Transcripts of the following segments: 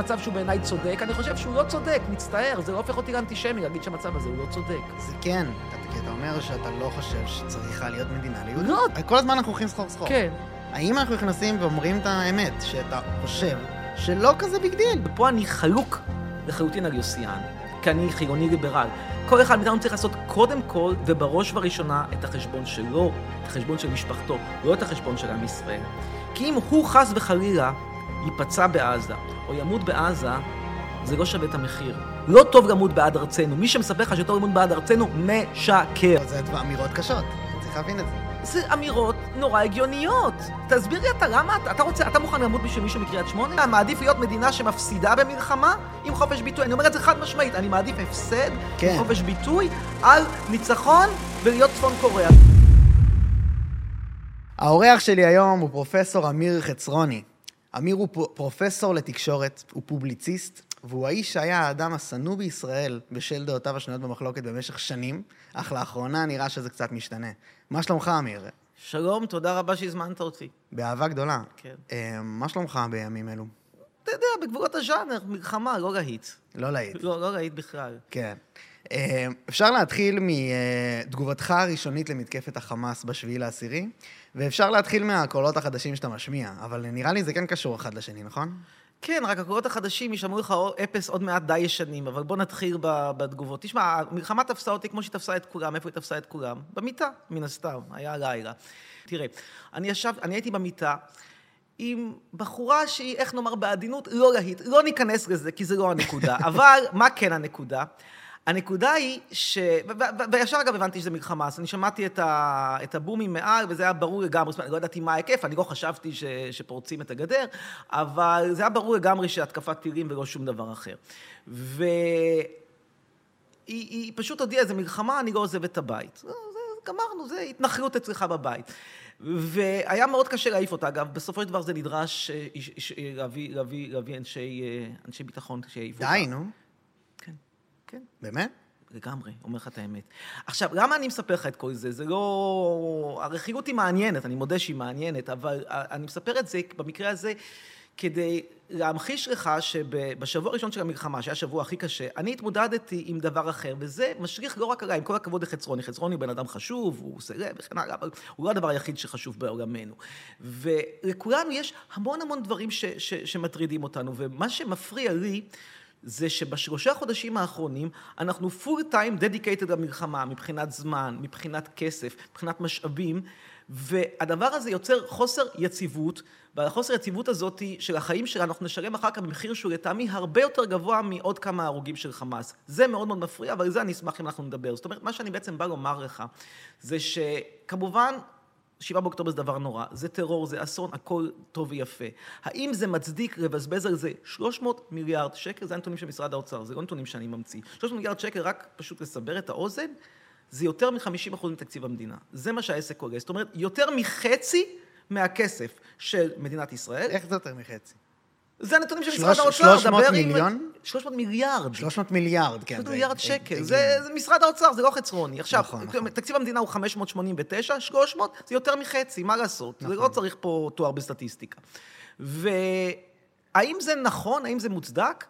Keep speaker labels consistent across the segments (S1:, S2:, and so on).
S1: מצב שהוא בעיניי צודק, אני חושב שהוא לא צודק, מצטער, זה לא הופך אותי לאנטישמי להגיד שהמצב הזה הוא לא צודק.
S2: זה כן, אתה, כי אתה אומר שאתה לא חושב שצריכה להיות מדינה ליהודים.
S1: לא.
S2: כל הזמן אנחנו הולכים סחור סחור.
S1: כן.
S2: האם אנחנו נכנסים ואומרים את האמת, שאתה חושב שלא כזה big deal?
S1: ופה אני חלוק לחלוטין על יוסיאן, כי אני חילוני ליברל. כל אחד מאיתנו צריך לעשות קודם כל, ובראש ובראשונה, את החשבון שלו, את החשבון של משפחתו, לא את החשבון של עם ישראל. כי אם הוא חס וחלילה ייפצע בעזה, או ימות בעזה, זה לא שווה את המחיר. לא טוב למות בעד ארצנו. מי שמספר לך שטוב למות בעד ארצנו, משקר.
S2: זה אמירות קשות, צריך להבין את זה.
S1: זה אמירות נורא הגיוניות. תסביר לי אתה למה, אתה, אתה רוצה, אתה מוכן למות בשביל מישהו מקריית שמונה? אתה מעדיף להיות מדינה שמפסידה במלחמה עם חופש ביטוי? אני אומר את זה חד משמעית, אני מעדיף הפסד
S2: כן.
S1: עם חופש ביטוי על ניצחון ולהיות צפון קוריאה.
S2: האורח שלי היום הוא פרופסור אמיר חצרוני. אמיר הוא פרופסור לתקשורת, הוא פובליציסט, והוא האיש שהיה האדם השנוא בישראל בשל דעותיו השנויות במחלוקת במשך שנים, אך לאחרונה נראה שזה קצת משתנה. מה שלומך, אמיר?
S1: שלום, תודה רבה שהזמנת אותי.
S2: באהבה גדולה.
S1: כן.
S2: אה, מה שלומך בימים אלו?
S1: אתה יודע, בגבולות הז'אנר, מלחמה, לא להיט.
S2: לא להיט.
S1: לא, לא להיט בכלל.
S2: כן. אה, אפשר להתחיל מתגובתך הראשונית למתקפת החמאס בשביעי לעשירי, ואפשר להתחיל מהקולות החדשים שאתה משמיע, אבל נראה לי זה כן קשור אחד לשני, נכון?
S1: כן, רק הקולות החדשים ישמעו לך אפס עוד מעט די ישנים, אבל בוא נתחיל בתגובות. תשמע, המלחמה תפסה אותי כמו שהיא תפסה את כולם. איפה היא תפסה את כולם? במיטה, מן הסתם, היה לילה. תראה, אני ישב, אני הייתי במיטה עם בחורה שהיא, איך נאמר בעדינות, לא להיט. לא ניכנס לזה, כי זה לא הנקודה. אבל מה כן הנקודה? הנקודה היא ש... וישר אגב הבנתי שזה מלחמה, אז אני שמעתי את, ה... את הבומים מעל, וזה היה ברור לגמרי, זאת אומרת, לא ידעתי מה ההיקף, אני לא חשבתי ש... שפורצים את הגדר, אבל זה היה ברור לגמרי שהתקפת טילים ולא שום דבר אחר. והיא היא פשוט הודיעה, זה מלחמה, אני לא עוזב את הבית. זה, זה, גמרנו, זה התנחלות אצלך בבית. והיה מאוד קשה להעיף אותה, אגב, בסופו של דבר זה נדרש אה, להביא, להביא אנשי, אה, אנשי ביטחון שיעיפו אותה.
S2: די, נו.
S1: כן.
S2: באמת?
S1: לגמרי, אומר לך את האמת. עכשיו, למה אני מספר לך את כל זה? זה לא... הרכילות היא מעניינת, אני מודה שהיא מעניינת, אבל אני מספר את זה במקרה הזה כדי להמחיש לך שבשבוע הראשון של המלחמה, שהיה השבוע הכי קשה, אני התמודדתי עם דבר אחר, וזה משליך לא רק עליי, עם כל הכבוד לחצרוני. חצרוני הוא בן אדם חשוב, הוא סלב וכן הלאה, אבל הוא לא הדבר היחיד שחשוב בעולמנו. ולכולנו יש המון המון דברים ש, ש, שמטרידים אותנו, ומה שמפריע לי... זה שבשלושה חודשים האחרונים אנחנו full time dedicated למלחמה, מבחינת זמן, מבחינת כסף, מבחינת משאבים, והדבר הזה יוצר חוסר יציבות, והחוסר יציבות הזאת של החיים שלנו, אנחנו נשלם אחר כך במחיר שהוא לטעמי הרבה יותר גבוה מעוד כמה הרוגים של חמאס. זה מאוד מאוד מפריע, אבל על זה אני אשמח אם אנחנו נדבר. זאת אומרת, מה שאני בעצם בא לומר לך, זה שכמובן, שבעה באוקטובר זה דבר נורא, זה טרור, זה אסון, הכל טוב ויפה. האם זה מצדיק לבזבז על זה 300 מיליארד שקל? זה הנתונים של משרד האוצר, זה לא נתונים שאני ממציא. 300 מיליארד שקל, רק פשוט לסבר את האוזן, זה יותר מ-50% מתקציב המדינה. זה מה שהעסק עולה. זאת אומרת, יותר מחצי מהכסף של מדינת ישראל.
S2: איך זה יותר מחצי?
S1: זה הנתונים של משרד האוצר.
S2: 300
S1: דבר עם-
S2: מיליון?
S1: 300 מיליארד.
S2: 300 מיליארד, כן.
S1: 300
S2: זה-
S1: מיליארד שקל,
S2: זה-
S1: משרד האוצר, זה לא חצרוני. עכשיו,
S2: נכון, נכון.
S1: תקציב המדינה הוא 589, 300 זה יותר מחצי, מה לעשות? זה
S2: נכון.
S1: לא צריך פה תואר בסטטיסטיקה. והאם זה נכון, האם זה מוצדק?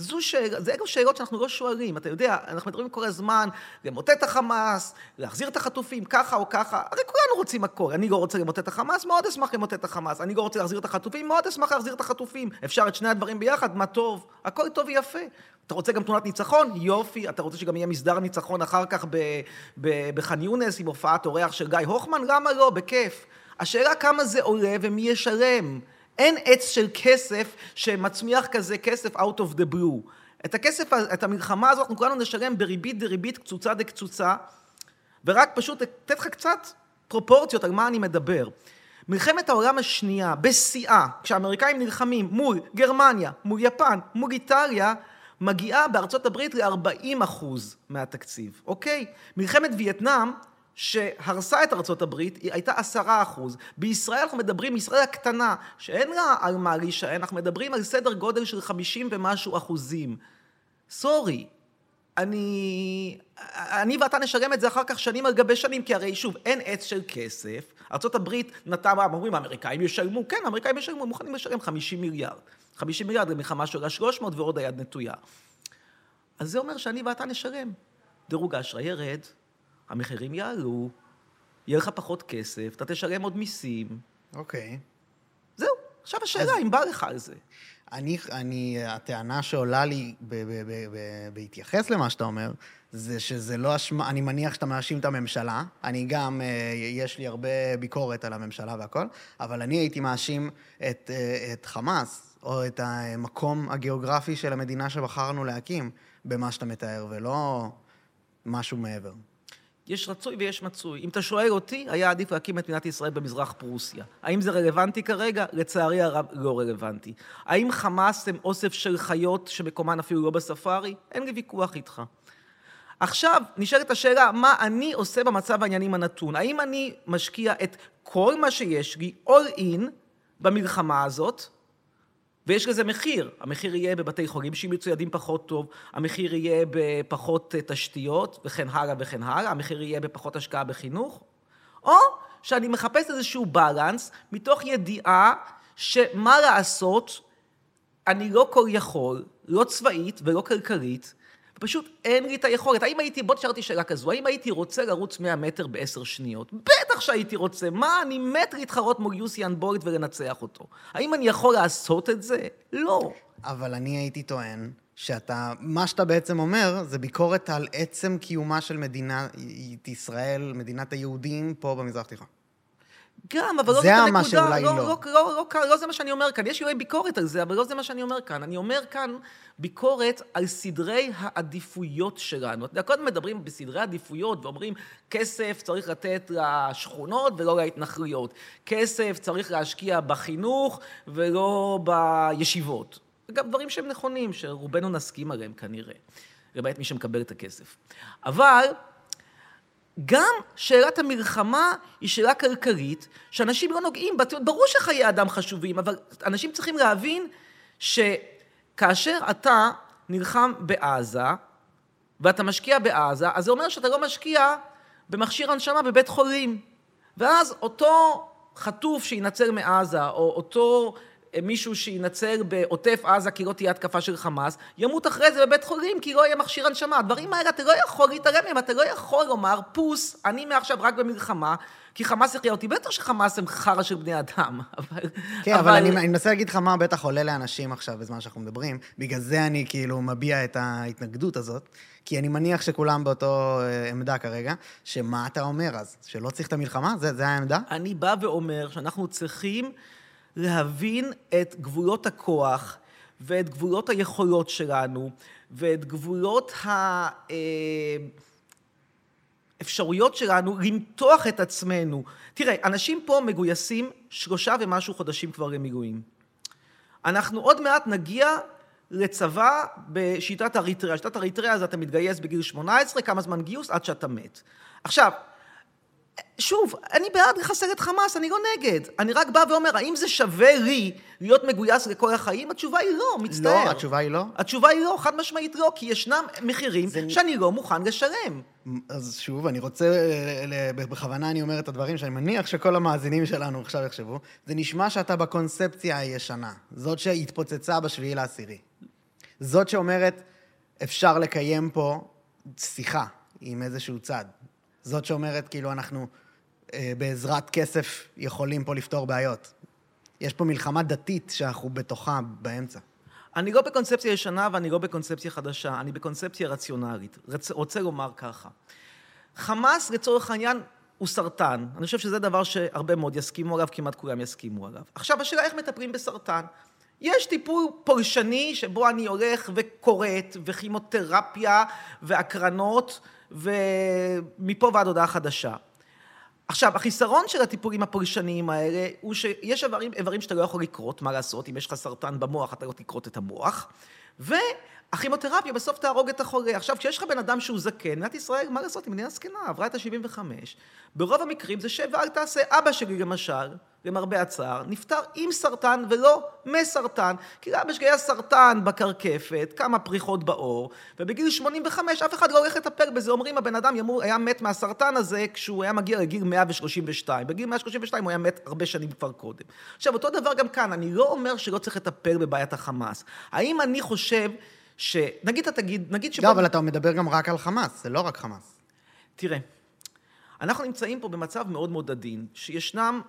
S1: זו שאלה, זה אלו שאלות שאנחנו לא שואלים, אתה יודע, אנחנו מדברים כל הזמן למוטט את החמאס, להחזיר את החטופים, ככה או ככה, הרי כולנו רוצים הכל. אני לא רוצה למוטט את החמאס, מאוד אשמח למוטט את החמאס. אני לא רוצה להחזיר את החטופים, מאוד אשמח להחזיר את החטופים. אפשר את שני הדברים ביחד, מה טוב, הכל טוב ויפה. אתה רוצה גם תמונת ניצחון? יופי. אתה רוצה שגם יהיה מסדר ניצחון אחר כך בח'אן יונס עם הופעת אורח של גיא הוחמן? למה לא? בכיף. השאלה כמה זה עולה ומי ישלם. אין עץ של כסף שמצמיח כזה כסף out of the blue. את הכסף, את המלחמה הזאת, אנחנו כולנו נשלם בריבית דריבית, קצוצה דקצוצה, ורק פשוט לתת לך קצת פרופורציות על מה אני מדבר. מלחמת העולם השנייה, בשיאה, כשהאמריקאים נלחמים מול גרמניה, מול יפן, מול איטליה, מגיעה בארצות הברית ל-40 אחוז מהתקציב, אוקיי? מלחמת וייטנאם, שהרסה את ארצות הברית, היא הייתה עשרה אחוז. בישראל אנחנו מדברים, ישראל הקטנה, שאין לה על מה להישען, אנחנו מדברים על סדר גודל של 50 ומשהו אחוזים. סורי, אני, אני ואתה נשלם את זה אחר כך שנים על גבי שנים, כי הרי שוב, אין עץ של כסף. ארה"ב נתנה, מה אומרים, האמריקאים ישלמו, כן, האמריקאים ישלמו, הם מוכנים לשלם 50 מיליארד. 50 מיליארד למלחמה שעולה 300 ועוד היד נטויה. אז זה אומר שאני ואתה נשלם. דירוג האשראי ירד, המחירים יעלו, יהיה לך פחות כסף, אתה תשלם עוד מיסים.
S2: אוקיי.
S1: זהו. עכשיו השאלה, אם בא לך על זה.
S2: אני, אני, הטענה שעולה לי ב- ב- ב- ב- בהתייחס למה שאתה אומר, זה שזה לא אשמה, אני מניח שאתה מאשים את הממשלה. אני גם, אה, יש לי הרבה ביקורת על הממשלה והכל, אבל אני הייתי מאשים את, אה, את חמאס, או את המקום הגיאוגרפי של המדינה שבחרנו להקים, במה שאתה מתאר, ולא משהו מעבר.
S1: יש רצוי ויש מצוי. אם אתה שואל אותי, היה עדיף להקים את מדינת ישראל במזרח פרוסיה. האם זה רלוונטי כרגע? לצערי הרב, לא רלוונטי. האם חמאס הם אוסף של חיות שמקומן אפילו לא בספארי? אין לי ויכוח איתך. עכשיו, נשאלת השאלה, מה אני עושה במצב העניינים הנתון? האם אני משקיע את כל מה שיש לי, all in, במלחמה הזאת, ויש לזה מחיר. המחיר יהיה בבתי חולים שיהיו מצוידים פחות טוב, המחיר יהיה בפחות אה, תשתיות, וכן הלאה וכן הלאה, המחיר יהיה בפחות השקעה בחינוך, או שאני מחפש איזשהו בלנס מתוך ידיעה שמה לעשות, אני לא כל יכול, לא צבאית ולא כלכלית, פשוט אין לי את היכולת. האם הייתי, בוא תשאל אותי שאלה כזו, האם הייתי רוצה לרוץ 100 מטר בעשר שניות? בטח שהייתי רוצה. מה, אני מת להתחרות מול יוסיאן בולט ולנצח אותו. האם אני יכול לעשות את זה? לא.
S2: אבל אני הייתי טוען שאתה, מה שאתה בעצם אומר, זה ביקורת על עצם קיומה של מדינת ישראל, מדינת היהודים, פה במזרח התיכון.
S1: גם, אבל לא
S2: זה
S1: זאת
S2: מה
S1: הנקודה.
S2: שאולי
S1: לא,
S2: לא.
S1: לא, לא, לא, לא, לא זה מה שאני אומר כאן. יש אולי ביקורת על זה, אבל לא זה מה שאני אומר כאן. אני אומר כאן ביקורת על סדרי העדיפויות שלנו. אתה יודע, קודם מדברים בסדרי עדיפויות ואומרים, כסף צריך לתת לשכונות ולא להתנחלויות. כסף צריך להשקיע בחינוך ולא בישיבות. גם דברים שהם נכונים, שרובנו נסכים עליהם כנראה, למעט מי שמקבל את הכסף. אבל... גם שאלת המלחמה היא שאלה כלכלית, שאנשים לא נוגעים בה. ברור שחיי אדם חשובים, אבל אנשים צריכים להבין שכאשר אתה נלחם בעזה, ואתה משקיע בעזה, אז זה אומר שאתה לא משקיע במכשיר הנשמה בבית חולים. ואז אותו חטוף שינצל מעזה, או אותו מישהו שינצל בעוטף עזה כי לא תהיה התקפה של חמאס, ימות אחרי זה בבית חולים כי לא יהיה מכשיר הנשמה. הדברים האלה אתה לא יכול להתעלם מהם, אתה לא יכול לומר, פוס, אני מעכשיו רק במלחמה, כי חמאס יחיה אותי. בטח שחמאס הם חרא של בני אדם, אבל...
S2: כן, אבל, אבל אני, אני מנסה להגיד לך מה בטח עולה לאנשים עכשיו בזמן שאנחנו מדברים, בגלל זה אני כאילו מביע את ההתנגדות הזאת, כי אני מניח שכולם באותו אה, עמדה כרגע, שמה אתה אומר אז? שלא צריך את המלחמה? זה, זה העמדה?
S1: אני בא ואומר שאנחנו צריכים... להבין את גבולות הכוח ואת גבולות היכולות שלנו ואת גבולות האפשרויות שלנו למתוח את עצמנו. תראה, אנשים פה מגויסים שלושה ומשהו חודשים כבר למילואים. אנחנו עוד מעט נגיע לצבא בשיטת אריתריאה. שיטת אריתריאה זה אתה מתגייס בגיל 18, כמה זמן גיוס? עד שאתה מת. עכשיו, שוב, אני בעד לחסל את חמאס, אני לא נגד. אני רק בא ואומר, האם זה שווה לי להיות מגויס לכל החיים? התשובה היא לא, מצטער.
S2: לא, התשובה היא לא?
S1: התשובה היא לא, חד משמעית לא, כי ישנם מחירים זה... שאני לא מוכן לשלם.
S2: אז שוב, אני רוצה, בכוונה אני אומר את הדברים שאני מניח שכל המאזינים שלנו עכשיו יחשבו, זה נשמע שאתה בקונספציה הישנה, זאת שהתפוצצה בשביעי לעשירי. זאת שאומרת, אפשר לקיים פה שיחה עם איזשהו צד. זאת שאומרת, כאילו, אנחנו אה, בעזרת כסף יכולים פה לפתור בעיות. יש פה מלחמה דתית שאנחנו בתוכה באמצע.
S1: אני לא בקונספציה ישנה ואני לא בקונספציה חדשה, אני בקונספציה רציונלית. רצ... רוצה לומר ככה, חמאס, לצורך העניין, הוא סרטן. אני חושב שזה דבר שהרבה מאוד יסכימו עליו, כמעט כולם יסכימו עליו. עכשיו, השאלה איך מטפלים בסרטן. יש טיפול פולשני שבו אני הולך וכורת, וכימותרפיה, והקרנות, ומפה ועד הודעה חדשה. עכשיו, החיסרון של הטיפולים הפולשניים האלה הוא שיש איברים, איברים שאתה לא יכול לקרות, מה לעשות, אם יש לך סרטן במוח אתה לא תקרות את המוח, והכימותרפיה בסוף תהרוג את החולה. עכשיו, כשיש לך בן אדם שהוא זקן, מדינת ישראל, מה לעשות, היא מדינה זקנה, עברה את ה-75, ברוב המקרים זה שב ואל תעשה. אבא שלי למשל, למרבה הצער, נפטר עם סרטן ולא מסרטן. כי לאבא שלי היה סרטן בקרקפת, כמה פריחות בעור, ובגיל 85 אף אחד לא הולך לטפל בזה. אומרים, הבן אדם ימור, היה מת מהסרטן הזה כשהוא היה מגיע לגיל 132. בגיל 132 הוא היה מת הרבה שנים כבר קודם. עכשיו, אותו דבר גם כאן, אני לא אומר שלא צריך לטפל בבעיית החמאס. האם אני חושב ש... נגיד אתה תגיד, נגיד
S2: שבו... לא, אבל אתה מדבר גם רק על חמאס, זה לא רק חמאס.
S1: תראה, אנחנו נמצאים פה במצב מאוד מאוד עדין, שישנם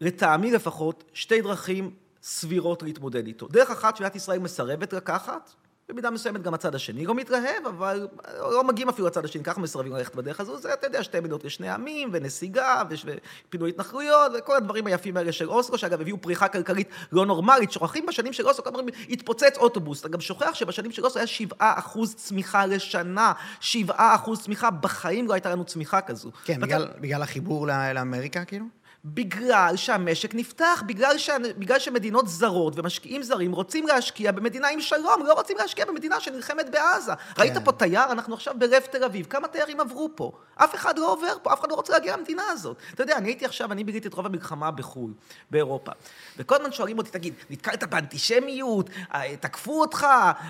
S1: לטעמי לפחות, שתי דרכים סבירות להתמודד איתו. דרך אחת שמדינת ישראל מסרבת לקחת, במידה מסוימת גם הצד השני לא מתרהב, אבל לא מגיעים אפילו לצד השני, ככה מסרבים ללכת בדרך הזו, זה, אתה יודע, שתי מדינות לשני עמים, ונסיגה, ופינוי התנחלויות, וכל הדברים היפים האלה של אוסלו, שאגב הביאו פריחה כלכלית לא נורמלית, שוכחים בשנים של אוסלו, כמה התפוצץ אוטובוס, אתה גם שוכח שבשנים של אוסלו היה שבעה אחוז צמיחה לשנה, שבעה אחוז צמיחה, בחיים לא הייתה לנו צמיחה כזו.
S2: כן, ואתה... בגלל, בגלל החיבור לאמריקה, כאילו?
S1: בגלל שהמשק נפתח, בגלל, ש... בגלל שמדינות זרות ומשקיעים זרים רוצים להשקיע במדינה עם שלום, לא רוצים להשקיע במדינה שנלחמת בעזה. כן. ראית פה תייר? אנחנו עכשיו בלב תל אביב. כמה תיירים עברו פה? אף אחד לא עובר פה, אף אחד לא רוצה להגיע למדינה הזאת. אתה יודע, אני הייתי עכשיו, אני ביליתי את רוב המלחמה בחו"ל, באירופה. וכל הזמן שואלים אותי, תגיד, נתקלת באנטישמיות? אה, תקפו אותך?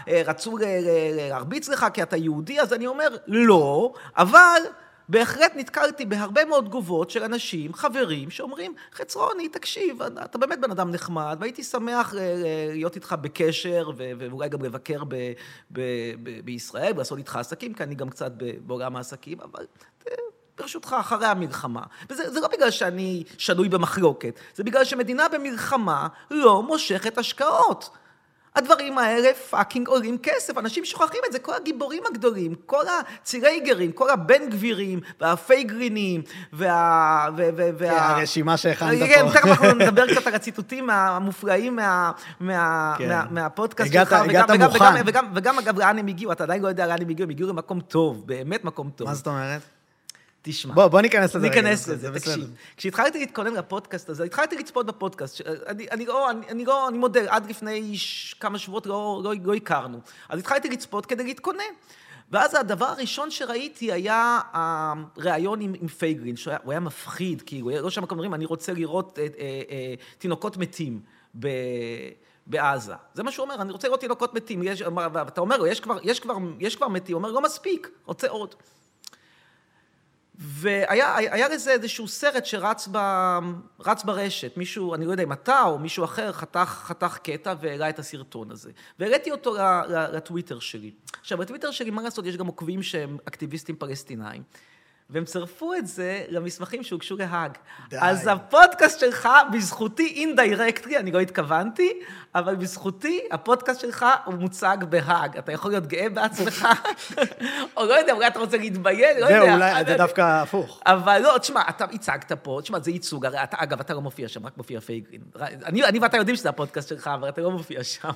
S1: אה, רצו להרביץ לך כי אתה יהודי? אז אני אומר, לא, אבל... בהחלט נתקלתי בהרבה מאוד תגובות של אנשים, חברים, שאומרים, חצרוני, תקשיב, אתה באמת בן אדם נחמד, והייתי שמח אה, אה, להיות איתך בקשר, ואולי גם לבקר ב, ב, ב, בישראל, ולעשות איתך עסקים, כי אני גם קצת בעולם העסקים, אבל אה, ברשותך, אחרי המלחמה. וזה לא בגלל שאני שנוי במחלוקת, זה בגלל שמדינה במלחמה לא מושכת השקעות. הדברים האלה fucking עולים כסף, אנשים שוכחים את זה, כל הגיבורים הגדולים, כל הצירייגרים, כל הבן גבירים, והפייגלינים, וה... ו, ו,
S2: וה... כן, הרשימה שהכנת
S1: כן, פה. כן, תכף אנחנו נדבר קצת על הציטוטים המופלאים מה, כן. מה, מהפודקאסט
S2: שלך. הגעת מוכן.
S1: וגם, אגב, לאן הם הגיעו, אתה עדיין לא יודע לאן הם הגיעו, הם הגיעו למקום טוב, באמת מקום טוב.
S2: מה זאת אומרת?
S1: תשמע.
S2: בוא, בוא ניכנס לזה.
S1: ניכנס לזה, תקשיב. כשהתחלתי להתכונן לפודקאסט הזה, התחלתי לצפות בפודקאסט. אני, אני לא, אני, אני לא, אני מודה, עד לפני. כמה שבועות לא, לא, לא הכרנו. אז התחלתי לצפות כדי להתכונן. ואז הדבר הראשון שראיתי היה הריאיון עם, עם פייגלין, שהוא היה, היה מפחיד, היה לא שם אומרים, אני רוצה לראות אה, אה, אה, תינוקות מתים. ב... בעזה. זה מה שהוא אומר, אני רוצה לראות תינוקות מתים. יש, ואתה אומר לו, יש כבר, יש, כבר, יש כבר מתים, הוא אומר, לא מספיק, רוצה עוד. והיה לזה איזשהו סרט שרץ ב, רץ ברשת, מישהו, אני לא יודע אם אתה או מישהו אחר, חתך, חתך קטע והעלה את הסרטון הזה. והעליתי אותו לטוויטר שלי. עכשיו, בטוויטר שלי, מה לעשות, יש גם עוקבים שהם אקטיביסטים פלסטינאים. והם צרפו את זה למסמכים שהוגשו להאג. די. אז הפודקאסט שלך, בזכותי אינדיירקטלי, אני לא התכוונתי, אבל בזכותי, הפודקאסט שלך הוא מוצג בהאג. אתה יכול להיות גאה בעצמך, או לא יודע, אולי אתה רוצה להתבייל, לא יודע.
S2: זהו, אולי זה דווקא הפוך.
S1: אבל לא, תשמע, אתה הצגת פה, תשמע, זה ייצוג, הרי אתה, אגב, אתה לא מופיע שם, רק מופיע פייגלין. אני, אני ואתה יודעים שזה הפודקאסט שלך, אבל אתה לא מופיע שם.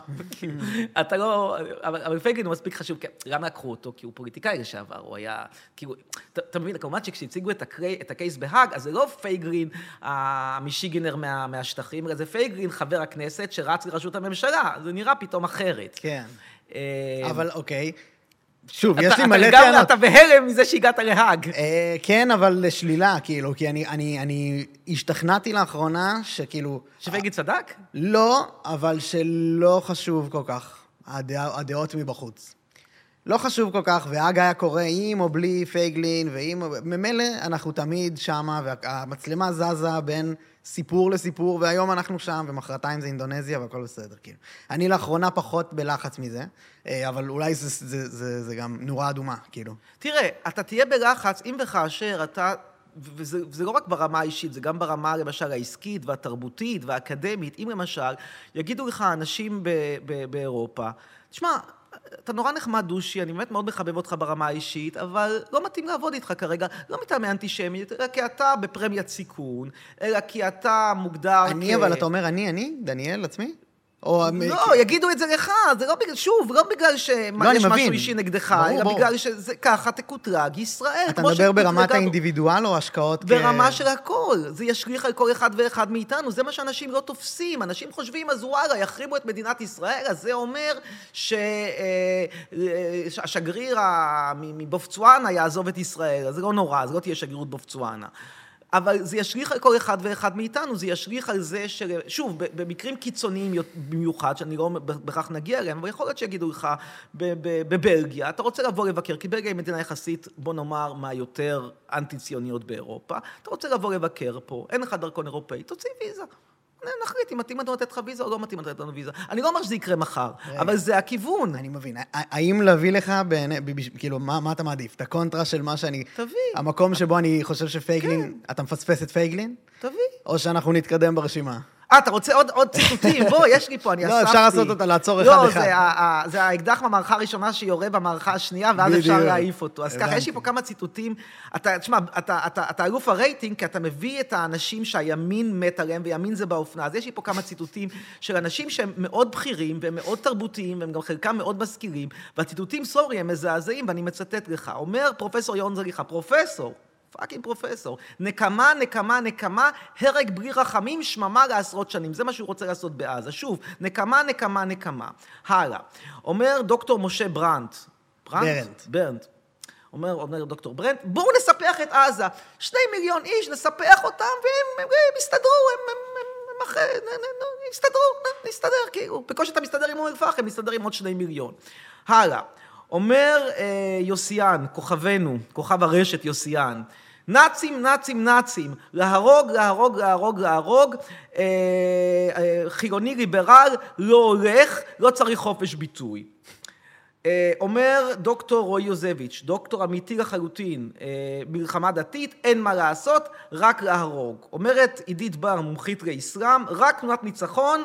S1: אתה לא, אבל פייגלין הוא מספיק חשוב, למה לקחו אותו? כי הוא פוליטיקאי לשעבר, הוא היה, כאילו, אתה מבין, כמובן שכשהציגו את, הקרי, את ה case בהאג, אז זה לא פייגלין המישיגנר מה, מהשטחים, אלא זה פייגלין חבר הכנסת שרץ לראשות הממשלה, זה נראה פתאום אחרת.
S2: כן. אה, אבל אוקיי. שוב, יש לי
S1: מלא טענות. אתה בהלם מזה שהגעת להאג.
S2: אה, כן, אבל לשלילה, כאילו, כי אני, אני, אני השתכנעתי לאחרונה שכאילו...
S1: שפייגי צדק?
S2: לא, אבל שלא חשוב כל כך הדעות מבחוץ. לא חשוב כל כך, והאג היה קורה עם או בלי פייגלין, ועם... ממילא אנחנו תמיד שמה, והמצלמה זזה בין סיפור לסיפור, והיום אנחנו שם, ומחרתיים זה אינדונזיה, והכל בסדר, כאילו. אני לאחרונה פחות בלחץ מזה, אה, אבל אולי זה, זה, זה, זה, גם נורה אדומה, כאילו.
S1: תראה, אתה תהיה בלחץ אם וכאשר אתה... וזה, וזה לא רק ברמה האישית, זה גם ברמה למשל העסקית והתרבותית והאקדמית. אם למשל יגידו לך אנשים באירופה, תשמע, אתה נורא נחמד דושי, אני באמת מאוד מחבב אותך ברמה האישית, אבל לא מתאים לעבוד איתך כרגע, לא מטעמי אנטישמיות, אלא כי אתה בפרמיית סיכון, אלא כי אתה מוגדר
S2: אני, כ... אבל אתה אומר אני, אני, דניאל, עצמי?
S1: או... לא, יגידו את זה לך, זה לא בגלל, שוב, לא בגלל שיש לא, משהו אישי נגדך, אלא בגלל שככה תקוטרג ישראל.
S2: אתה מדבר ברמת האינדיבידואל או השקעות
S1: כ... ברמה של הכל. זה ישליך על כל אחד ואחד מאיתנו, זה מה שאנשים לא תופסים. אנשים חושבים, אז וואלה, יחריבו את מדינת ישראל, אז זה אומר שהשגריר מבופצואנה יעזוב את ישראל, אז זה לא נורא, אז לא תהיה שגרירות בופצואנה. אבל זה ישליך על כל אחד ואחד מאיתנו, זה ישליך על זה ש... שוב, במקרים קיצוניים במיוחד, שאני לא בהכרח נגיע אליהם, אבל יכול להיות שיגידו לך, בבלגיה, אתה רוצה לבוא לבקר, כי בלגיה היא מדינה יחסית, בוא נאמר, מהיותר אנטי-ציוניות באירופה, אתה רוצה לבוא לבקר פה, אין לך דרכון אירופאי, תוציא ויזה. נחליט אם מתאים לנו לתת לך ויזה או לא מתאים לתת לנו ויזה. אני לא אומר שזה יקרה מחר, אבל זה הכיוון.
S2: אני מבין. האם להביא לך, כאילו, מה אתה מעדיף? את הקונטרה של מה שאני...
S1: תביא.
S2: המקום שבו אני חושב שפייגלין, כן. אתה מפספס את פייגלין?
S1: תביא.
S2: או שאנחנו נתקדם ברשימה?
S1: אה, אתה רוצה עוד, עוד ציטוטים? בוא, יש לי פה, אני אספתי.
S2: לא, אפשר לעשות אותה, לעצור אחד-אחד.
S1: לא, זה, זה האקדח במערכה הראשונה שיורה במערכה השנייה, ואז אפשר להעיף אותו. אז ככה, יש לי פה כמה ציטוטים. אתה, תשמע, אתה אלוף הרייטינג, כי אתה מביא את האנשים שהימין מת עליהם, וימין זה באופנה. אז יש לי פה כמה ציטוטים של אנשים שהם מאוד בכירים, והם מאוד תרבותיים, והם גם חלקם מאוד משכילים, והציטוטים, sorry, הם מזעזעים, ואני מצטט לך. אומר פרופסור ירון זליכה, פרופסור, fucking פרופסור. נקמה, נקמה, נקמה, הרג בלי רחמים, שממה לעשרות שנים. זה מה שהוא רוצה לעשות בעזה. שוב, נקמה, נקמה, נקמה. הלאה. אומר דוקטור משה ברנט.
S2: ברנט? ברנט.
S1: ברנט. אומר, אומר דוקטור ברנט, בואו נספח את עזה. שני מיליון איש, נספח אותם, והם יסתדרו, הם, הם, הם, הם, הם יסתדרו, נסתדר, כאילו. בקושי אתה מסתדר עם אום אל-פחם, נסתדר עם עוד שני מיליון. הלאה. אומר אה, יוסיאן, כוכבנו, כוכב הרשת יוסיאן, נאצים, נאצים, נאצים, להרוג, להרוג, להרוג, להרוג, אה, אה, חילוני ליברל, לא הולך, לא צריך חופש ביטוי. אה, אומר דוקטור רועי יוזביץ', דוקטור אמיתי לחלוטין, אה, מלחמה דתית, אין מה לעשות, רק להרוג. אומרת עידית בר, מומחית לאסלאם, רק תמונת ניצחון,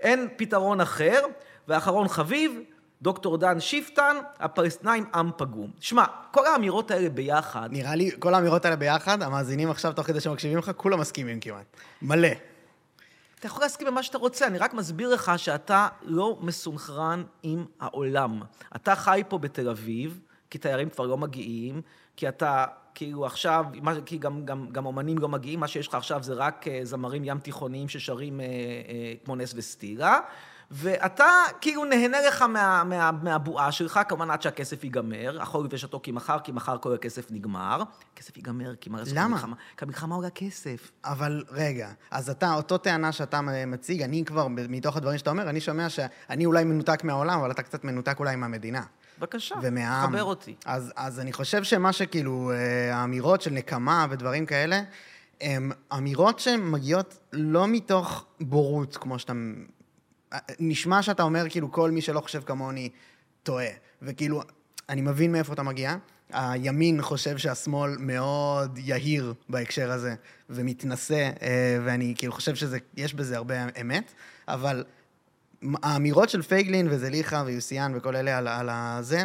S1: אין פתרון אחר. ואחרון חביב, דוקטור דן שיפטן, הפלסטינאים עם פגום. שמע, כל האמירות האלה ביחד...
S2: נראה לי, כל האמירות האלה ביחד, המאזינים עכשיו, תוך כדי שמקשיבים לך, כולם מסכימים כמעט. מלא.
S1: אתה יכול להסכים במה שאתה רוצה, אני רק מסביר לך שאתה לא מסונכרן עם העולם. אתה חי פה בתל אביב, כי תיירים כבר לא מגיעים, כי אתה כאילו עכשיו, כי גם, גם, גם אומנים לא מגיעים, מה שיש לך עכשיו זה רק אה, זמרים ים תיכוניים ששרים אה, אה, כמו נס וסטירה. ואתה כאילו נהנה לך מה, מה, מהבועה שלך, כמובן עד שהכסף ייגמר, החול ושתו כי מחר, כי מחר כל הכסף נגמר. הכסף ייגמר, כי מה לעשות?
S2: למה?
S1: כי המלחמה עולה כסף.
S2: אבל רגע, אז אתה, אותו טענה שאתה מציג, אני כבר, מתוך הדברים שאתה אומר, אני שומע שאני אולי מנותק מהעולם, אבל אתה קצת מנותק אולי מהמדינה.
S1: בבקשה,
S2: ומהעם.
S1: חבר אותי.
S2: אז, אז אני חושב שמה שכאילו, אה, האמירות של נקמה ודברים כאלה, הן אמירות שהן מגיעות לא מתוך בורות, כמו שאתה נשמע שאתה אומר, כאילו, כל מי שלא חושב כמוני טועה. וכאילו, אני מבין מאיפה אתה מגיע. הימין חושב שהשמאל מאוד יהיר בהקשר הזה, ומתנשא, אה, ואני כאילו חושב שיש בזה הרבה אמת, אבל האמירות של פייגלין וזליכה ויוסיאן וכל אלה על, על הזה,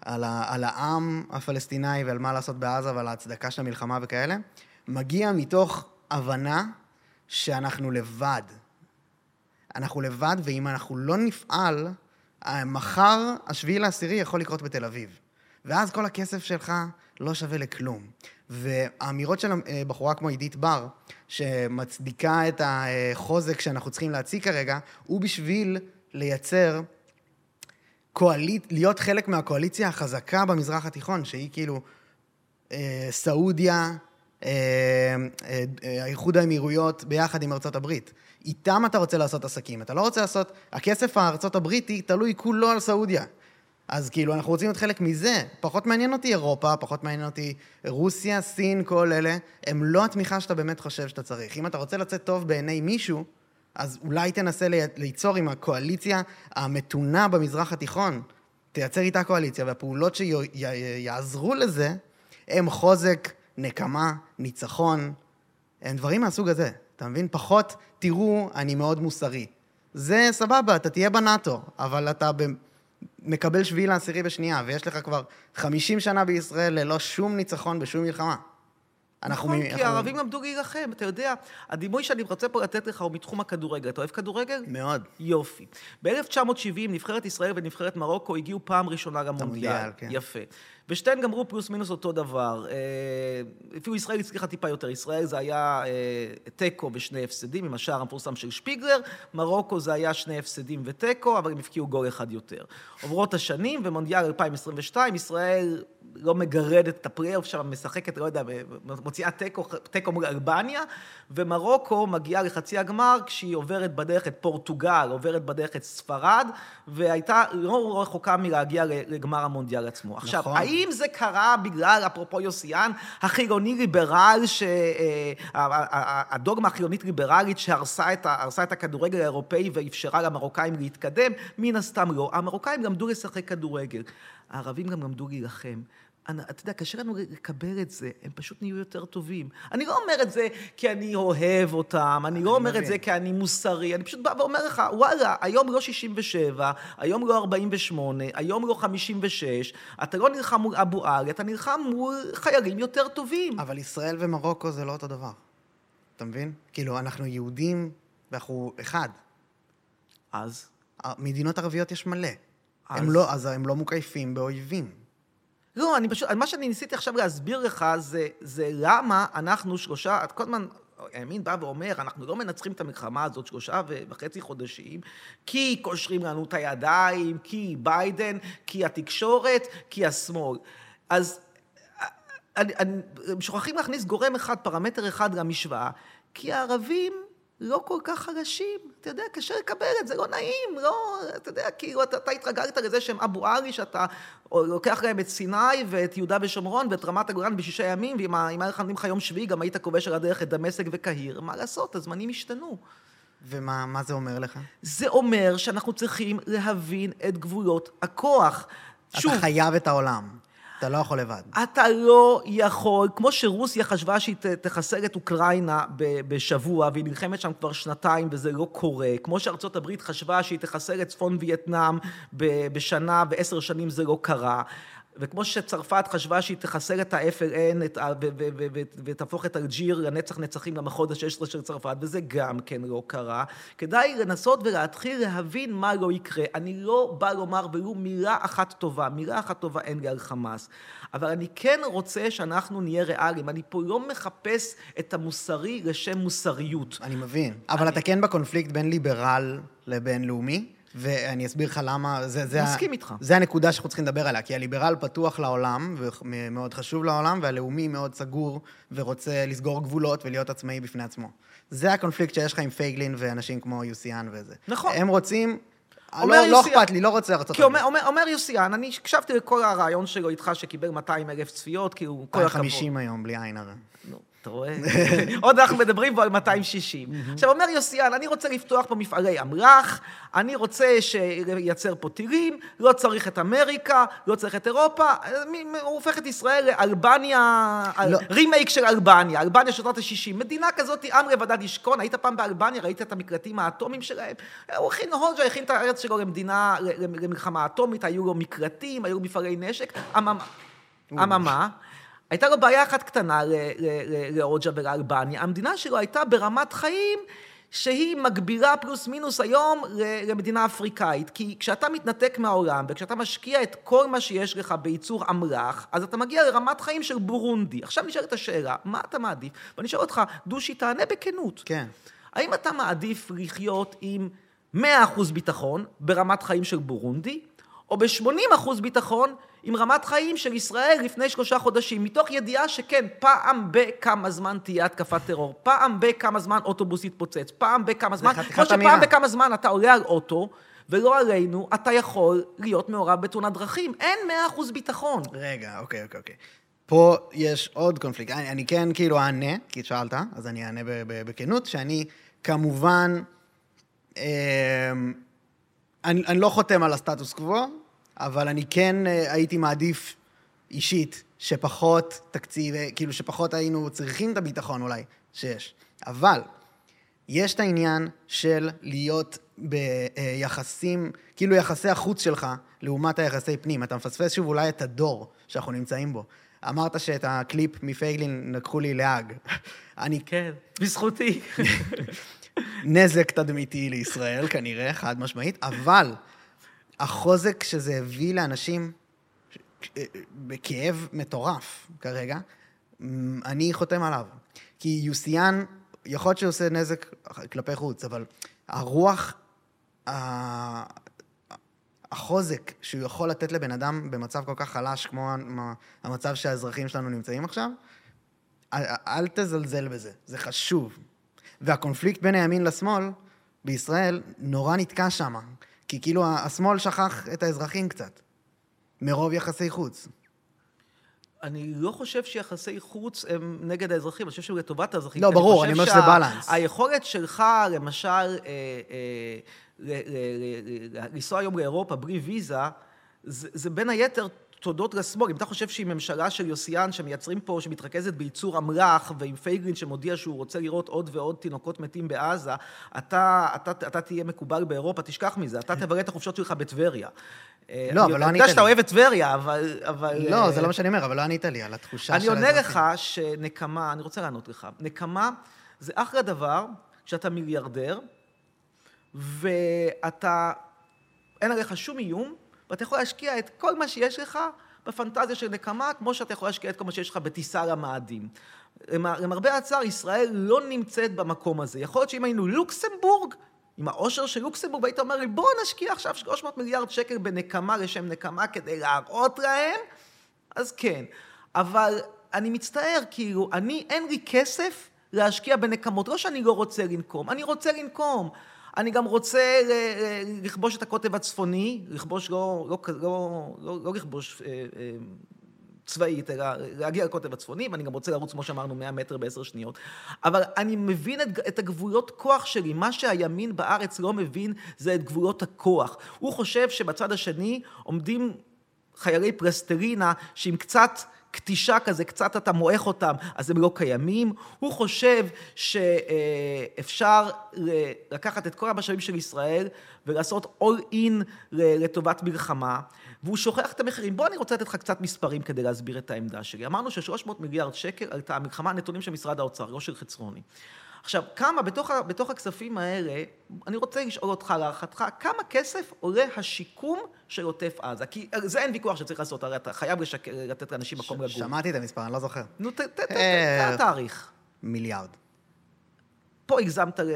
S2: על, על העם הפלסטיני ועל מה לעשות בעזה ועל ההצדקה של המלחמה וכאלה, מגיע מתוך הבנה שאנחנו לבד. אנחנו לבד, ואם אנחנו לא נפעל, אה, מחר, השביעי לעשירי יכול לקרות בתל אביב. ואז כל הכסף שלך לא שווה לכלום. והאמירות של אה, בחורה כמו עידית בר, שמצדיקה את החוזק שאנחנו צריכים להציג כרגע, הוא בשביל לייצר קואליט, להיות חלק מהקואליציה החזקה במזרח התיכון, שהיא כאילו אה, סעודיה, האיחוד האמירויות ביחד עם ארצות הברית. איתם אתה רוצה לעשות עסקים, אתה לא רוצה לעשות... הכסף הארצות הבריטי תלוי כולו על סעודיה. אז כאילו, אנחנו רוצים להיות חלק מזה. פחות מעניין אותי אירופה, פחות מעניין אותי רוסיה, סין, כל אלה. הם לא התמיכה שאתה באמת חושב שאתה צריך. אם אתה רוצה לצאת טוב בעיני מישהו, אז אולי תנסה ליצור עם הקואליציה המתונה במזרח התיכון. תייצר איתה קואליציה, והפעולות שיעזרו לזה הם חוזק, נקמה, ניצחון, הם דברים מהסוג הזה. אתה מבין? פחות, תראו, אני מאוד מוסרי. זה סבבה, אתה תהיה בנאטו, אבל אתה. מקבל שביעי לעשירי בשנייה, ויש לך כבר 50 שנה בישראל ללא שום ניצחון בשום מלחמה.
S1: נכון, מ... כי הערבים למדו להילחם, אתה יודע, הדימוי שאני רוצה פה לתת לך הוא מתחום הכדורגל. אתה אוהב כדורגל?
S2: מאוד.
S1: יופי. ב-1970 נבחרת ישראל ונבחרת מרוקו הגיעו פעם ראשונה למונדיאל. כן. יפה. ושתיהן גמרו פלוס מינוס אותו דבר. אה, אפילו ישראל הצליחה טיפה יותר. ישראל זה היה אה, תיקו ושני הפסדים, עם השער המפורסם של שפיגלר. מרוקו זה היה שני הפסדים ותיקו, אבל הם הבקיעו גול אחד יותר. עוברות השנים, ומונדיאל 2022, ישראל לא מגרדת את הפלייאוף שם, משחקת, לא יודע, מוציאה תיקו, מול אלבניה, ומרוקו מגיעה לחצי הגמר כשהיא עוברת בדרך את פורטוגל, עוברת בדרך את ספרד, והייתה לא רחוקה מלהגיע לגמר המונדיאל עצמו. נכון. עכשיו, האם זה קרה בגלל, אפרופו יוסיאן, החילוני-ליברל, הדוגמה החילונית-ליברלית שהרסה את, את הכדורגל האירופאי ואפשרה למרוקאים להתקדם? מן הסתם לא. המרוקאים למדו לשחק כדורגל. הערבים גם למדו להילחם. אתה יודע, קשה לנו לקבל את זה, הם פשוט נהיו יותר טובים. אני לא אומר את זה כי אני אוהב אותם, אני לא אומר את זה כי אני מוסרי, אני פשוט בא ואומר לך, וואלה, היום לא 67, היום לא 48, היום לא 56, אתה לא נלחם מול אבו עלי, אתה נלחם מול חיילים יותר טובים.
S2: אבל ישראל ומרוקו זה לא אותו דבר. אתה מבין? כאילו, אנחנו יהודים ואנחנו אחד.
S1: אז?
S2: מדינות ערביות יש מלא. אז... הם לא, אז הם לא מוקייפים באויבים.
S1: לא, אני פשוט, מה שאני ניסיתי עכשיו להסביר לך זה, זה למה אנחנו שלושה, את כל הזמן, הימין בא ואומר, אנחנו לא מנצחים את המלחמה הזאת שלושה וחצי חודשים, כי קושרים לנו את הידיים, כי ביידן, כי התקשורת, כי השמאל. אז אני, אני, שוכחים להכניס גורם אחד, פרמטר אחד למשוואה, כי הערבים לא כל כך חלשים. אתה יודע, קשה לקבל את זה, לא נעים, לא, אתה יודע, כאילו, אתה, אתה התרגלת לזה שהם אבו עלי, שאתה לוקח להם את סיני ואת יהודה ושומרון ואת רמת הגולן בשישה ימים, ואם היה לך לך יום שביעי, גם היית כובש על הדרך את דמשק וקהיר. מה לעשות, הזמנים השתנו.
S2: ומה זה אומר לך?
S1: זה אומר שאנחנו צריכים להבין את גבולות הכוח.
S2: אתה שוב, חייב את העולם. אתה לא יכול לבד.
S1: אתה לא יכול, כמו שרוסיה חשבה שהיא תחסל את אוקראינה בשבוע, והיא נלחמת שם כבר שנתיים וזה לא קורה, כמו שארצות הברית חשבה שהיא תחסל את צפון וייטנאם בשנה ועשר שנים זה לא קרה. וכמו שצרפת חשבה שהיא תחסל את ה-FLN ותהפוך את אלג'יר לנצח נצחים למחוז ה-16 של צרפת, וזה גם כן לא קרה, כדאי לנסות ולהתחיל להבין מה לא יקרה. אני לא בא לומר ולו מילה אחת טובה, מילה אחת טובה אין לי על חמאס, אבל אני כן רוצה שאנחנו נהיה ריאליים. אני פה לא מחפש את המוסרי לשם מוסריות.
S2: אני מבין, אבל אני... אתה כן בקונפליקט בין ליברל לבין לאומי? ואני אסביר לך למה, זה, זה,
S1: מסכים איתך.
S2: זה הנקודה שאנחנו צריכים לדבר עליה, כי הליברל פתוח לעולם, ומאוד חשוב לעולם, והלאומי מאוד סגור, ורוצה לסגור גבולות ולהיות עצמאי בפני עצמו. זה הקונפליקט שיש לך עם פייגלין ואנשים כמו יוסיאן וזה.
S1: נכון.
S2: הם רוצים... לא, לא אכפת לי, לא רוצה ארצות
S1: הברית. אומר, אומר, אומר יוסיאן, אני הקשבתי לכל הרעיון שלו איתך, שקיבל 200 אלף צפיות, כי הוא כל הכבוד.
S2: 250 היום, בלי עין הרע.
S1: אתה רואה? עוד אנחנו מדברים פה על 260. עכשיו, אומר יוסיאן, אני רוצה לפתוח פה מפעלי אמל"ח, אני רוצה שייצר פה טילים, לא צריך את אמריקה, לא צריך את אירופה, הוא הופך את ישראל לאלבניה, לא. רימייק של אלבניה, אלבניה של שנות ה-60. מדינה כזאת, עם לבדד ישכון, היית פעם באלבניה, ראית את המקלטים האטומיים שלהם? הוא הכין, הולג'ה הכין את הארץ שלו למדינה, למלחמה אטומית, היו לו מקלטים, היו מפעלי נשק, אממה, הייתה לו בעיה אחת קטנה לאוג'ה ולאלבניה, המדינה שלו הייתה ברמת חיים שהיא מגבירה פלוס מינוס היום למדינה אפריקאית. כי כשאתה מתנתק מהעולם וכשאתה משקיע את כל מה שיש לך בייצור אמל"ח, אז אתה מגיע לרמת חיים של בורונדי. עכשיו נשאלת השאלה, מה אתה מעדיף? ואני אשאל אותך, דושי, תענה בכנות.
S2: כן.
S1: האם אתה מעדיף לחיות עם 100% ביטחון ברמת חיים של בורונדי, או ב-80% ביטחון עם רמת חיים של ישראל לפני שלושה חודשים, מתוך ידיעה שכן, פעם בכמה זמן תהיה התקפת טרור, פעם בכמה זמן אוטובוס יתפוצץ, פעם בכמה זמן, כמו שפעם בכמה זמן אתה עולה על אוטו, ולא עלינו, אתה יכול להיות מעורב בתאונת דרכים. אין מאה אחוז ביטחון.
S2: רגע, אוקיי, אוקיי, אוקיי. פה יש עוד קונפליקט. אני, אני כן כאילו אענה, כי שאלת, אז אני אענה בכנות, שאני כמובן, אה, אני, אני לא חותם על הסטטוס קוו, אבל אני כן אה, הייתי מעדיף אישית שפחות תקציב, אה, כאילו שפחות היינו צריכים את הביטחון אולי שיש. אבל יש את העניין של להיות ביחסים, כאילו יחסי החוץ שלך לעומת היחסי פנים. אתה מפספס שוב אולי את הדור שאנחנו נמצאים בו. אמרת שאת הקליפ מפייגלין לקחו לי להאג.
S1: אני... כן, בזכותי.
S2: נזק תדמיתי לישראל, כנראה, חד משמעית, אבל החוזק שזה הביא לאנשים בכאב מטורף כרגע, אני חותם עליו. כי יוסיאן, יכול להיות שהוא עושה נזק כלפי חוץ, אבל הרוח, החוזק שהוא יכול לתת לבן אדם במצב כל כך חלש כמו המצב שהאזרחים שלנו נמצאים עכשיו, אל, אל תזלזל בזה, זה חשוב. והקונפליקט בין הימין לשמאל בישראל נורא נתקע שם. כי כאילו השמאל שכח את האזרחים קצת, מרוב יחסי חוץ.
S1: אני לא חושב שיחסי חוץ הם נגד האזרחים, אני חושב שהם לטובת האזרחים.
S2: לא,
S1: כי
S2: ברור, אני אומר שזה בלנס.
S1: היכולת שלך, למשל, אה, אה, לנסוע היום לאירופה בלי ויזה, זה, זה בין היתר תודות לשמאל. אם אתה חושב שהיא ממשלה של יוסיאן שמייצרים פה, שמתרכזת בייצור אמל"ח, ועם פייגלין שמודיע שהוא רוצה לראות עוד ועוד תינוקות מתים בעזה, אתה, אתה, אתה תהיה מקובל באירופה, תשכח מזה, אתה תבלה את החופשות שלך בטבריה.
S2: לא, אבל לא
S1: אני
S2: ענית
S1: יודע שאתה
S2: לי.
S1: אוהב את טבריה, אבל... אבל
S2: לא,
S1: אה,
S2: זה לא מה שאני אומר, אבל לא ענית לי על התחושה
S1: אני
S2: של
S1: עונה
S2: האזרחים.
S1: לך שנקמה, אני רוצה לענות לך, נקמה זה אחלה דבר כשאתה מיליארדר, ואתה, אין עליך שום איום, ואתה יכול להשקיע את כל מה שיש לך בפנטזיה של נקמה, כמו שאתה יכול להשקיע את כל מה שיש לך בטיסה למאדים. למ- למרבה הצער, ישראל לא נמצאת במקום הזה. יכול להיות שאם היינו לוקסמבורג, עם העושר של לוקסמבורג, היית אומר לי, בוא נשקיע עכשיו 300 מיליארד שקל בנקמה לשם נקמה כדי להראות להם, אז כן. אבל אני מצטער, כאילו, אני, אין לי כסף להשקיע בנקמות. לא שאני לא רוצה לנקום, אני רוצה לנקום. אני גם רוצה ל- ל- לכבוש את הקוטב הצפוני, לכבוש לא, לא, לא, לא, לא לכבוש אה, אה, צבאית, אלא להגיע לקוטב הצפוני, ואני גם רוצה לרוץ, כמו שאמרנו, 100 מטר בעשר שניות. אבל אני מבין את, את הגבולות כוח שלי. מה שהימין בארץ לא מבין זה את גבולות הכוח. הוא חושב שבצד השני עומדים חיילי פלסטלינה שעם קצת קטישה כזה, קצת אתה מועך אותם, אז הם לא קיימים. הוא חושב שאפשר לקחת את כל המשאבים של ישראל ולעשות all in לטובת מלחמה, והוא שוכח את המחירים. בוא, אני רוצה לתת לך קצת מספרים כדי להסביר את העמדה שלי. אמרנו ש-300 מיליארד שקל עלתה המלחמה, נתונים של משרד האוצר, לא של חצרוני. עכשיו, כמה, בתוך, בתוך הכספים האלה, אני רוצה לשאול אותך, להערכתך, כמה כסף עולה השיקום של עוטף עזה? כי על זה אין ויכוח שצריך לעשות, הרי אתה חייב לשק... לתת לאנשים מקום לגור.
S2: שמעתי את המספר, אני לא זוכר.
S1: נו, ת- ת-
S2: אה.
S1: ת- תאריך.
S2: מיליארד.
S1: פה הגזמת ל-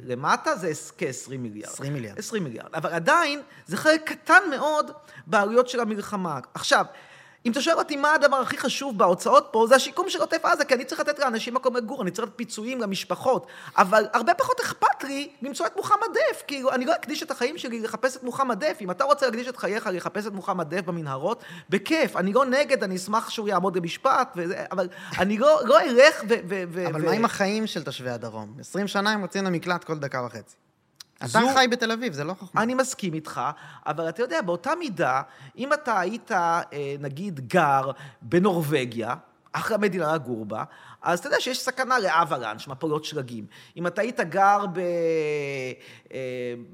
S1: למטה, זה כ-20 מיליארד.
S2: 20 מיליארד.
S1: 20 מיליארד. אבל עדיין, זה חלק קטן מאוד בעלויות של המלחמה. עכשיו, אם אתה שואל אותי מה הדבר הכי חשוב בהוצאות פה, זה השיקום של עוטף עזה, כי אני צריך לתת לאנשים מקום לגור, אני צריך לתת פיצויים למשפחות. אבל הרבה פחות אכפת לי למצוא את מוחמד דף. כאילו, אני לא אקדיש את החיים שלי לחפש את מוחמד דף. אם אתה רוצה להקדיש את חייך לחפש את מוחמד דף במנהרות, בכיף. אני לא נגד, אני אשמח שהוא יעמוד למשפט, וזה, אבל אני לא, לא אלך ו... ו, ו
S2: אבל
S1: ו...
S2: מה עם החיים של תושבי הדרום? 20 שנה הם יוצאים למקלט כל דקה וחצי. אתה
S1: זו-
S2: חי בתל אביב, זה לא חוכמה.
S1: אני מסכים איתך, אבל אתה יודע, באותה מידה, אם אתה היית, אה, נגיד, גר בנורבגיה, אחלה מדינה לגור בה, אז אתה יודע שיש סכנה לאבלנש, מפולות שלגים. אם אתה היית גר ב, אה,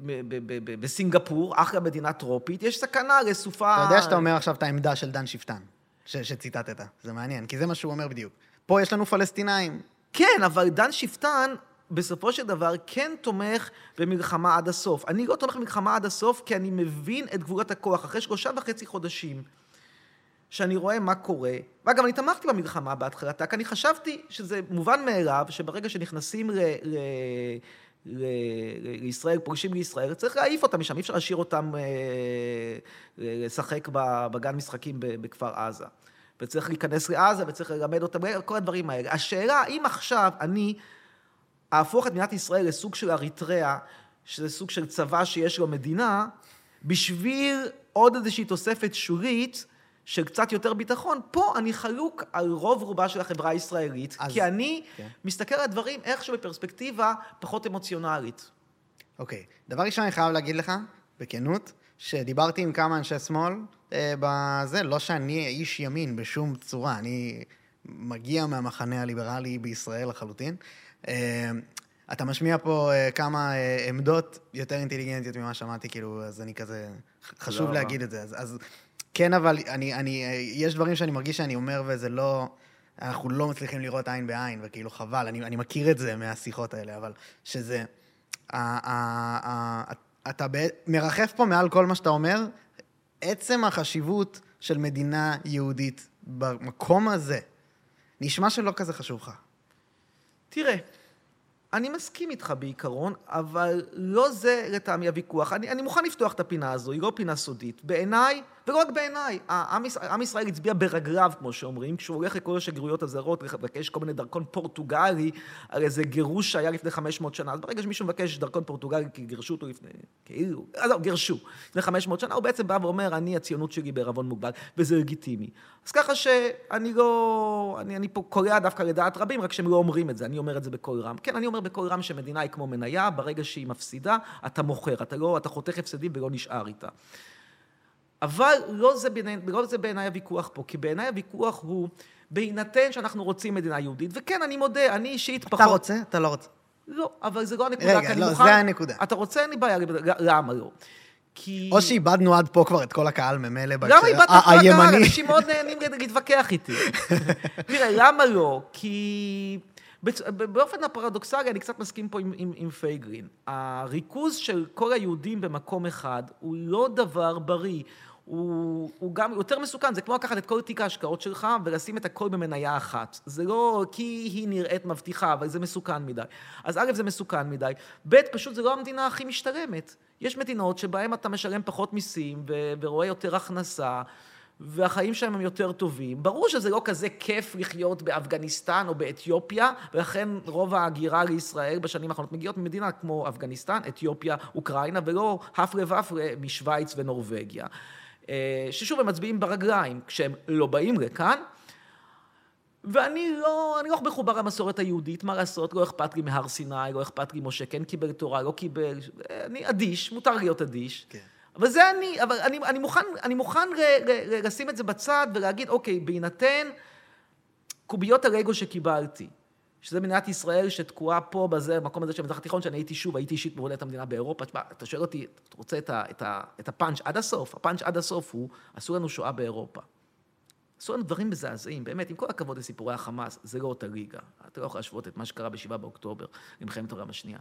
S1: ב, ב, ב, ב, בסינגפור, אחלה מדינה טרופית, יש סכנה לסופה...
S2: אתה יודע שאתה אומר עכשיו את העמדה של דן שפטן, ש- שציטטת. זה מעניין, כי זה מה שהוא אומר בדיוק. פה יש לנו פלסטינאים.
S1: כן, אבל דן שפטן, בסופו של דבר, כן תומך במלחמה עד הסוף. אני לא תומך במלחמה עד הסוף, כי אני מבין את גבולות הכוח. אחרי שלושה וחצי חודשים, שאני רואה מה קורה, ואגב, אני תמכתי במלחמה בהתחלתה, כי אני חשבתי שזה מובן מאליו, שברגע שנכנסים ל... ל... לישראל, פולשים לישראל, צריך להעיף אותם משם, אי אפשר להשאיר אותם אה, לשחק ב- בגן משחקים בכפר עזה. וצריך להיכנס לעזה, וצריך ללמד אותם, כל הדברים האלה. השאלה, האם עכשיו אני אהפוך את מדינת ישראל לסוג של אריתריאה, שזה סוג של צבא שיש לו מדינה, בשביל עוד איזושהי תוספת שולית של קצת יותר ביטחון, פה אני חלוק על רוב רובה של החברה הישראלית,
S2: אז-
S1: כי אני
S2: כן.
S1: מסתכל על הדברים איכשהו בפרספקטיבה פחות אמוציונלית.
S2: אוקיי, דבר ראשון אני חייב להגיד לך, בכנות, שדיברתי עם כמה אנשי שמאל אה, בזה, לא שאני איש ימין בשום צורה, אני מגיע מהמחנה הליברלי בישראל לחלוטין. אה, אתה משמיע פה אה, כמה אה, עמדות יותר אינטליגנטיות ממה שמעתי, כאילו, אז אני כזה, חשוב
S1: רבה.
S2: להגיד את זה. אז, אז כן, אבל אני, אני, יש דברים שאני מרגיש שאני אומר וזה לא... אנחנו לא מצליחים לראות עין בעין, וכאילו חבל, אני, אני מכיר את זה מהשיחות האלה, אבל שזה... ה- ה- ה- אתה ב- מרחף פה מעל כל מה שאתה אומר, עצם החשיבות של מדינה יהודית במקום הזה, נשמע שלא כזה חשוב לך.
S1: תראה, אני מסכים איתך בעיקרון, אבל לא זה לטעמי הוויכוח. אני, אני מוכן לפתוח את הפינה הזו, היא לא פינה סודית. בעיניי, ולא רק בעיניי, עם ישראל הצביע ברגליו, כמו שאומרים, כשהוא הולך לכל השגרירויות הזרות, לבקש כל מיני דרכון פורטוגלי, על איזה גירוש שהיה לפני 500 שנה. אז ברגע שמישהו מבקש דרכון פורטוגלי, כי גירשו אותו לפני, כאילו, אז לא, גירשו, לפני 500 שנה, הוא בעצם בא ואומר, אני, הציונות שלי בערבון מוגבל, וזה לגיטימי. אז ככה שאני לא, אני, אני פה קורע דווקא לדעת רבים, רק שהם לא אומרים את זה, אני אומר את זה בקול רם. כן, אני אומר בקול רם שמדינה היא כמו מניה, ברגע שהיא מפסידה, אתה מוכר, אתה לא, אתה חותך הפסדים ולא נשאר איתה. אבל לא זה, בעיני, לא זה בעיניי הוויכוח פה, כי בעיניי הוויכוח הוא, בהינתן שאנחנו רוצים מדינה יהודית, וכן, אני מודה, אני אישית פחות...
S2: אתה רוצה? אתה לא רוצה.
S1: לא, אבל זה לא הנקודה,
S2: רגע, לא,
S1: מוכן...
S2: זה הנקודה.
S1: אתה רוצה, אין לי בעיה, למה לא? כי...
S2: או שאיבדנו עד פה כבר את כל הקהל ממילא
S1: למה
S2: בהקשר-
S1: איבדת את
S2: ה-
S1: כל הקהל?
S2: הימני.
S1: אנשים מאוד נהנים להתווכח איתי. תראה, למה לא? כי באופן הפרדוקסלי, אני קצת מסכים פה עם, עם, עם פייגלין. הריכוז של כל היהודים במקום אחד הוא לא דבר בריא. הוא, הוא גם יותר מסוכן, זה כמו לקחת את כל תיק ההשקעות שלך ולשים את הכל במניה אחת. זה לא כי היא נראית מבטיחה, אבל זה מסוכן מדי. אז א', זה מסוכן מדי, ב', פשוט זה לא המדינה הכי משתלמת. יש מדינות שבהן אתה משלם פחות מיסים ו- ורואה יותר הכנסה, והחיים שלהם הם יותר טובים. ברור שזה לא כזה כיף לחיות באפגניסטן או באתיופיה, ולכן רוב ההגירה לישראל בשנים האחרונות מגיעות ממדינה כמו אפגניסטן, אתיופיה, אוקראינה, ולא הפלא ופלא משוויץ ונורבגיה. אה, ששוב, הם מצביעים ברגליים כשהם לא באים לכאן. ואני לא, אני לא מחובר למסורת היהודית, מה לעשות, לא אכפת לי מהר סיני, לא אכפת לי משה כן קיבל תורה, לא קיבל, אני אדיש, מותר להיות אדיש.
S2: כן.
S1: אבל זה אני, אבל אני, אני מוכן, אני מוכן ל, ל, ל, לשים את זה בצד ולהגיד, אוקיי, בהינתן קוביות הלגו שקיבלתי, שזה מדינת ישראל שתקועה פה, בזה, במקום הזה של המזרח התיכון, שאני הייתי שוב, הייתי אישית מבודדת המדינה באירופה. תשמע, אתה שואל אותי, אתה רוצה את, ה, את, ה, את הפאנץ' עד הסוף? הפאנץ' עד הסוף הוא, עשו לנו שואה באירופה. עשו לנו דברים מזעזעים, באמת, עם כל הכבוד לסיפורי החמאס, זה לא אותה ליגה. אתה לא יכול להשוות את מה שקרה ב-7 באוקטובר, למלחמת העולם השנייה.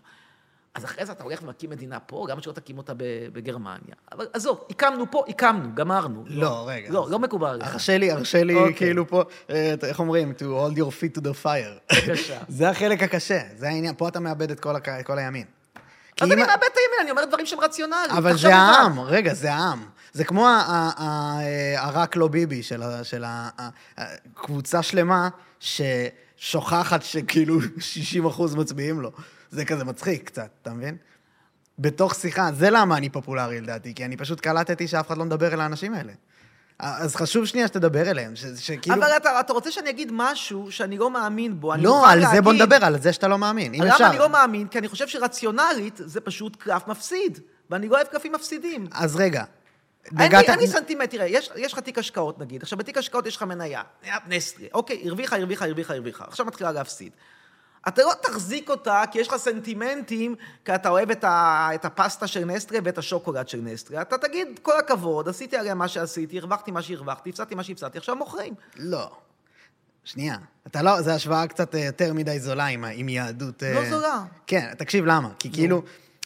S1: אז אחרי זה אתה הולך ומקים מדינה פה, גם שלא תקים אותה בגרמניה. אבל עזוב, הקמנו פה, הקמנו, גמרנו.
S2: לא, רגע.
S1: לא, לא מקובל עליך.
S2: הרשה לי, הרשה לי,
S1: אוקיי.
S2: כאילו פה, אה, איך אומרים? to hold your feet to the fire.
S1: בבקשה.
S2: זה החלק הקשה, זה העניין. פה אתה מאבד את כל הק- כל הימין.
S1: אז אני מאבד את הימין, אני אומר דברים שהם רציונליים.
S2: אבל זה. העם, רגע, זה העם. זה כמו ה- ה- ה- אה, הרק לא ביבי של ה- של ה- ה- ה- קבוצה שלמה ששוכחת שכאילו 60 אחוז מצביעים לו. זה כזה מצחיק קצת, אתה מבין? בתוך שיחה, זה למה אני פופולרי לדעתי, כי אני פשוט קלטתי שאף אחד לא מדבר אל האנשים האלה. אז חשוב שנייה שתדבר אליהם, ש- שכאילו...
S1: אבל אתה, אתה רוצה שאני אגיד משהו שאני לא מאמין בו. אני
S2: לא, על זה בוא
S1: להגיד-
S2: נדבר, על זה שאתה לא מאמין, אם אפשר.
S1: למה אני לא מאמין? כי אני חושב שרציונלית זה פשוט קלף מפסיד. ואני לא אוהב קלפים מפסידים.
S2: אז רגע, נגעת...
S1: לי, אין לי סנטימט, תראה, יש, יש לך תיק השקעות נגיד, עכשיו בתיק השקעות יש לך מניה, נסטלה, אוקיי, הרוויחה, הרוויחה, הרוויחה, הרוויחה, עכשיו מתחילה להפסיד. אתה לא תחזיק אותה כי יש לך סנטימנטים, כי אתה אוהב את, ה, את הפסטה של נסטלה ואת השוקולד של נסטלה. אתה תגיד, כל הכבוד, עשיתי עליה מה שעשיתי, הרווחתי מה שהרווחתי, הפסדתי מה שהפסדתי, עכשיו מוכרים.
S2: לא. שנייה. אתה לא, זו השוואה קצת אה, יותר מדי זולה עם, עם יהדות. אה,
S1: לא זולה.
S2: כן, תקשיב למה. כי כאילו,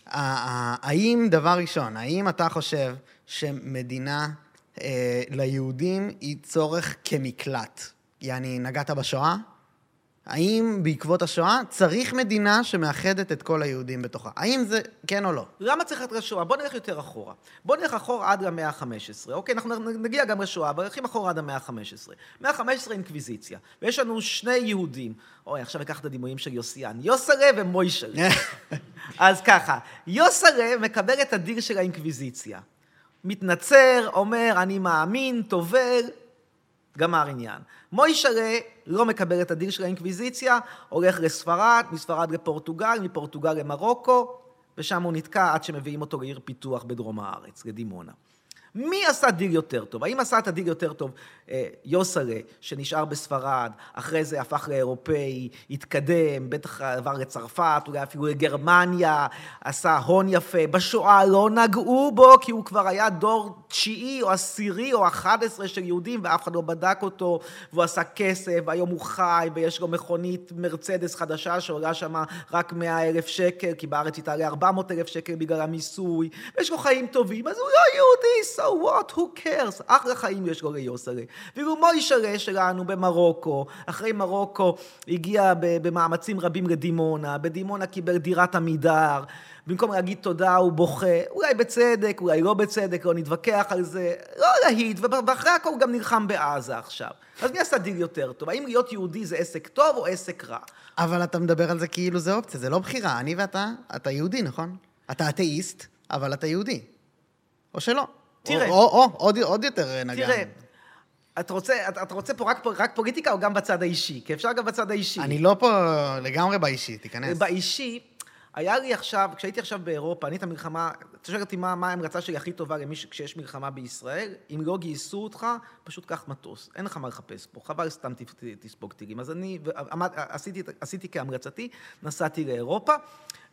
S2: ה- ה- האם, דבר ראשון, האם אתה חושב שמדינה אה, ליהודים היא צורך כמקלט? יעני, נגעת בשואה? האם בעקבות השואה צריך מדינה שמאחדת את כל היהודים בתוכה? האם זה כן או לא?
S1: למה צריך ללכת לשואה? בוא נלך יותר אחורה. בוא נלך אחורה עד למאה ה-15. אוקיי, אנחנו נגיע גם לשואה, אבל הולכים אחורה עד המאה ה-15. מאה ה-15 אינקוויזיציה. ויש לנו שני יהודים. אוי, עכשיו אקח את הדימויים של יוסיאן. יוסרה ומוישלה. אז ככה, יוסרה מקבל את הדיר של האינקוויזיציה. מתנצר, אומר, אני מאמין, טובל, גמר עניין. מוישלה לא מקבל את הדיר של האינקוויזיציה, הולך לספרד, מספרד לפורטוגל, מפורטוגל למרוקו, ושם הוא נתקע עד שמביאים אותו לעיר פיתוח בדרום הארץ, לדימונה. מי עשה דיל יותר טוב? האם עשה את הדיל יותר טוב אה, יוסלה, שנשאר בספרד, אחרי זה הפך לאירופאי, התקדם, בטח עבר לצרפת, אולי אפילו לגרמניה, עשה הון יפה. בשואה לא נגעו בו, כי הוא כבר היה דור תשיעי או עשירי או אחד עשרה של יהודים, ואף אחד לא בדק אותו, והוא עשה כסף, והיום הוא חי, ויש לו מכונית מרצדס חדשה שעולה שם רק 100 אלף שקל, כי בארץ היא תעלה 400 אלף שקל בגלל המיסוי, ויש לו חיים טובים, אז הוא לא יהודי, סורי. what, who cares? אחלה חיים יש לו ליוסלה. ואילו מוישלה שלנו במרוקו, אחרי מרוקו הגיע במאמצים רבים לדימונה, בדימונה קיבל דירת עמידר, במקום להגיד תודה הוא בוכה, אולי בצדק, אולי לא בצדק, לא נתווכח על זה, לא להיט, ואחרי הכל הוא גם נלחם בעזה עכשיו. אז מי עשה דיל יותר טוב? האם להיות יהודי זה עסק טוב או עסק רע?
S2: אבל אתה מדבר על זה כאילו זה אופציה, זה לא בחירה. אני ואתה, אתה יהודי, נכון? אתה אתאיסט, אבל אתה יהודי. או שלא.
S1: תראה.
S2: או, או, או עוד, עוד יותר נגענו.
S1: תראה, אתה רוצה, אתה, אתה רוצה פה רק, רק פוליטיקה או גם בצד האישי? כי אפשר גם בצד האישי.
S2: אני לא פה לגמרי באישי, תיכנס.
S1: באישי, היה לי עכשיו, כשהייתי עכשיו באירופה, אני את המלחמה, אתה שואל אותי מה, מה ההמלצה שלי הכי טובה למי. כשיש מלחמה בישראל, אם לא גייסו אותך, פשוט קח מטוס, אין לך מה לחפש פה, חבל סתם תספוג טילים. אז אני עמד, עשיתי, עשיתי כהמלצתי, נסעתי לאירופה.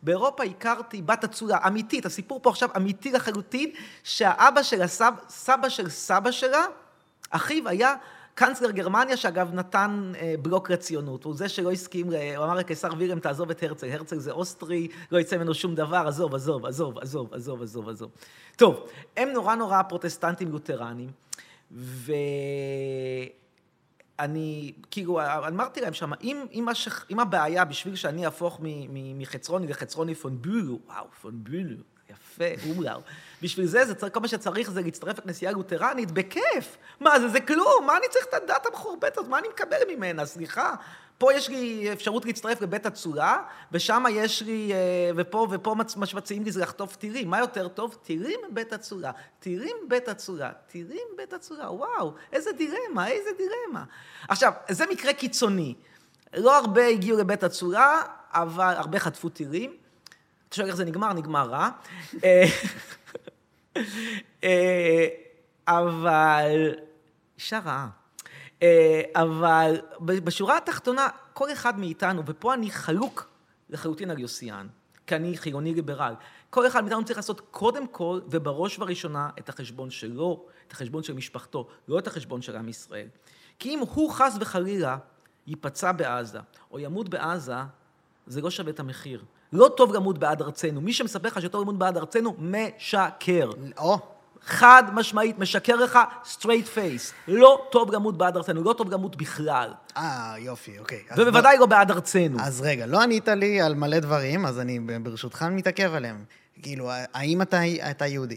S1: באירופה הכרתי בת אצולה, אמיתית, הסיפור פה עכשיו אמיתי לחלוטין, שהאבא של הסב, סבא של סבא שלה, אחיו היה קאנצלר גרמניה, שאגב נתן אה, בלוק לציונות, הוא זה שלא הסכים, הוא אמר לקיסר וילם, תעזוב את הרצל, הרצל זה אוסטרי, לא יצא ממנו שום דבר, עזוב, עזוב, עזוב, עזוב, עזוב, עזוב, עזוב. טוב, הם נורא נורא פרוטסטנטים לותרנים, ואני, כאילו, אמרתי להם שם, אם, אם, השכ... אם הבעיה בשביל שאני אהפוך מחצרוני לחצרוני פון בולו, וואו, פון בולו, יפה, אומלאו. בשביל זה, זה צריך, כל מה שצריך זה להצטרף לכנסייה לותרנית, בכיף. מה זה, זה כלום, מה אני צריך את הדת המחורבטת הזאת, מה אני מקבל ממנה, סליחה. פה יש לי אפשרות להצטרף לבית אצולה, ושם יש לי, אה, ופה, ופה מה שמציעים לי זה לחטוף טירים. מה יותר טוב? טירים בית אצולה. טירים בית אצולה. טירים בית אצולה. וואו, איזה דילמה, איזה דילמה. עכשיו, זה מקרה קיצוני. לא הרבה הגיעו לבית אצולה, אבל הרבה חטפו טירים. אתה שואל איך זה נגמר? נגמר רע. אה, אה, אבל... אישה רעה. אה, אבל בשורה התחתונה, כל אחד מאיתנו, ופה אני חלוק לחלוטין על יוסיאן, כי אני חילוני ליברל, כל אחד מאיתנו צריך לעשות קודם כל ובראש ובראשונה את החשבון שלו, את החשבון של משפחתו, לא את החשבון של עם ישראל. כי אם הוא חס וחלילה ייפצע בעזה, או ימות בעזה, זה לא שווה את המחיר. לא טוב למות בעד ארצנו. מי שמספר לך שטוב למות בעד ארצנו, משקר.
S2: או.
S1: חד משמעית, משקר לך straight face. לא טוב למות בעד ארצנו, לא טוב למות בכלל.
S2: אה, יופי, אוקיי.
S1: ובוודאי לא בעד ארצנו.
S2: אז רגע, לא ענית לי על מלא דברים, אז אני ברשותך מתעכב עליהם. כאילו, האם אתה, אתה יהודי?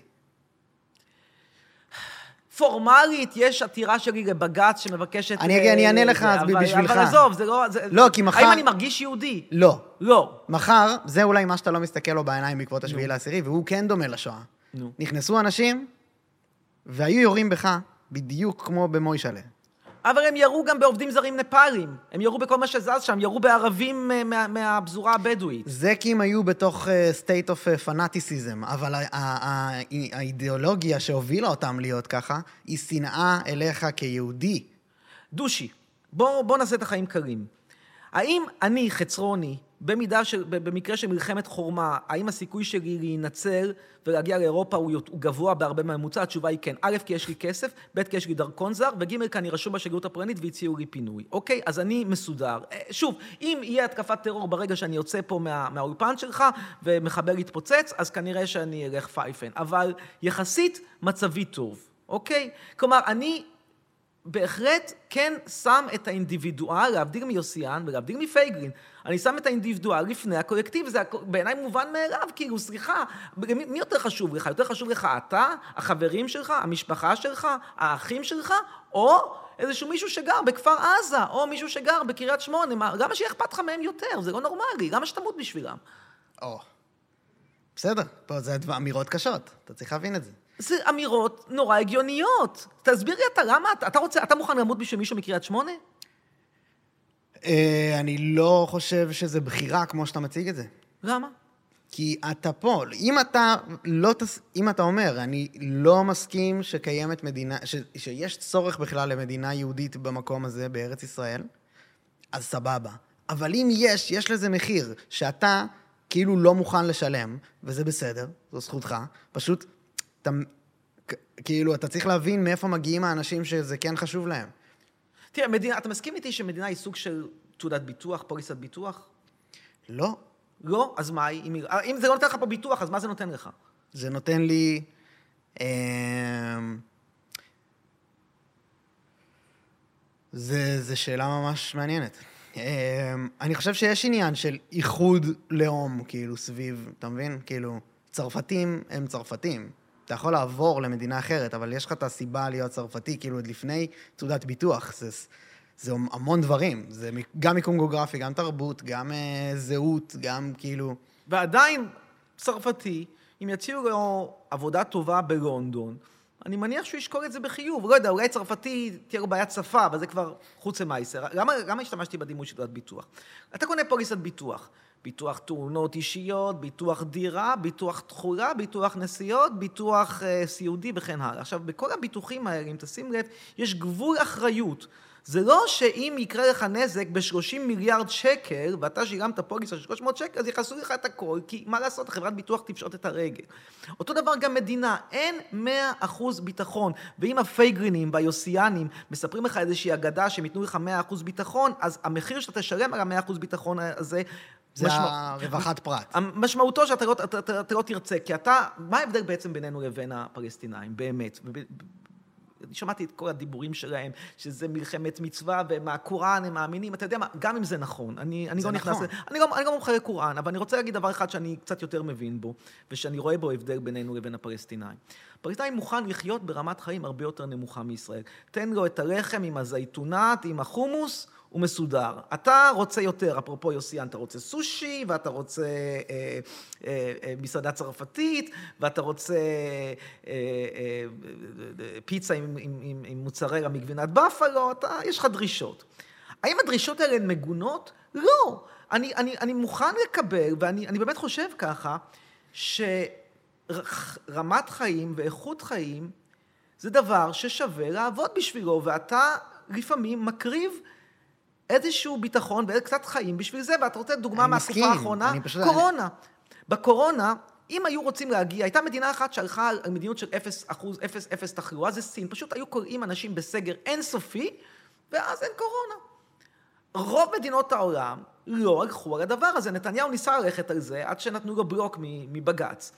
S1: פורמלית יש עתירה שלי לבג"ץ שמבקשת...
S2: אני, אני אענה לך אז אבל, בשבילך.
S1: אבל עזוב, זה לא... זה,
S2: לא, כי מחר...
S1: האם אני מרגיש יהודי?
S2: לא.
S1: לא.
S2: מחר, זה אולי מה שאתה לא מסתכל לו בעיניים בעקבות השביעי לעשירי, והוא כן דומה לשואה. נו. נכנסו אנשים, והיו יורים בך בדיוק כמו במוישלה.
S1: אבל הם ירו גם בעובדים זרים נפאלים. הם ירו בכל מה שזז שם, ירו בערבים אה, מה, מהפזורה הבדואית.
S2: זה כי הם היו בתוך uh, state of fanaticism, אבל האידיאולוגיה שהובילה אותם להיות ככה, היא שנאה אליך כיהודי.
S1: דושי, בוא, בוא נעשה את החיים קלים. האם אני, חצרוני, במידה של, במקרה של מלחמת חורמה, האם הסיכוי שלי להינצל ולהגיע לאירופה הוא, הוא גבוה בהרבה מהממוצע? התשובה היא כן. א', כי יש לי כסף, ב', כי יש לי דרכון זר, וג', כי אני רשום בשגרירות הפרנית והציעו לי פינוי. אוקיי? אז אני מסודר. אה, שוב, אם יהיה התקפת טרור ברגע שאני יוצא פה מה, מהאולפן שלך ומחבר יתפוצץ, אז כנראה שאני אלך פייפן. אבל יחסית מצבי טוב, אוקיי? כלומר, אני בהחלט כן שם את האינדיבידואל, להבדיל מיוסיאן ולהבדיל מפייגלין, אני שם את האינדיבידואל לפני הקולקטיב, זה בעיניי מובן מאליו, כאילו, סליחה, מי, מי יותר חשוב לך? יותר חשוב לך אתה, החברים שלך, המשפחה שלך, האחים שלך, או איזשהו מישהו שגר בכפר עזה, או מישהו שגר בקריית שמונה, למה שיהיה אכפת לך מהם יותר? זה לא נורמלי, למה שתמות בשבילם?
S2: או, בסדר, פה זה אמירות קשות, אתה צריך להבין את זה.
S1: זה אמירות נורא הגיוניות. תסביר לי אתה, למה אתה, אתה רוצה, אתה מוכן למות בשביל מישהו מקריית שמונה?
S2: אה, אני לא חושב שזה בחירה כמו שאתה מציג את זה.
S1: למה?
S2: כי אתה פה, אם אתה לא, תס... אם אתה אומר, אני לא מסכים שקיימת מדינה, ש... שיש צורך בכלל למדינה יהודית במקום הזה, בארץ ישראל, אז סבבה. אבל אם יש, יש לזה מחיר שאתה כאילו לא מוכן לשלם, וזה בסדר, זו זכותך, פשוט אתה, כאילו, אתה צריך להבין מאיפה מגיעים האנשים שזה כן חשוב להם.
S1: תראה, מדינה, אתה מסכים איתי שמדינה היא סוג של תעודת ביטוח, פוליסת ביטוח?
S2: לא.
S1: לא? אז מה, אם, אם זה לא נותן לך פה ביטוח, אז מה זה נותן לך?
S2: זה נותן לי אמ, זה, זה שאלה ממש מעניינת. אמ, אני חושב שיש עניין של איחוד לאום, כאילו, סביב, אתה מבין? כאילו, צרפתים הם צרפתים. אתה יכול לעבור למדינה אחרת, אבל יש לך את הסיבה להיות צרפתי, כאילו, עוד לפני תעודת ביטוח. זה, זה המון דברים. זה גם מיקום גיאוגרפי, גם תרבות, גם uh, זהות, גם כאילו...
S1: ועדיין, צרפתי, אם יציעו לו עבודה טובה בלונדון, אני מניח שהוא ישקול את זה בחיוב. לא יודע, אולי צרפתי תהיה לו בעיית שפה, אבל זה כבר חוץ למייסר. למה, למה השתמשתי בדימוי של תעודת ביטוח? אתה קונה פוליסת ביטוח. ביטוח תאונות אישיות, ביטוח דירה, ביטוח תכולה, ביטוח נסיעות, ביטוח אה, סיעודי וכן הלאה. עכשיו, בכל הביטוחים האלה, אם תשים לב, יש גבול אחריות. זה לא שאם יקרה לך נזק ב-30 מיליארד שקל, ואתה שילמת פוליסה של 300 שקל, אז יכנסו לך את הכל, כי מה לעשות, חברת ביטוח תפשוט את הרגל. אותו דבר גם מדינה, אין 100% ביטחון. ואם הפייגרינים והיוסיאנים מספרים לך איזושהי אגדה שהם ייתנו לך 100% ביטחון, אז המחיר שאתה תשלם על ה-100% ביטחון הזה...
S2: זה משמע... הרווחת פרט.
S1: משמעותו שאתה לא, אתה, אתה, אתה לא תרצה, כי אתה, מה ההבדל בעצם בינינו לבין הפלסטינאים, באמת? אני שמעתי את כל הדיבורים שלהם, שזה מלחמת מצווה, ומהקוראן הם מאמינים, אתה יודע מה, גם אם זה נכון, אני, אני לא נכנס... נכון. אני לא, אני לא מומחה לקוראן, אבל אני רוצה להגיד דבר אחד שאני קצת יותר מבין בו, ושאני רואה בו הבדל בינינו לבין הפלסטינאים. הפלסטינאי מוכן לחיות ברמת חיים הרבה יותר נמוכה מישראל. תן לו את הלחם עם הזייתונת, עם החומוס, הוא מסודר. אתה רוצה יותר, אפרופו יוסיאן, אתה רוצה סושי, ואתה רוצה אה, אה, אה, מסעדה צרפתית, ואתה רוצה אה, אה, אה, פיצה עם, עם, עם, עם מוצרלה מגבינת בפלו, אתה, יש לך דרישות. האם הדרישות האלה הן מגונות? לא. אני, אני, אני מוכן לקבל, ואני באמת חושב ככה, שרמת חיים ואיכות חיים זה דבר ששווה לעבוד בשבילו, ואתה לפעמים מקריב איזשהו ביטחון וקצת חיים בשביל זה, ואתה רוצה דוגמה מהתקופה האחרונה? אני פשוט... קורונה. בקורונה, אם היו רוצים להגיע, הייתה מדינה אחת שהלכה על מדיניות של 0 אחוז, 0, 0 תחלואה, זה סין. פשוט היו קוראים אנשים בסגר אינסופי, ואז אין קורונה. רוב מדינות העולם לא הלכו על הדבר הזה. נתניהו ניסה ללכת על זה עד שנתנו לו בלוק מבג"ץ.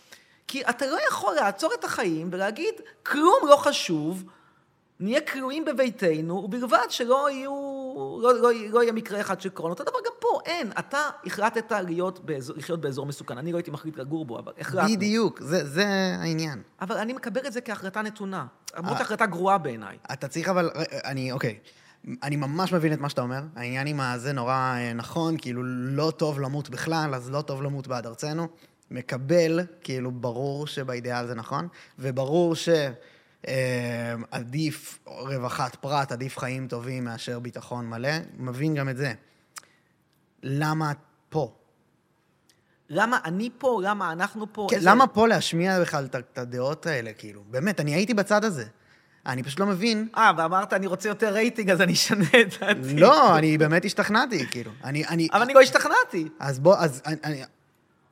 S1: כי אתה לא יכול לעצור את החיים ולהגיד, כלום לא חשוב, נהיה כלואים בביתנו, ובלבד שלא יהיו, לא, לא, לא יהיה מקרה אחד של קורונה. אותו דבר גם פה, אין. אתה החלטת להיות באזור, לחיות באזור מסוכן. אני לא הייתי מחליט לגור בו, אבל החלטנו.
S2: בדיוק, זה, זה העניין.
S1: אבל אני מקבל את זה כהחלטה נתונה. למרות אה, החלטה גרועה בעיניי.
S2: אתה צריך אבל, אה, אני, אוקיי. אני ממש מבין את מה שאתה אומר. העניין עם הזה נורא אה, נכון, כאילו לא טוב למות בכלל, אז לא טוב למות בעד ארצנו. מקבל, כאילו ברור שבאידאל זה נכון, וברור ש... אמ, עדיף רווחת פרט, עדיף חיים טובים מאשר ביטחון מלא. מבין גם את זה. למה פה?
S1: למה אני פה? למה אנחנו פה?
S2: כן, איזה... למה פה להשמיע בכלל את הדעות האלה, כאילו? באמת, אני הייתי בצד הזה. אני פשוט לא מבין.
S1: אה, ואמרת, אני רוצה יותר רייטינג, אז אני אשנה את דעתי.
S2: לא, אני באמת השתכנעתי, כאילו. אני,
S1: אני... אבל אני לא השתכנעתי.
S2: אז בוא, אז אני,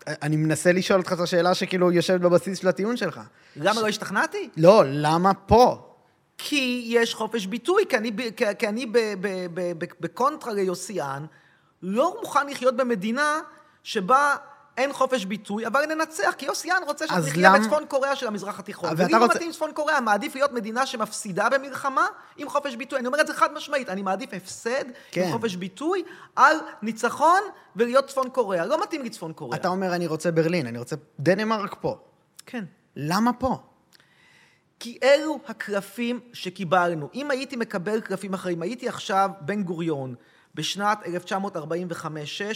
S2: אני מנסה לשאול אותך את השאלה שכאילו יושבת בבסיס של הטיעון שלך.
S1: למה לא השתכנעתי?
S2: לא, למה פה?
S1: כי יש חופש ביטוי, כי אני, כי אני בקונטרה ליוסיאן לא מוכן לחיות במדינה שבה אין חופש ביטוי, אבל ננצח, כי יוסי יאן רוצה שנחיה למ... בצפון קוריאה של המזרח התיכון. ואם לא רוצה... מתאים צפון קוריאה, מעדיף להיות מדינה שמפסידה במלחמה עם חופש ביטוי. אני אומר את זה חד משמעית, אני מעדיף הפסד כן. עם חופש ביטוי על ניצחון ולהיות צפון קוריאה. לא מתאים לי צפון קוריאה.
S2: אתה אומר, אני רוצה ברלין, אני רוצה דנמרק פה.
S1: כן.
S2: למה פה?
S1: כי אלו הקלפים שקיבלנו. אם הייתי מקבל קלפים אחרים, הייתי עכשיו בן גוריון, בשנת 1945-6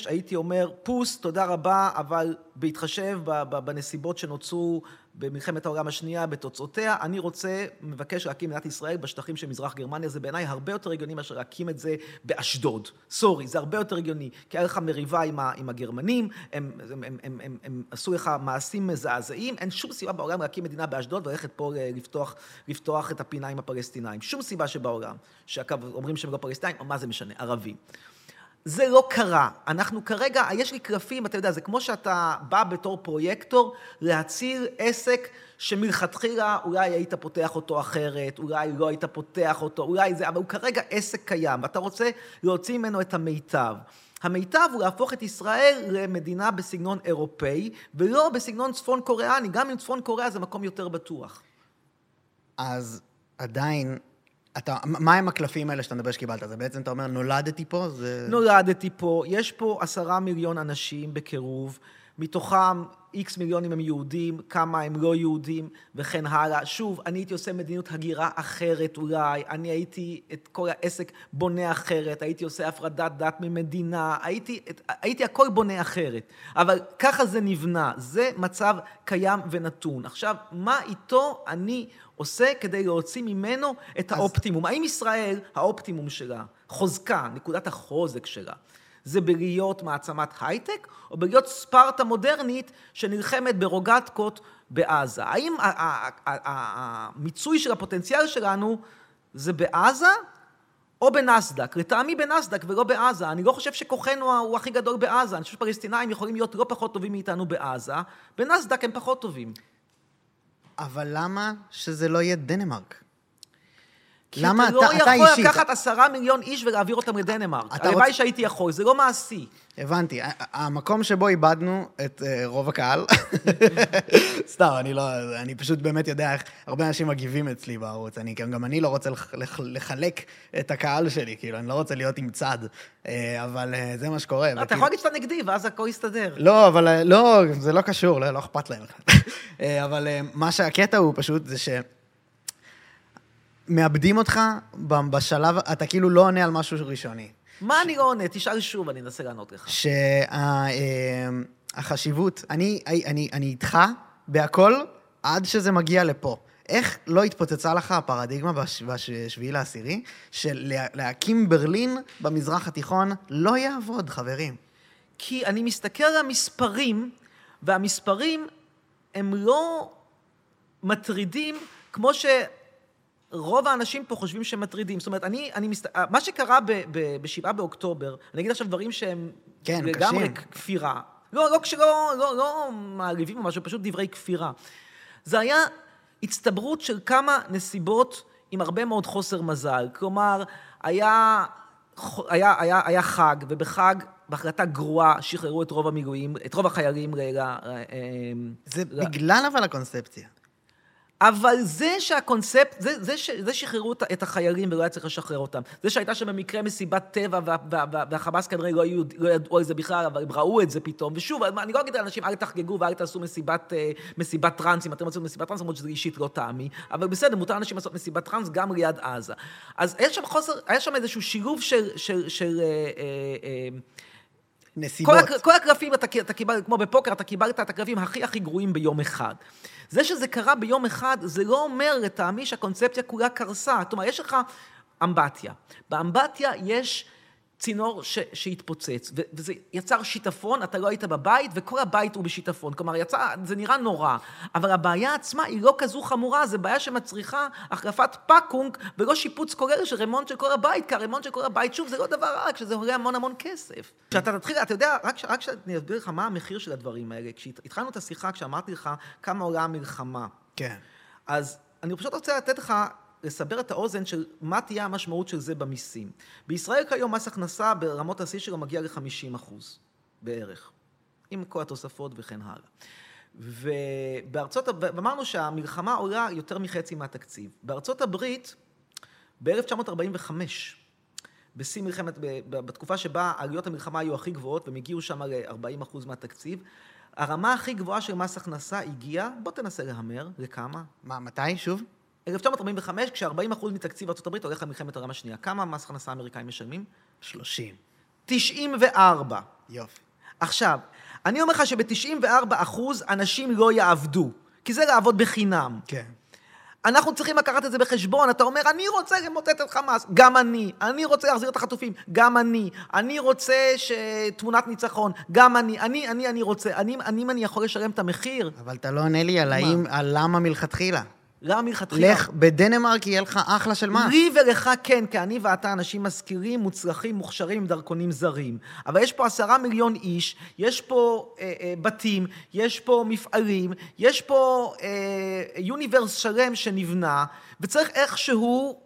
S1: הייתי אומר, פוס, תודה רבה, אבל בהתחשב בנסיבות שנוצרו במלחמת העולם השנייה, בתוצאותיה, אני רוצה, מבקש להקים מדינת ישראל בשטחים של מזרח גרמניה, זה בעיניי הרבה יותר הגיוני מאשר להקים את זה באשדוד. סורי, זה הרבה יותר הגיוני, כי היה לך מריבה עם, ה, עם הגרמנים, הם, הם, הם, הם, הם, הם עשו לך מעשים מזעזעים, אין שום סיבה בעולם להקים מדינה באשדוד וללכת פה אה, לפתוח, לפתוח את הפינה עם הפלסטינאים. שום סיבה שבעולם, שאגב אומרים שהם לא פלסטינאים, מה זה משנה, ערבים. זה לא קרה. אנחנו כרגע, יש לי קלפים, אתה יודע, זה כמו שאתה בא בתור פרויקטור להציל עסק שמלכתחילה אולי היית פותח אותו אחרת, אולי לא היית פותח אותו, אולי זה, אבל הוא כרגע עסק קיים, ואתה רוצה להוציא ממנו את המיטב. המיטב הוא להפוך את ישראל למדינה בסגנון אירופאי, ולא בסגנון צפון קוריאני, גם אם צפון קוריאה זה מקום יותר בטוח.
S2: אז עדיין, אתה, מה הם הקלפים האלה שאתה מדבר שקיבלת? זה בעצם, אתה אומר, נולדתי פה? זה...
S1: נולדתי פה, יש פה עשרה מיליון אנשים בקירוב, מתוכם איקס מיליונים הם יהודים, כמה הם לא יהודים, וכן הלאה. שוב, אני הייתי עושה מדיניות הגירה אחרת אולי, אני הייתי את כל העסק בונה אחרת, הייתי עושה הפרדת דת ממדינה, הייתי, הייתי הכל בונה אחרת. אבל ככה זה נבנה, זה מצב קיים ונתון. עכשיו, מה איתו אני עושה כדי להוציא ממנו את האופטימום? האם ישראל, האופטימום שלה, חוזקה, נקודת החוזק שלה, זה בלהיות מעצמת הייטק, או בלהיות ספרטה מודרנית שנלחמת ברוגטקות בעזה. האם המיצוי של הפוטנציאל שלנו זה בעזה או בנסדק? לטעמי בנסדק ולא בעזה. אני לא חושב שכוחנו הוא הכי גדול בעזה. אני חושב שפלסטינאים יכולים להיות לא פחות טובים מאיתנו בעזה. בנסדק הם פחות טובים.
S2: אבל למה שזה לא יהיה דנמרק?
S1: כי למה אתה, לא אתה, אתה יכול לקחת עשרה מיליון איש ולהעביר אותם לדנמרק. הלוואי רוצ... שהייתי יכול, זה לא מעשי.
S2: הבנתי. המקום שבו איבדנו את uh, רוב הקהל, סתם, אני לא... אני פשוט באמת יודע איך הרבה אנשים מגיבים אצלי בערוץ. אני, גם אני לא רוצה לח, לח, לחלק את הקהל שלי, כאילו, אני לא רוצה להיות עם צד, uh, אבל uh, זה מה שקורה.
S1: לא, אתה יכול להגיד שאתה נגדי, ואז הכל יסתדר.
S2: לא, אבל לא, זה לא קשור, לא, לא אכפת להם. אבל מה שהקטע הוא פשוט, זה ש... מאבדים אותך בשלב, אתה כאילו לא עונה על משהו ראשוני.
S1: מה אני לא עונה? תשאל שוב, אני אנסה לענות לך.
S2: שהחשיבות, שה, אני, אני, אני איתך בהכל עד שזה מגיע לפה. איך לא התפוצצה לך הפרדיגמה בשביעי לעשירי, של להקים ברלין במזרח התיכון לא יעבוד, חברים?
S1: כי אני מסתכל על המספרים, והמספרים הם לא מטרידים כמו ש... רוב האנשים פה חושבים שהם מטרידים. זאת אומרת, אני, אני מסת... מה שקרה ב-7 באוקטובר, אני אגיד עכשיו דברים שהם
S2: כן,
S1: לגמרי
S2: קשים.
S1: כפירה. לא, לא כשלא לא, לא מעליבים או משהו, פשוט דברי כפירה. זה היה הצטברות של כמה נסיבות עם הרבה מאוד חוסר מזל. כלומר, היה, היה, היה, היה חג, ובחג, בהחלטה גרועה, שחררו את רוב המילואים, את רוב החיילים רגע. אה, אה,
S2: זה ל... בגלל אבל הקונספציה.
S1: אבל זה שהקונספט, זה, זה, זה, זה שחררו את החיילים ולא היה צריך לשחרר אותם. זה שהייתה שם במקרה מסיבת טבע וה, וה, וה, והחמאס כנראה לא, היו, לא ידעו על זה בכלל, אבל הם ראו את זה פתאום. ושוב, אני לא אגיד לאנשים, אל תחגגו ואל תעשו מסיבת, אה, מסיבת טראנס, אם אתם רוצים מסיבת טראנס, למרות שזה אישית לא טעמי, אבל בסדר, מותר לאנשים לעשות מסיבת טראנס גם ליד עזה. אז היה שם חוסר, היה שם איזשהו שילוב של... של, של אה, אה,
S2: נסיבות.
S1: כל, כל הקלפים, אתה, אתה קיבלת, כמו בפוקר, אתה קיבלת את הקלפים הכי הכי גרועים ביום אחד. זה שזה קרה ביום אחד, זה לא אומר לטעמי שהקונספציה כולה קרסה. אומרת, יש לך אמבטיה. באמבטיה יש... צינור ש, שהתפוצץ, ו, וזה יצר שיטפון, אתה לא היית בבית, וכל הבית הוא בשיטפון. כלומר, יצא, זה נראה נורא, אבל הבעיה עצמה היא לא כזו חמורה, זו בעיה שמצריכה החלפת פאקונג, ולא שיפוץ כולל של רמונט של כל הבית, כי הרמונט של כל הבית, שוב, זה לא דבר רע, כשזה עולה המון המון כסף. כשאתה תתחיל, אתה יודע, רק כשאני אסביר לך מה המחיר של הדברים האלה, כשהתחלנו את השיחה, כשאמרתי לך כמה עולה המלחמה.
S2: כן.
S1: אז אני פשוט רוצה לתת לך לסבר את האוזן של מה תהיה המשמעות של זה במיסים. בישראל כיום מס הכנסה ברמות השיא שלו מגיע ל-50 אחוז בערך, עם כל התוספות וכן הלאה. ובארצות, ואמרנו שהמלחמה עולה יותר מחצי מהתקציב. בארצות הברית, ב-1945, בשיא מלחמת, בתקופה שבה עלויות המלחמה היו הכי גבוהות, והם הגיעו שם ל-40 אחוז מהתקציב, הרמה הכי גבוהה של מס הכנסה הגיעה, בוא תנסה להמר, לכמה?
S2: מה, מתי שוב?
S1: 1945, כש-40% מתקציב ארה"ב הולך למלחמת העולם השנייה. כמה מס הכנסה האמריקאים משלמים?
S2: 30.
S1: 94.
S2: יופי.
S1: עכשיו, אני אומר לך שב-94% אנשים לא יעבדו, כי זה לעבוד בחינם.
S2: כן.
S1: אנחנו צריכים לקחת את זה בחשבון. אתה אומר, אני רוצה למוטט את חמאס, גם אני. אני רוצה להחזיר את החטופים, גם אני. אני רוצה שתמונת ניצחון, גם אני. אני, אני, אני רוצה. אני, אני, אני יכול לשלם את המחיר.
S2: אבל אתה לא עונה לי על האם, על למה מלכתחילה.
S1: למה מלכתחילה?
S2: לך, בדנמרק יהיה לך אחלה של מס.
S1: לי ולך כן, כי אני ואתה אנשים משכילים, מוצלחים, מוכשרים עם דרכונים זרים. אבל יש פה עשרה מיליון איש, יש פה אה, אה, בתים, יש פה מפעלים, יש פה אה, יוניברס שלם שנבנה, וצריך איכשהו,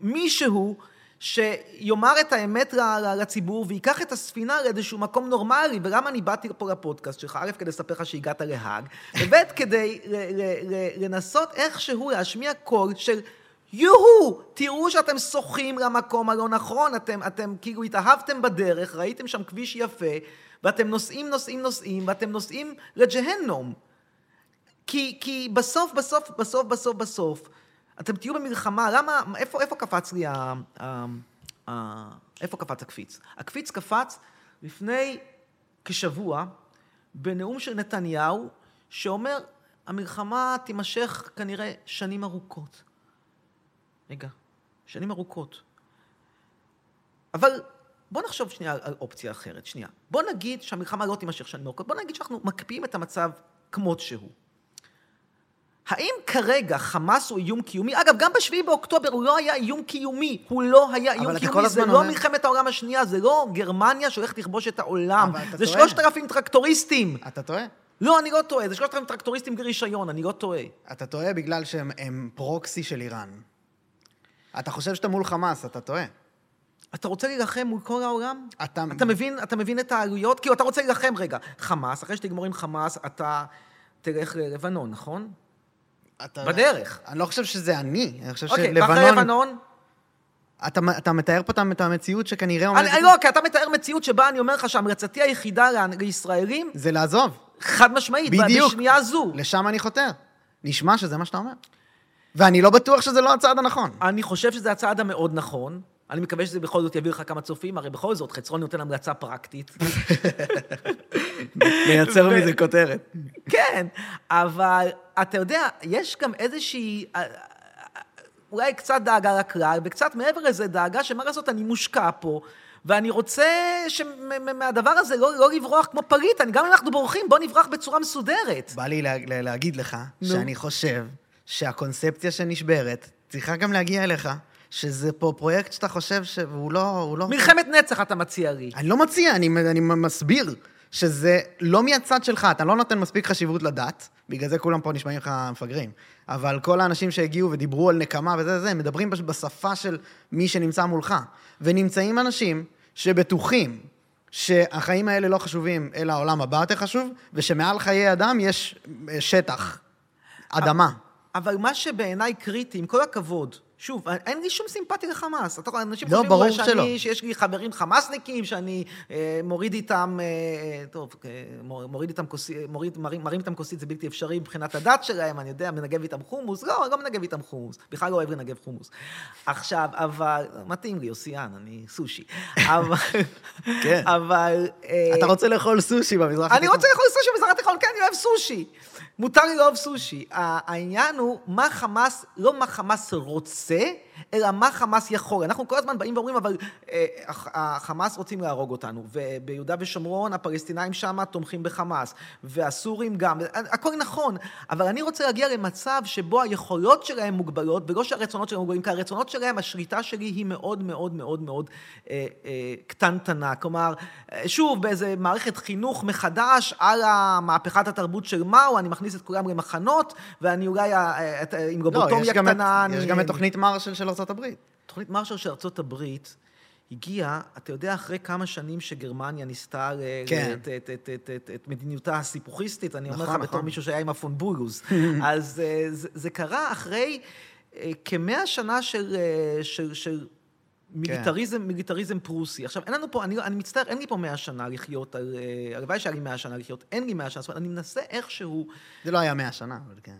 S1: מישהו, שיאמר את האמת לציבור וייקח את הספינה לאיזשהו מקום נורמלי. ולמה אני באתי פה לפודקאסט שלך? א', כדי לספר לך שהגעת להאג, וב', כדי לנסות איכשהו להשמיע קול של... יוהו, תראו שאתם שוחים למקום הלא נכון, אתם, אתם כאילו התאהבתם בדרך, ראיתם שם כביש יפה, ואתם נוסעים, נוסעים, נוסעים, ואתם נוסעים לג'הנום. כי, כי בסוף, בסוף, בסוף, בסוף, בסוף, אתם תהיו במלחמה, למה, איפה, איפה קפץ לי ה... איפה קפץ הקפיץ? הקפיץ קפץ לפני כשבוע בנאום של נתניהו, שאומר, המלחמה תימשך כנראה שנים ארוכות. רגע, שנים ארוכות. אבל בוא נחשוב שנייה על אופציה אחרת, שנייה. בוא נגיד שהמלחמה לא תימשך שנים ארוכות, בוא נגיד שאנחנו מקפיאים את המצב כמות שהוא. האם כרגע חמאס הוא איום קיומי? אגב, גם בשביעי באוקטובר הוא לא היה איום קיומי. הוא לא היה איום קיומי. זה לא
S2: אומר-
S1: מלחמת העולם השנייה, זה לא גרמניה שהולכת לכבוש את העולם. זה. שלושת אלפים טרקטוריסטים.
S2: אתה טועה.
S1: לא, אני לא טועה. זה שלושת אלפים טרקטוריסטים בלי רישיון, אני לא טועה.
S2: אתה טועה בגלל שהם הם פרוקסי של איראן. אתה חושב שאתה מול חמאס, אתה טועה.
S1: אתה רוצה להילחם מול כל העולם?
S2: אתה...
S1: אתה מבין, אתה מבין את העלויות? כאילו, אתה רוצה להילחם, רגע, חמאס, אחרי שתגמור עם חמאס, אתה תלך ללבנון, נכון?
S2: אתה...
S1: בדרך.
S2: אני לא חושב שזה אני, אני חושב
S1: אוקיי, ואחרי
S2: שלבנון...
S1: לבנון?
S2: אתה, אתה מתאר פה את המציאות שכנראה
S1: אני,
S2: עומדת...
S1: אני לא, כי אתה מתאר מציאות שבה אני אומר לך שהמלצתי היחידה לישראלים,
S2: זה לעזוב.
S1: חד משמעית,
S2: בדיוק.
S1: בשנייה זו.
S2: לשם אני חותר. נשמע שזה מה שאתה אומר. ואני לא בטוח שזה לא הצעד הנכון.
S1: אני חושב שזה הצעד המאוד נכון. אני מקווה שזה בכל זאת יביא לך כמה צופים, הרי בכל זאת, חצרון נותן המלצה פרקטית.
S2: לייצר
S1: ו-
S2: מזה כותרת.
S1: כן, אבל אתה יודע, יש גם איזושהי, אה, אה, אולי קצת דאגה לכלל, וקצת מעבר לזה דאגה שמה לעשות, אני מושקע פה, ואני רוצה שמהדבר הזה לא, לא לברוח כמו פריט, אני, גם אם אנחנו בורחים, בוא נברח בצורה מסודרת.
S2: בא לי לה, לה, להגיד לך
S1: נו.
S2: שאני חושב שהקונספציה שנשברת צריכה גם להגיע אליך, שזה פה פרויקט שאתה חושב שהוא לא... לא...
S1: מלחמת נצח אתה מציע לי.
S2: אני לא מציע, אני, אני מסביר שזה לא מהצד שלך, אתה לא נותן מספיק חשיבות לדת, בגלל זה כולם פה נשמעים לך מפגרים. אבל כל האנשים שהגיעו ודיברו על נקמה וזה זה, מדברים בש- בשפה של מי שנמצא מולך. ונמצאים אנשים שבטוחים שהחיים האלה לא חשובים, אלא העולם הבא יותר חשוב, ושמעל חיי אדם יש אה, שטח, אדמה.
S1: אבל מה שבעיניי קריטי, עם כל הכבוד, שוב, אין לי שום סימפתיה לחמאס. אתה רואה, אנשים
S2: לא,
S1: חושבים
S2: ברור
S1: שאני,
S2: שלא.
S1: שיש לי חברים חמאסניקים, שאני אה, מוריד איתם, אה, טוב, אה, מור- מוריד איתם כוסית, מוריד, מרים, מרים איתם כוסית, זה בלתי אפשרי מבחינת הדת שלהם, אני יודע, מנגב איתם חומוס. לא, אני לא מנגב איתם חומוס. בכלל לא אוהב לנגב חומוס. עכשיו, אבל, מתאים לי, אוסיאן, אני סושי. אבל,
S2: כן.
S1: אבל... אה,
S2: אתה רוצה לאכול סושי במזרח
S1: אני רוצה לאכול סושי במזרח התיכון, כן, אני אוהב סושי. מותר לי לאהוב סושי. העניין הוא מה חמאס, לא מה חמאס רוצה, אלא מה חמאס יכול. אנחנו כל הזמן באים ואומרים, אבל אה, הח- החמאס רוצים להרוג אותנו, וביהודה ושומרון הפלסטינאים שם תומכים בחמאס, והסורים גם, הכל נכון, אבל אני רוצה להגיע למצב שבו היכולות שלהם מוגבלות, ולא שהרצונות שלהם מוגבלים, כי הרצונות שלהם, השליטה שלי היא מאוד מאוד מאוד מאוד אה, אה, קטנטנה. כלומר, אה, שוב, באיזה מערכת חינוך מחדש על מהפכת התרבות של מאו, אני מכניס את כולם למחנות, ואני אולי, אה, את- עם
S2: לא,
S1: רובוטומיה
S2: יש את,
S1: קטנה...
S2: יש
S1: אני-
S2: גם את תוכנית מרשל של ארה"ב.
S1: תוכנית מרשל של ארצות הברית הגיעה, אתה יודע, אחרי כמה שנים שגרמניה ניסתה ל-
S2: כן.
S1: את, את, את, את, את, את מדיניותה הסיפוכיסטית, אני אומר לך
S2: נכון,
S1: בתור
S2: נכון.
S1: מישהו שהיה עם הפונבולוס. אז אה, זה, זה קרה אחרי אה, כמאה שנה של, אה, של, של מיליטריזם, מיליטריזם פרוסי. עכשיו, אין לנו פה, אני, אני מצטער, אין לי פה מאה שנה לחיות, אה, הלוואי שהיה לי מאה שנה לחיות, אין לי מאה שנה, זאת אומרת, אני מנסה איכשהו...
S2: זה לא היה מאה שנה, אבל כן.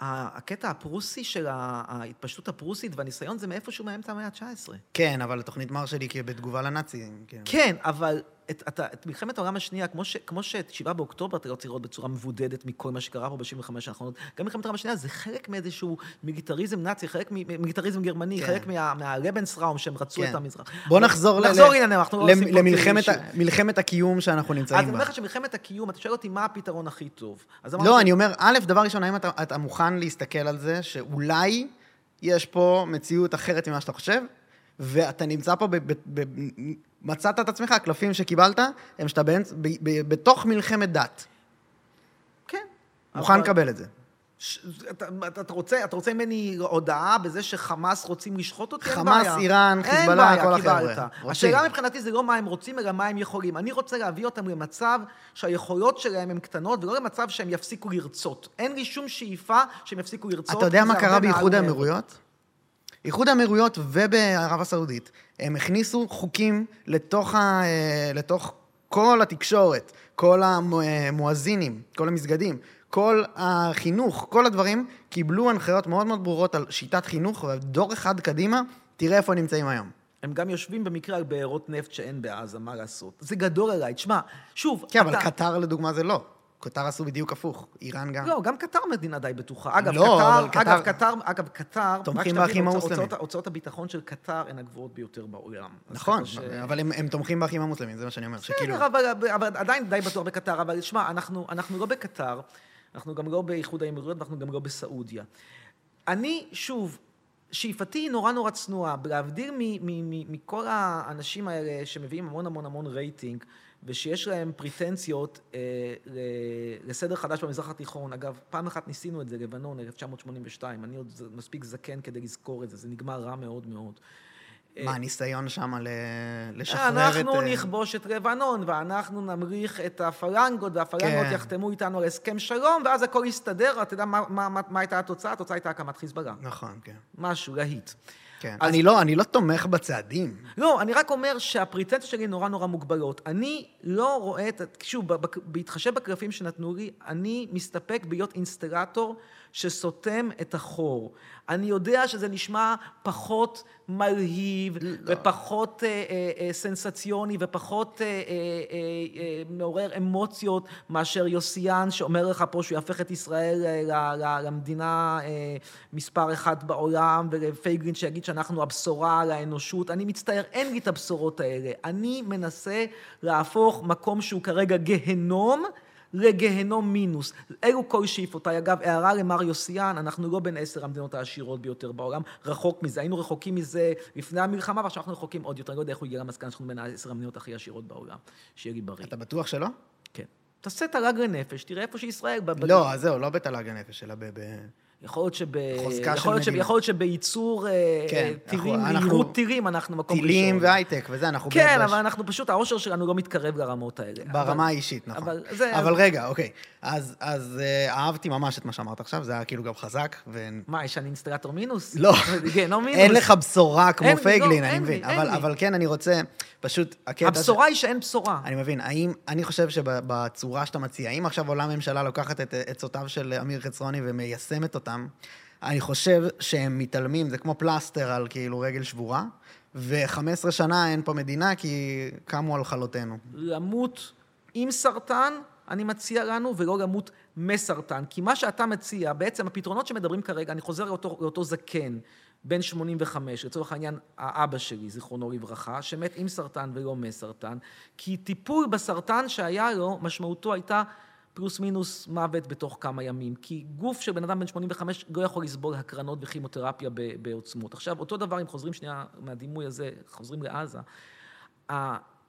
S1: הקטע הפרוסי של ההתפשטות הפרוסית והניסיון זה מאיפשהו מאמצע המאה ה-19.
S2: כן, אבל התוכנית מרשל היא בתגובה לנאצים. כן.
S1: כן, אבל את, את, את מלחמת העולם השנייה, כמו, ש, כמו שאת שבעה באוקטובר אתה רוצה לראות בצורה מבודדת מכל מה שקרה פה ב-75 האחרונות, גם מלחמת העולם השנייה זה חלק מאיזשהו מיליטריזם נאצי, חלק ממיליטריזם גרמני,
S2: כן.
S1: חלק מה, מהלבנסראום שהם רצו
S2: כן.
S1: את המזרח.
S2: בוא נחזור, ל-
S1: נחזור
S2: ל-
S1: לענייננו, אנחנו לא
S2: למ- למלחמת ה- מלחמת הקיום שאנחנו
S1: אז
S2: נמצאים
S1: אני אומר
S2: בה.
S1: לך שמלחמת הקיום, אתה שואל אותי מה הפתרון הכי טוב. אז
S2: לא, אני אומר, א', דבר ראשון, האם אתה, אתה מוכן להסתכל על זה שאולי יש פה מציאות אחרת ממה שאתה חושב, ואתה נמצא פה, ב, ב, ב, מצאת את עצמך, הקלפים שקיבלת, הם שאתה באמצע, ב, ב, בתוך מלחמת דת.
S1: כן.
S2: מוכן
S1: אבל-
S2: לקבל את זה.
S1: ש- אתה, אתה, אתה, רוצה, אתה רוצה ממני הודעה בזה שחמאס רוצים לשחוט אותי?
S2: חמאס. איראן, חיזבאללה, כל. החבר'ה.
S1: השאלה מבחינתי זה לא מה הם רוצים, אלא מה הם יכולים. אני רוצה להביא אותם למצב שהיכולות שלהם הן קטנות, ולא למצב שהם יפסיקו לרצות. אין לי שום שאיפה שהם יפסיקו לרצות.
S2: אתה יודע מה קרה באיחוד. האמירויות? איחוד האמירויות ובערב הסעודית, הם הכניסו חוקים לתוך, ה, אה, לתוך כל התקשורת, כל המואזינים, כל המסגדים, כל החינוך, כל הדברים, קיבלו הנחיות מאוד מאוד ברורות על שיטת חינוך, ודור אחד קדימה, תראה איפה הם נמצאים היום.
S1: הם גם יושבים במקרה על בארות נפט שאין בעזה, מה לעשות? זה גדול עליי. תשמע, שוב,
S2: כן, אבל
S1: אתה-
S2: קטר לדוגמה זה לא. קטר עשו בדיוק הפוך, איראן גם.
S1: לא, גם קטר מדינה די בטוחה. אגב,
S2: לא,
S1: קטר,
S2: קטר-
S1: אגב, קטר, אגב, קטר,
S2: תומכים באחים המוסלמים.
S1: הוצאות- הוצאות הביטחון של קטר הן הגבוהות ביותר בעולם.
S2: נכון,
S1: ש-
S2: אבל הם, הם תומכים באחים המוסלמים, זה מה שאני אומר, שכאילו...
S1: בסדר, אבל, אבל עדיין די בטוח בקטר, אבל שמע, אנחנו, אנחנו לא בקטר, אנחנו גם לא באיחוד האמירויות, ואנחנו גם לא בסעודיה. אני, שוב, שאיפתי היא נורא נורא צנועה, להבדיל מכל האנשים האלה שמביאים המון המון המון רייטינג, ושיש להם פריטנציות אה, לסדר חדש במזרח התיכון. אגב, פעם אחת ניסינו את זה, לבנון, 1982, אני עוד מספיק זקן כדי לזכור את זה, זה נגמר רע מאוד מאוד.
S2: מה, הניסיון שם ל... לשחרר את...
S1: אנחנו
S2: אה,
S1: נכבוש את לבנון, ואנחנו נמריך את הפלנגות, והפלנגות
S2: כן.
S1: יחתמו איתנו על הסכם שלום, ואז הכל יסתדר. אתה יודע מה, מה, מה, מה הייתה התוצאה? התוצאה הייתה הקמת חיזבאללה.
S2: נכון, כן.
S1: משהו, להיט.
S2: כן.
S1: אז-
S2: אני, לא, אני לא תומך בצעדים.
S1: לא, אני רק אומר שהפריטנציות שלי נורא נורא מוגבלות. אני לא רואה את... שוב, בהתחשב בקלפים שנתנו לי, אני מסתפק להיות אינסטלטור שסותם את החור. אני יודע שזה נשמע פחות מלהיב, ופחות אה, אה, אה, סנסציוני, ופחות אה, אה, אה, אה, מעורר אמוציות מאשר יוסיאן, שאומר לך פה שהוא יהפך את ישראל אה, ל- ל- למדינה אה, מספר אחת בעולם, ולפייגלין שיגיד שאנחנו הבשורה לאנושות. אני מצטער, אין לי את הבשורות האלה. אני מנסה להפוך מקום שהוא כרגע גהנום, לגיהנום מינוס. אלו כל שאיפותיי. אגב, הערה למר יוסיאן, אנחנו לא בין עשר המדינות העשירות ביותר בעולם, רחוק מזה. היינו רחוקים מזה לפני המלחמה, ועכשיו אנחנו רחוקים עוד יותר. אני לא יודע איך הוא הגיע למסקנה שאנחנו בין העשר המדינות הכי עשירות בעולם. שיהיה לי בריא.
S2: אתה בטוח שלא?
S1: כן. תעשה תל"ג לנפש, תראה איפה שישראל...
S2: לא, זהו, לא בתל"ג הנפש, אלא ב...
S1: יכול להיות, שב...
S2: חוזקה של
S1: יכול, להיות.
S2: מדינה.
S1: יכול להיות שבייצור אה,
S2: כן,
S1: אה,
S2: אנחנו-
S1: מהירות טילים, אנחנו מקום ראשון.
S2: טילים והייטק וזה, אנחנו...
S1: כן, אבל אנחנו פשוט, האושר שלנו לא מתקרב לרמות האלה.
S2: ברמה
S1: אבל-
S2: האישית, נכון.
S1: אבל זה-
S2: אבל רגע, אוקיי. אז, אז אה, אהבתי ממש את מה שאמרת עכשיו, זה היה כאילו גם חזק, ו...
S1: מה, יש אני אינסטלטור מינוס?
S2: לא.
S1: גיהנום מינוס.
S2: אין לך בשורה כמו
S1: לי,
S2: פייגלין,
S1: לא,
S2: אני מבין. אבל, כן, אני רוצה, פשוט.
S1: הבשורה היא שאין בשורה.
S2: אני מבין. האם, אני חושב שבצורה שאתה מציע, אם עכשיו עולה הממשלה לוקחת את עצותיו של אמיר חצרוני ומיישמת אותם, אני חושב שהם מתעלמים, זה כמו פלסטר על כאילו רגל שבורה, ו-15 שנה אין פה מדינה כי קמו על חלותינו.
S1: למות עם סרטן, אני מציע לנו, ולא למות מסרטן. כי מה שאתה מציע, בעצם הפתרונות שמדברים כרגע, אני חוזר לאותו, לאותו זקן, בן 85, לצורך העניין האבא שלי, זיכרונו לברכה, שמת עם סרטן ולא מסרטן, כי טיפול בסרטן שהיה לו, משמעותו הייתה פלוס מינוס מוות בתוך כמה ימים. כי גוף של בן אדם בן 85 לא יכול לסבול הקרנות וכימותרפיה בעוצמות. עכשיו, אותו דבר, אם חוזרים שנייה מהדימוי הזה, חוזרים לעזה,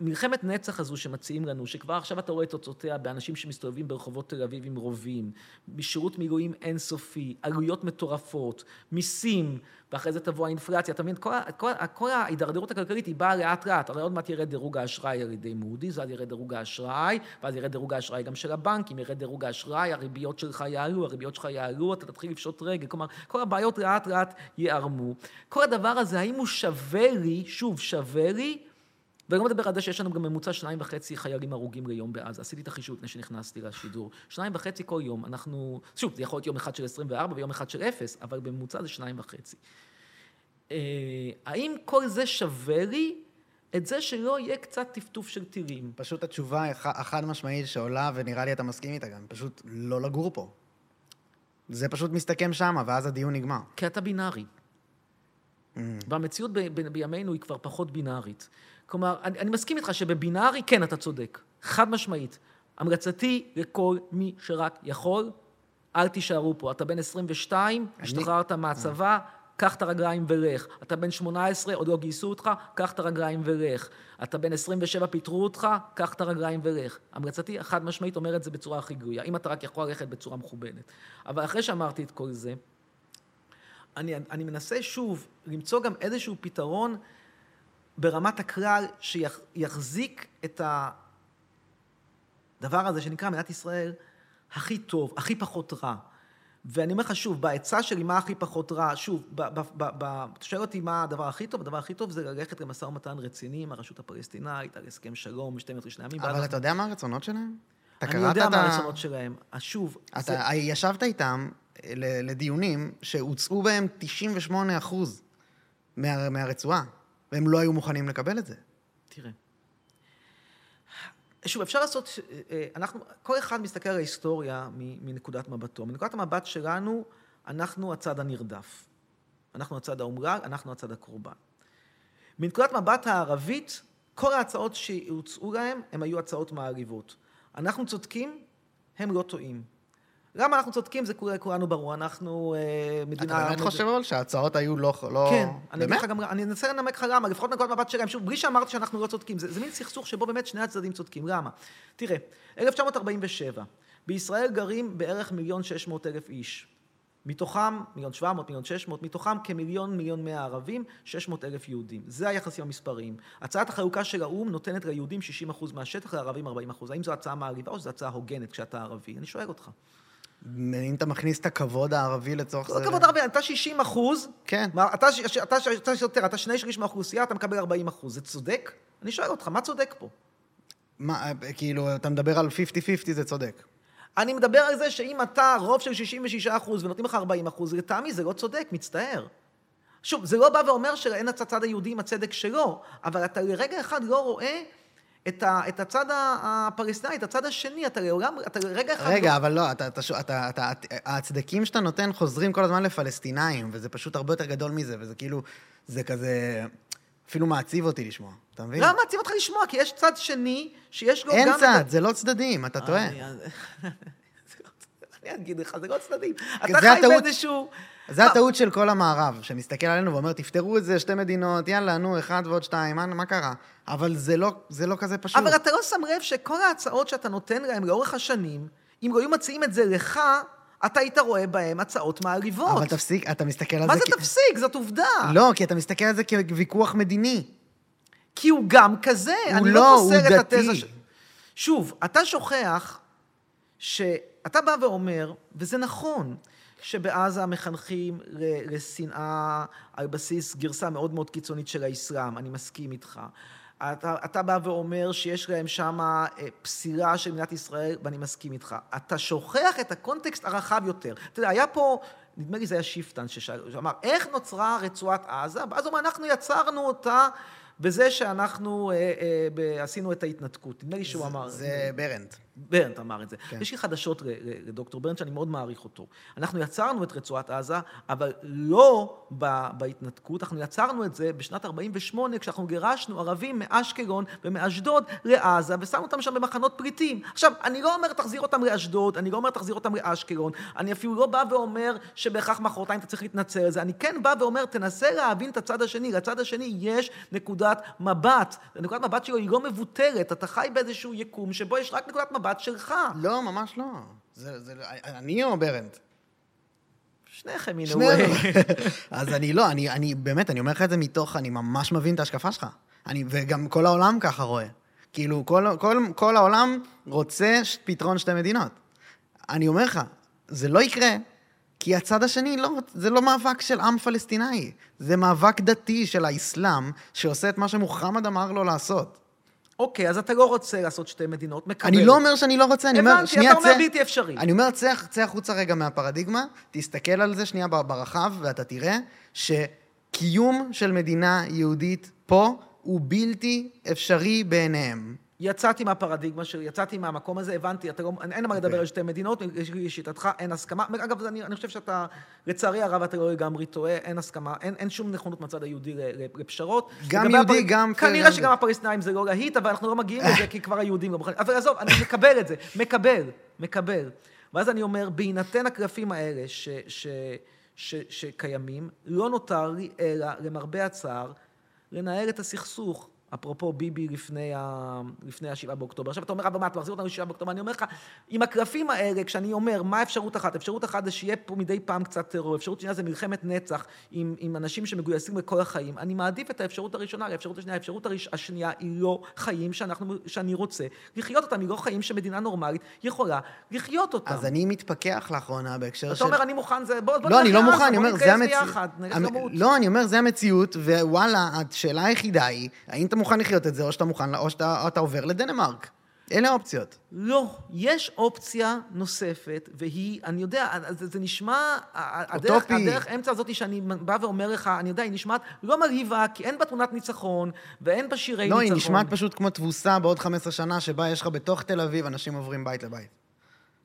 S1: המלחמת נצח הזו שמציעים לנו, שכבר עכשיו אתה רואה את תוצאותיה באנשים שמסתובבים ברחובות תל אביב עם רובים, בשירות מילואים אינסופי, עלויות מטורפות, מיסים, ואחרי זה תבוא האינפלציה, אתה מבין? כל, כל, כל ההידרדרות הכלכלית היא באה לאט לאט, הרי עוד מעט ירד דירוג האשראי על ידי מודי'ס, ואז ירד דירוג האשראי, ואז ירד דירוג האשראי גם של הבנקים, ירד דירוג האשראי, הריביות שלך יעלו, הריביות שלך יעלו, אתה תתחיל לפשוט רגל, כלומר, כל הבעיות לאט לאט ייערמו. כל הדבר הזה, האם הוא שווה לי, שוב, שווה לי, ואני לא מדבר על זה שיש לנו גם ממוצע שניים וחצי חיילים הרוגים ליום בעזה. עשיתי את החישוב לפני שנכנסתי לשידור. שניים וחצי כל יום. אנחנו... שוב, זה יכול להיות יום אחד של 24 ויום אחד של 0, אבל בממוצע זה שניים וחצי. אה, האם כל זה שווה לי את זה שלא יהיה קצת טפטוף של טילים?
S2: פשוט התשובה הח- החד משמעית שעולה, ונראה לי אתה מסכים איתה גם, פשוט לא לגור פה. זה פשוט מסתכם שמה, ואז הדיון נגמר.
S1: כי אתה בינארי. והמציאות ב- ב- בימינו היא כבר פחות בינארית. כלומר, אני, אני מסכים איתך שבבינארי, כן, אתה צודק. חד משמעית. המלצתי לכל מי שרק יכול, אל תישארו פה. אתה בן 22, השתחררת מהצבא, קח את הרגליים ולך. אתה בן 18, עוד לא גייסו אותך, קח את הרגליים ולך. אתה בן 27, פיטרו אותך, קח את הרגליים ולך. המלצתי החד משמעית אומר את זה בצורה הכי גלויה, אם אתה רק יכול ללכת בצורה מכובדת. אבל אחרי שאמרתי את כל זה, אני, אני מנסה שוב למצוא גם איזשהו פתרון ברמת הכלל שיחזיק את הדבר הזה שנקרא מדינת ישראל הכי טוב, הכי פחות רע. ואני אומר לך שוב, בעצה שלי מה הכי פחות רע, שוב, אתה שואל אותי מה הדבר הכי טוב, הדבר הכי טוב זה ללכת למשא ומתן רציני עם הרשות הפלסטינאית, על הסכם שלום, שתי מטר שני ימים.
S2: אבל אתה יודע מה הרצונות שלהם?
S1: אני יודע מה הרצונות שלהם. שוב...
S2: אתה זה... ישבת איתם לדיונים שהוצאו בהם 98 אחוז מה, מהרצועה, והם לא היו מוכנים לקבל את זה.
S1: תראה. שוב, אפשר לעשות, אה, אנחנו, כל אחד מסתכל על ההיסטוריה מנקודת מבטו. מנקודת המבט שלנו, אנחנו הצד הנרדף. אנחנו הצד האומלל, אנחנו הצד הקורבן. מנקודת מבט הערבית, כל ההצעות שהוצאו להם, הן היו הצעות מעליבות. אנחנו צודקים, הם לא טועים. למה אנחנו צודקים, זה כולנו ברור, אנחנו אה, מדינה...
S2: אתה באמת חושב אבל שההצעות היו לא... לא...
S1: כן, אני אגיד לך גם, אני אנסה לנמק לך למה, לפחות מנקודת מבט שלהם, שוב, בלי שאמרתי שאנחנו לא צודקים, זה, זה מין סכסוך שבו באמת שני הצדדים צודקים, למה? תראה, 1947, בישראל גרים בערך מיליון שש מאות אלף איש. מתוכם, מיליון שבע מאות, מיליון שש מאות, מתוכם כמיליון, מיליון מאה ערבים, שש מאות אלף יהודים. זה היחסים המספריים. הצעת החלוקה של האו"ם נותנת ליהודים 60 אחוז מהשטח, לערבים 40 אחוז. האם זו הצעה מעליבה או זו הצעה הוגנת כשאתה ערבי? אני שואל אותך.
S2: אם אתה מכניס את הכבוד הערבי לצורך
S1: לא זה... לא כבוד הערבי, אתה 60 אחוז.
S2: כן.
S1: אתה, אתה, אתה יותר, אתה שני שליש מהאוכלוסייה, אתה מקבל 40 אחוז. זה צודק? אני שואל אותך, מה צודק פה?
S2: מה, כאילו, אתה מדבר על 50-50, זה צודק.
S1: אני מדבר על זה שאם אתה רוב של 66 אחוז ונותנים לך 40 אחוז, לטעמי זה לא צודק, מצטער. שוב, זה לא בא ואומר שאין הצד היהודי עם הצדק שלו, אבל אתה לרגע אחד לא רואה את, ה, את הצד הפלסטיני, את הצד השני, אתה לעולם, אתה רגע אחד...
S2: רגע, לא... אבל לא, אתה, אתה, אתה, אתה, הצדקים שאתה נותן חוזרים כל הזמן לפלסטינאים, וזה פשוט הרבה יותר גדול מזה, וזה כאילו, זה כזה... אפילו מעציב אותי לשמוע, אתה מבין?
S1: למה מעציב אותך לשמוע? כי יש צד שני שיש לו גם...
S2: אין צד. זה לא צדדים, אתה טועה.
S1: אני אגיד לך, זה לא צדדים. אתה חי באיזשהו...
S2: זה הטעות של כל המערב, שמסתכל עלינו ואומר, תפתרו את זה, שתי מדינות, יאללה, נו, אחד ועוד שתיים, מה, מה קרה? אבל זה לא, זה לא כזה פשוט.
S1: אבל אתה לא שם לב שכל ההצעות שאתה נותן להם לאורך השנים, אם היו מציעים את זה לך, אתה היית רואה בהם הצעות מעליבות.
S2: אבל תפסיק, אתה מסתכל על זה...
S1: מה זה כ... תפסיק? זאת עובדה.
S2: לא, כי אתה מסתכל על זה כוויכוח מדיני.
S1: כי הוא גם כזה.
S2: הוא אני לא, לא פוסל את התזה ש...
S1: שוב, אתה שוכח שאתה בא ואומר, וזה נכון, שבעזה מחנכים לשנאה על בסיס גרסה מאוד מאוד קיצונית של האסלאם, אני מסכים איתך. אתה, אתה בא ואומר שיש להם שם אה, פסילה של מדינת ישראל, ואני מסכים איתך. אתה שוכח את הקונטקסט הרחב יותר. אתה יודע, היה פה, נדמה לי זה היה שיפטן שאמר, איך נוצרה רצועת עזה? ואז הוא אמר, אנחנו יצרנו אותה בזה שאנחנו אה, אה, עשינו את ההתנתקות. נדמה לי שהוא אמר...
S2: זה ברנט.
S1: ברנט אמר את זה. כן. יש לי חדשות לדוקטור ברנט שאני מאוד מעריך אותו. אנחנו יצרנו את רצועת עזה, אבל לא בהתנתקות, אנחנו יצרנו את זה בשנת 48' כשאנחנו גירשנו ערבים מאשקלון ומאשדוד לעזה, ושמנו אותם שם במחנות פליטים. עכשיו, אני לא אומר תחזיר אותם לאשדוד, אני לא אומר תחזיר אותם לאשקלון, אני אפילו לא בא ואומר שבהכרח מחרתיים אתה צריך להתנצל על זה, אני כן בא ואומר, תנסה להבין את הצד השני, לצד השני יש נקודת מבט, נקודת מבט שלו היא לא מבוטלת, אתה חי באיזשהו יקום שבו יש רק נקודת מבט שלך.
S2: לא, ממש לא. זה, זה, אני או ברנט?
S1: שניכם, הנה
S2: שנינו. אז אני לא, אני, אני באמת, אני אומר לך את זה מתוך, אני ממש מבין את ההשקפה שלך. אני, וגם כל העולם ככה רואה. כאילו, כל, כל, כל העולם רוצה פתרון שתי מדינות. אני אומר לך, זה לא יקרה, כי הצד השני, לא, זה לא מאבק של עם פלסטיני, זה מאבק דתי של האסלאם, שעושה את מה שמוחמד אמר לו לעשות.
S1: אוקיי, אז אתה לא רוצה לעשות שתי מדינות, מקבל.
S2: אני לא אומר שאני לא רוצה, אני אומר,
S1: שנייה, הבנתי, אתה אומר בלתי אפשרי.
S2: אני אומר, צא החוצה רגע מהפרדיגמה, תסתכל על זה שנייה ברחב, ואתה תראה שקיום של מדינה יהודית פה הוא בלתי אפשרי בעיניהם.
S1: יצאתי מהפרדיגמה שלי, יצאתי מהמקום הזה, הבנתי, אתה לא, אין מה לדבר. אוקיי. על שתי מדינות, לשיטתך אין הסכמה. אגב, אני, אני חושב שאתה, לצערי הרב, אתה לא לגמרי טועה, אין הסכמה, אין, אין שום נכונות מהצד היהודי לפשרות.
S2: גם יהודי, הפר... גם...
S1: כנראה גם... שגם הפלסטינאים זה לא להיט, אבל אנחנו לא מגיעים לזה, כי כבר היהודים לא מוכנים. אבל עזוב, אני מקבל את זה, מקבל, מקבל. ואז אני אומר, בהינתן הקלפים האלה, ש... ש ש, שקיימים, לא נותר לי אלא, למרבה הצער, לנהל את הסכסוך. אפרופו ביבי לפני, ה... לפני השבעה באוקטובר. עכשיו אתה אומר, אבל מה, אתה מחזיר אותנו לשבעה באוקטובר? אני אומר לך, עם הקלפים האלה, כשאני אומר, מה אפשרות אחת? אפשרות אחת זה שיהיה פה מדי פעם קצת טרור, אפשרות שנייה זה מלחמת נצח עם, עם אנשים שמגויסים לכל החיים. אני מעדיף את האפשרות הראשונה לאפשרות השנייה. האפשרות הראש... השנייה היא לא חיים שאנחנו, שאני רוצה לחיות אותם, היא לא חיים שמדינה נורמלית יכולה לחיות אותם.
S2: אז אני מתפכח לאחרונה בהקשר
S1: אתה
S2: של...
S1: אומר, אני מוכן, זה... בוא, בוא
S2: לא, אני לא מוכן, אני אומר, זה המציאות. לא, אני אומר, זה המציאות, ווואלה, השאלה היחידה היא, האם אתה מוכן לחיות את זה, או שאתה מוכן, או שאתה או אתה עובר לדנמרק. אלה האופציות.
S1: לא, יש אופציה נוספת, והיא, אני יודע, זה, זה נשמע, הדרך,
S2: אוטופי.
S1: הדרך אמצע הזאת שאני בא ואומר לך, אני יודע, היא נשמעת לא מרהיבה, כי אין בה תמונת ניצחון, ואין בה שירי
S2: לא,
S1: ניצחון.
S2: היא נשמעת פשוט כמו תבוסה בעוד 15 שנה, שבה יש לך בתוך תל אביב אנשים עוברים בית לבית.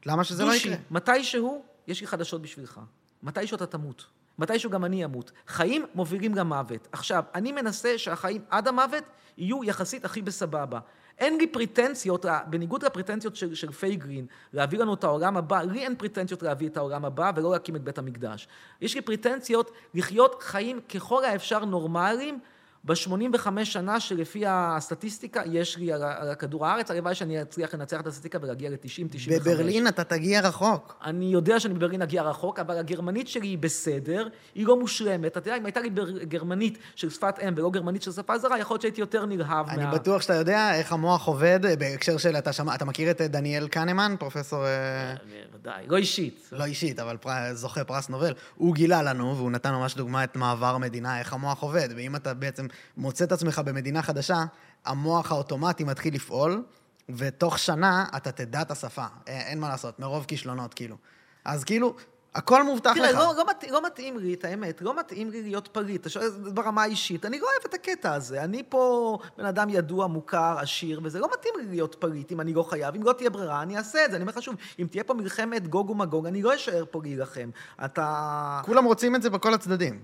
S2: למה שזה לא
S1: דושי,
S2: יקרה?
S1: מתישהו, יש לי חדשות בשבילך. מתישהו אתה תמות. מתישהו גם אני אמות. חיים מובילים למוות. עכשיו, אני מנסה שהחיים עד המוות יהיו יחסית הכי בסבבה. אין לי פריטנציות, בניגוד לפריטנציות של, של פייגלין, להביא לנו את העולם הבא, לי אין פריטנציות להביא את העולם הבא ולא להקים את בית המקדש. יש לי פריטנציות לחיות חיים ככל האפשר נורמליים ב-85 שנה שלפי הסטטיסטיקה יש לי על, על הכדור הארץ, הלוואי שאני אצליח לנצח את הסטטיסטיקה ולהגיע ל-90-95.
S2: בברלין אתה תגיע רחוק.
S1: אני יודע שאני בברלין אגיע רחוק, אבל הגרמנית שלי היא בסדר, היא לא מושלמת. אתה יודע, אם הייתה לי גרמנית של שפת אם ולא גרמנית של שפה זרה, יכול להיות שהייתי יותר נלהב
S2: אני
S1: מה...
S2: בטוח שאתה יודע איך המוח עובד אה, בהקשר של, אתה, שמע, אתה מכיר את אה, דניאל קנמן, פרופסור, אה,
S1: ודאי, לא אישית.
S2: לא אישית, אבל פר, זוכה פרס נובל, הוא גילה לנו, והוא נתן ממש דוגמה את מעבר המדינה, איך המוח עובד. ואם אתה בעצם מוצא את עצמך במדינה חדשה, המוח האוטומטי מתחיל לפעול, ותוך שנה אתה תדע את השפה. אין, מה לעשות, מרוב כישלונות, כאילו. אז כאילו, הכל מובטח
S1: תראה,
S2: לך.
S1: לא, לא, מת, לא מתאים לי, את האמת, לא מתאים לי להיות פריט. אתה שואל ברמה האישית, אני לא אוהב את הקטע הזה. אני פה בן אדם ידוע, מוכר, עשיר, וזה לא מתאים לי להיות פריט אם אני לא חייב. אם לא תהיה ברירה, אני אעשה את זה. אני אומר לך שוב, אם תהיה פה מלחמת גוג ומגוג, אני לא אשאר פה להילחם. אתה...
S2: כולם רוצים את זה בכל הצדדים.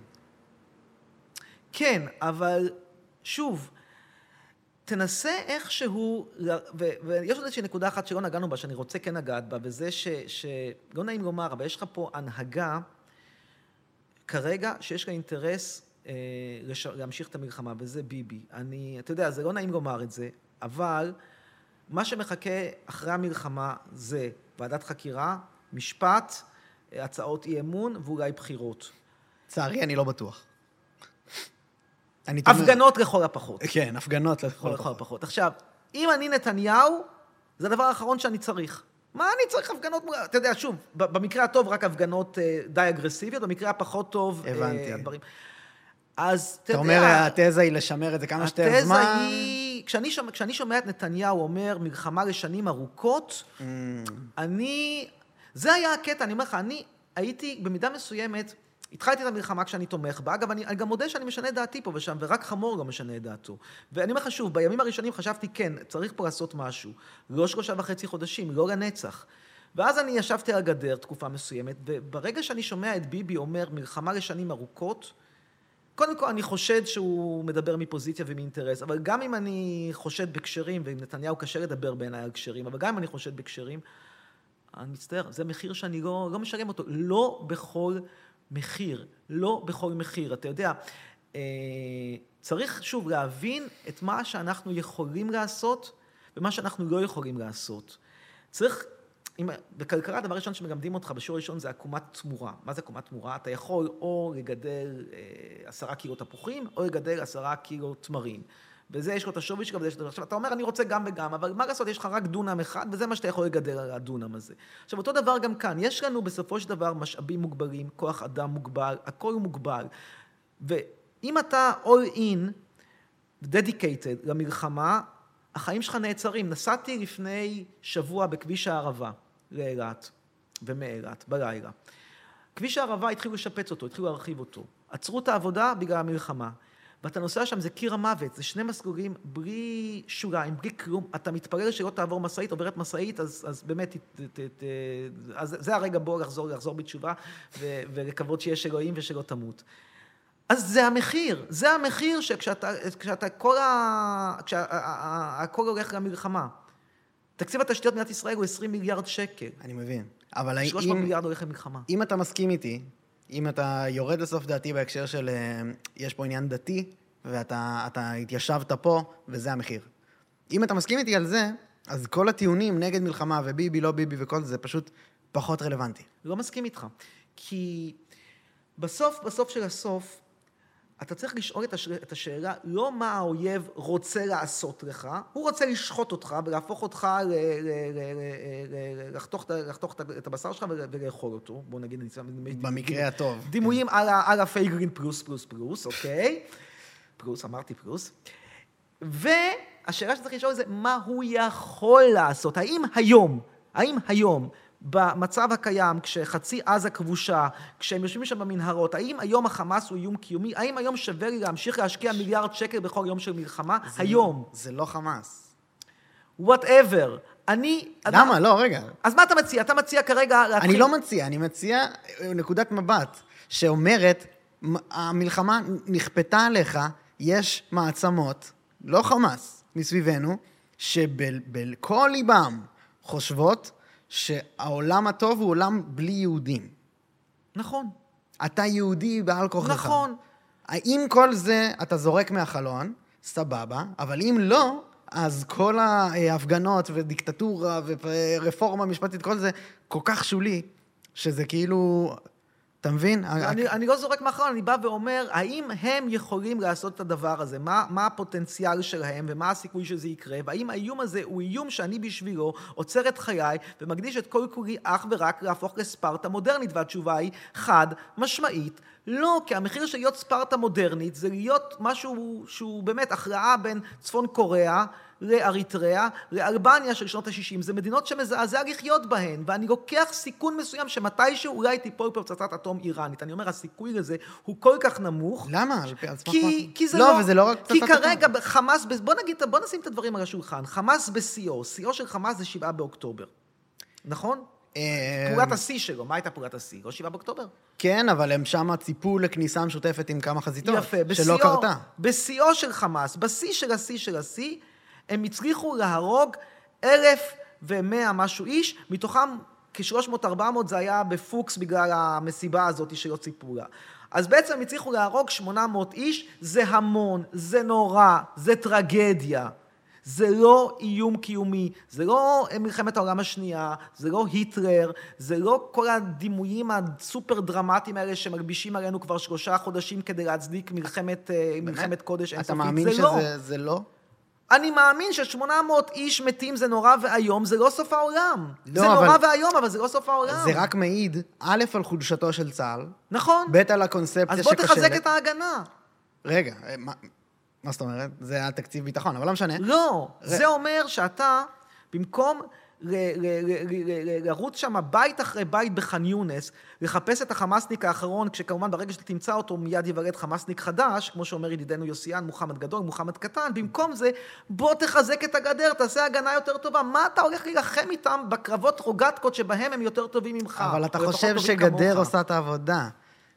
S1: כן, אבל שוב, תנסה איכשהו, ויש עוד איזושהי נקודה אחת שלא נגענו בה, שאני רוצה כן לגעת בה, וזה ש... ש... לא נעים לומר, אבל יש לך פה הנהגה, כרגע, שיש לה אינטרס אה, לש... להמשיך את המלחמה, וזה ביבי. אני, אתה יודע, זה לא נעים לומר את זה, אבל מה שמחכה אחרי המלחמה זה ועדת חקירה, משפט, הצעות אי אמון ואולי בחירות.
S2: לצערי, אני לא בטוח.
S1: הפגנות לכל הפחות.
S2: כן, הפגנות לכל הפחות.
S1: הפחות. עכשיו, אם אני נתניהו, זה הדבר האחרון שאני צריך. מה אני צריך הפגנות? אתה יודע, שוב, במקרה הטוב רק הפגנות אה, די אגרסיביות, במקרה הפחות טוב, אה,
S2: הבנתי.
S1: הדברים. אז אתה
S2: אתה
S1: יודע...
S2: אומר, התזה היא לשמר את זה כמה שיותר
S1: התזה
S2: זמן.
S1: היא... כשאני שומע, כשאני שומע את נתניהו אומר מלחמה לשנים ארוכות,
S2: Mm,
S1: אני... זה היה הקטע, אני אומר לך, אני הייתי במידה מסוימת, התחלתי את המלחמה כשאני תומך בה. אגב, אני, אני גם מודה שאני משנה את דעתי פה ושם, ורק חמור לא משנה את דעתו. ואני אומר לך שוב, בימים הראשונים חשבתי, כן, צריך פה לעשות משהו. לא שלושה וחצי חודשים, לא לנצח. ואז אני ישבתי על הגדר תקופה מסוימת, וברגע שאני שומע את ביבי אומר מלחמה לשנים ארוכות, קודם כל, אני חושד שהוא מדבר מפוזיציה ומאינטרס, אבל גם אם אני חושד בקשרים, ועם נתניהו קשה לדבר בעיניי על קשרים, אבל גם אם אני חושד בקשרים, אני מצטער, זה מחיר שאני לא, לא משלם אותו. לא בכל מחיר. לא בכל מחיר. אתה יודע, אה, צריך שוב להבין את מה שאנחנו יכולים לעשות ומה שאנחנו לא יכולים לעשות. צריך, אם, בכלכלה הדבר הראשון שמלמדים אותך בשיעור הראשון זה עקומת תמורה. מה זה עקומת תמורה? אתה יכול או לגדל אה, עשרה קילו תפוחים, או לגדל עשרה קילו תמרים. וזה יש לו את השווי שלו, וזה יש לו... עכשיו, אתה אומר, אני רוצה גם וגם, אבל מה לעשות, יש לך רק דונם אחד, וזה מה שאתה יכול לגדל על הדונם הזה. עכשיו, אותו דבר גם כאן, יש לנו בסופו של דבר משאבים מוגבלים, כוח אדם מוגבל, הכל מוגבל. ואם אתה all in, dedicated למלחמה, החיים שלך נעצרים. נסעתי לפני שבוע בכביש הערבה לאילת, ומאילת, בלילה. כביש הערבה, התחילו לשפץ אותו, התחילו להרחיב אותו. עצרו את העבודה בגלל המלחמה. ואתה נוסע שם, זה קיר המוות, זה שני מסלולים בלי שוליים, בלי כלום. אתה מתפלל שלא תעבור משאית, עוברת משאית, אז, אז באמת, ת, ת, ת, אז זה הרגע בו לחזור, לחזור בתשובה ו, ולקוות שיש אלוהים ושלא תמות. אז זה המחיר, זה המחיר שכשאתה, כשאתה כל ה... כשהכל הולך למלחמה. תקציב התשתיות במדינת ישראל הוא 20 מיליארד שקל.
S2: אני מבין. אבל
S1: 300
S2: אם,
S1: מיליארד הולך למלחמה.
S2: אם אתה מסכים איתי, אם אתה יורד לסוף דעתי בהקשר של אה, יש פה עניין דתי, ואתה אתה התיישבת פה, וזה המחיר. אם אתה מסכים איתי על זה, אז כל הטיעונים נגד מלחמה וביבי, לא ביבי וכל זה, פשוט פחות רלוונטי.
S1: לא מסכים איתך. כי בסוף, בסוף של הסוף, אתה צריך לשאול את, הש... את השאלה לא מה האויב רוצה לעשות לך, הוא רוצה לשחוט אותך ולהפוך אותך, ל... ל... ל... ל... לחתוך, לחתוך את הבשר שלך ולאכול אותו. בוא נגיד.
S2: במקרה הטוב.
S1: דימויים על, ה... על הפייגרין פלוס פלוס פלוס, אוקיי? פלוס, אמרתי פלוס. והשאלה שצריך לשאול זה מה הוא יכול לעשות. האם היום, האם היום במצב הקיים, כשחצי עזה כבושה, כשהם יושבים שם במנהרות, האם היום החמאס הוא איום קיומי? האם היום שווה לי להמשיך להשקיע מיליארד שקל בכל יום של מלחמה?
S2: זה
S1: היום.
S2: לא, זה לא חמאס.
S1: whatever. אני...
S2: למה? לא, רגע.
S1: אז מה אתה מציע? אתה מציע כרגע להתחיל...
S2: אני לא מציע, אני מציע נקודת מבט שאומרת, המלחמה נכפתה עליך, יש מעצמות, לא חמאס, מסביבנו, שבכל ליבם חושבות שהעולם הטוב הוא עולם בלי יהודים.
S1: נכון.
S2: אתה יהודי בעל כוחך.
S1: נכון.
S2: האם כל זה אתה זורק מהחלון, סבבה, אבל אם לא, אז כל ההפגנות ודיקטטורה ורפורמה משפטית, כל זה כל כך שולי, שזה כאילו... אתה מבין?
S1: אני, אני לא זורק מאחרון, אני בא ואומר, האם הם יכולים לעשות את הדבר הזה? מה, מה הפוטנציאל שלהם ומה הסיכוי שזה יקרה? והאם האיום הזה הוא איום שאני בשבילו עוצר את חיי ומקדיש את כל כולי אך ורק להפוך לספרטה מודרנית? והתשובה היא חד משמעית לא, כי המחיר של להיות ספרטה מודרנית זה להיות משהו שהוא באמת הכרעה בין צפון קוריאה לאריתריאה, לאלבניה של שנות ה-60. זה מדינות שמזעזע לחיות בהן, ואני לוקח סיכון מסוים שמתישהו אולי תיפול פצצת אטום איראנית. אני אומר, הסיכוי לזה הוא כל כך נמוך.
S2: למה?
S1: כי, כי זה
S2: לא...
S1: לא...
S2: וזה לא רק
S1: פצצת אטום. כי כרגע חמאס, בוא נגיד, בוא נשים את הדברים על השולחן. חמאס בשיאו, שיאו של חמאס זה שבעה באוקטובר. נכון?
S2: אה,
S1: פעולת השיא שלו, מה הייתה פעולת השיא? לא שבעה באוקטובר?
S2: כן, אבל הם שם ציפו לכניסה משותפת עם כמה חזיתות.
S1: יפה,
S2: שלא
S1: בשיאו,
S2: קרתה.
S1: בשיאו של חמאס, בשיא של השיא של השיא, הם הצליחו להרוג אלף ומאה משהו איש, מתוכם כ-300-400 זה היה בפוקס בגלל המסיבה הזאת שלא ציפו לה. אז בעצם הם הצליחו להרוג 800 איש, זה המון, זה נורא, זה טרגדיה. זה לא איום קיומי, זה לא מלחמת העולם השנייה, זה לא היטלר, זה לא כל הדימויים הסופר דרמטיים האלה שמלבישים עלינו כבר שלושה חודשים כדי להצדיק מלחמת, אה, מלחמת קודש אינסופית,
S2: אתה מאמין
S1: זה לא.
S2: שזה לא?
S1: אני מאמין ש-800 איש מתים זה נורא ואיום, זה לא סוף העולם.
S2: לא,
S1: זה
S2: אבל-
S1: נורא ואיום, אבל זה לא סוף העולם.
S2: זה רק מעיד, א', על חולשתו של צה"ל,
S1: נכון.
S2: ב', על הקונספציה
S1: אז בוא
S2: שקשה...
S1: תחזק את ההגנה.
S2: רגע, אה, מה- מה זאת אומרת? זה היה תקציב ביטחון, אבל לא משנה.
S1: לא,
S2: ר-
S1: זה אומר שאתה, במקום לרוץ שם בית אחרי בית בח'אן יונס, לחפש את החמאסניק האחרון, כשכמובן ברגע שאתה תמצא אותו מיד ייוולד חמאסניק חדש, כמו שאומר ידידנו יוסיאן, מוחמד גדול, מוחמד קטן, במקום זה, בוא תחזק את הגדר, תעשה הגנה יותר טובה. מה אתה הולך להילחם איתם בקרבות רוגטקות שבהם הם יותר טובים ממך?
S2: אבל אתה חושב שגדר? עושה את העבודה.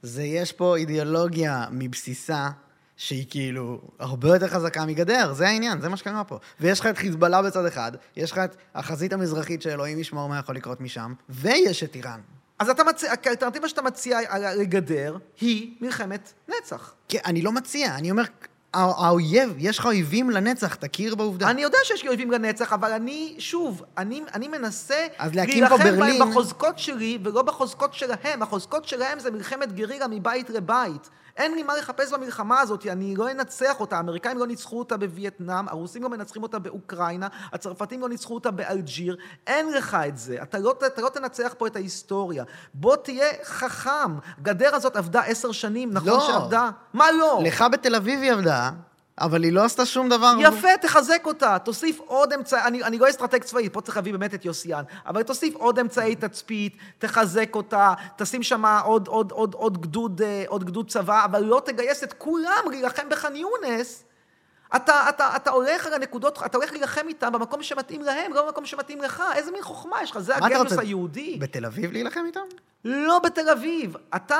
S2: זה, יש פה אידיאולוגיה מבסיסה, שהיא כאילו הרבה יותר חזקה מגדר, זה העניין, זה מה שקרה פה. ויש לך את חיזבאללה בצד אחד, יש לך את החזית המזרחית שאלוהים ישמור מה יכול לקרות משם, ויש את איראן.
S1: אז אתה מציע, האלטרנטיבה שאתה מציע לגדר היא מלחמת נצח.
S2: כי אני לא מציע, אני אומר, הא- האויב, יש לך אויבים לנצח, תכיר בעובדה.
S1: אני יודע שיש לי אויבים לנצח, אבל אני, שוב, אני, אני מנסה
S2: אז להקים פה
S1: להילחם
S2: ברלין-
S1: בהם בחוזקות שלי, ולא בחוזקות שלהם. החוזקות שלהם זה מלחמת גרילה מבית לבית. אין לי מה לחפש במלחמה הזאת, אני לא אנצח אותה. האמריקאים לא ניצחו אותה בווייטנאם, הרוסים לא מנצחים אותה באוקראינה, הצרפתים לא ניצחו אותה באלג'יר. אין לך את זה. אתה לא, אתה לא תנצח פה את ההיסטוריה. בוא תהיה חכם. גדר הזאת עבדה עשר שנים, נכון
S2: לא.
S1: שעבדה? מה לא?
S2: לך בתל אביב היא עבדה, אבל היא לא עשתה שום דבר.
S1: יפה, תחזק אותה, תוסיף עוד אמצעי, אני, אני לא אסטרטג צבאי, פה צריך להביא באמת את יוסיאן, אבל תוסיף עוד אמצעי תצפית, תחזק אותה, תשים שם עוד, עוד, עוד, עוד, גדוד, אה, עוד גדוד צבא, אבל לא תגייס את כולם להילחם בח'אן יונס. אתה, אתה, אתה הולך על הנקודות, אתה הולך להילחם איתם במקום שמתאים להם, לא במקום שמתאים לך. איזה מין חוכמה יש לך? זה הגניוס? היהודי.
S2: בתל אביב להילחם איתם?
S1: לא בתל אביב. אתה,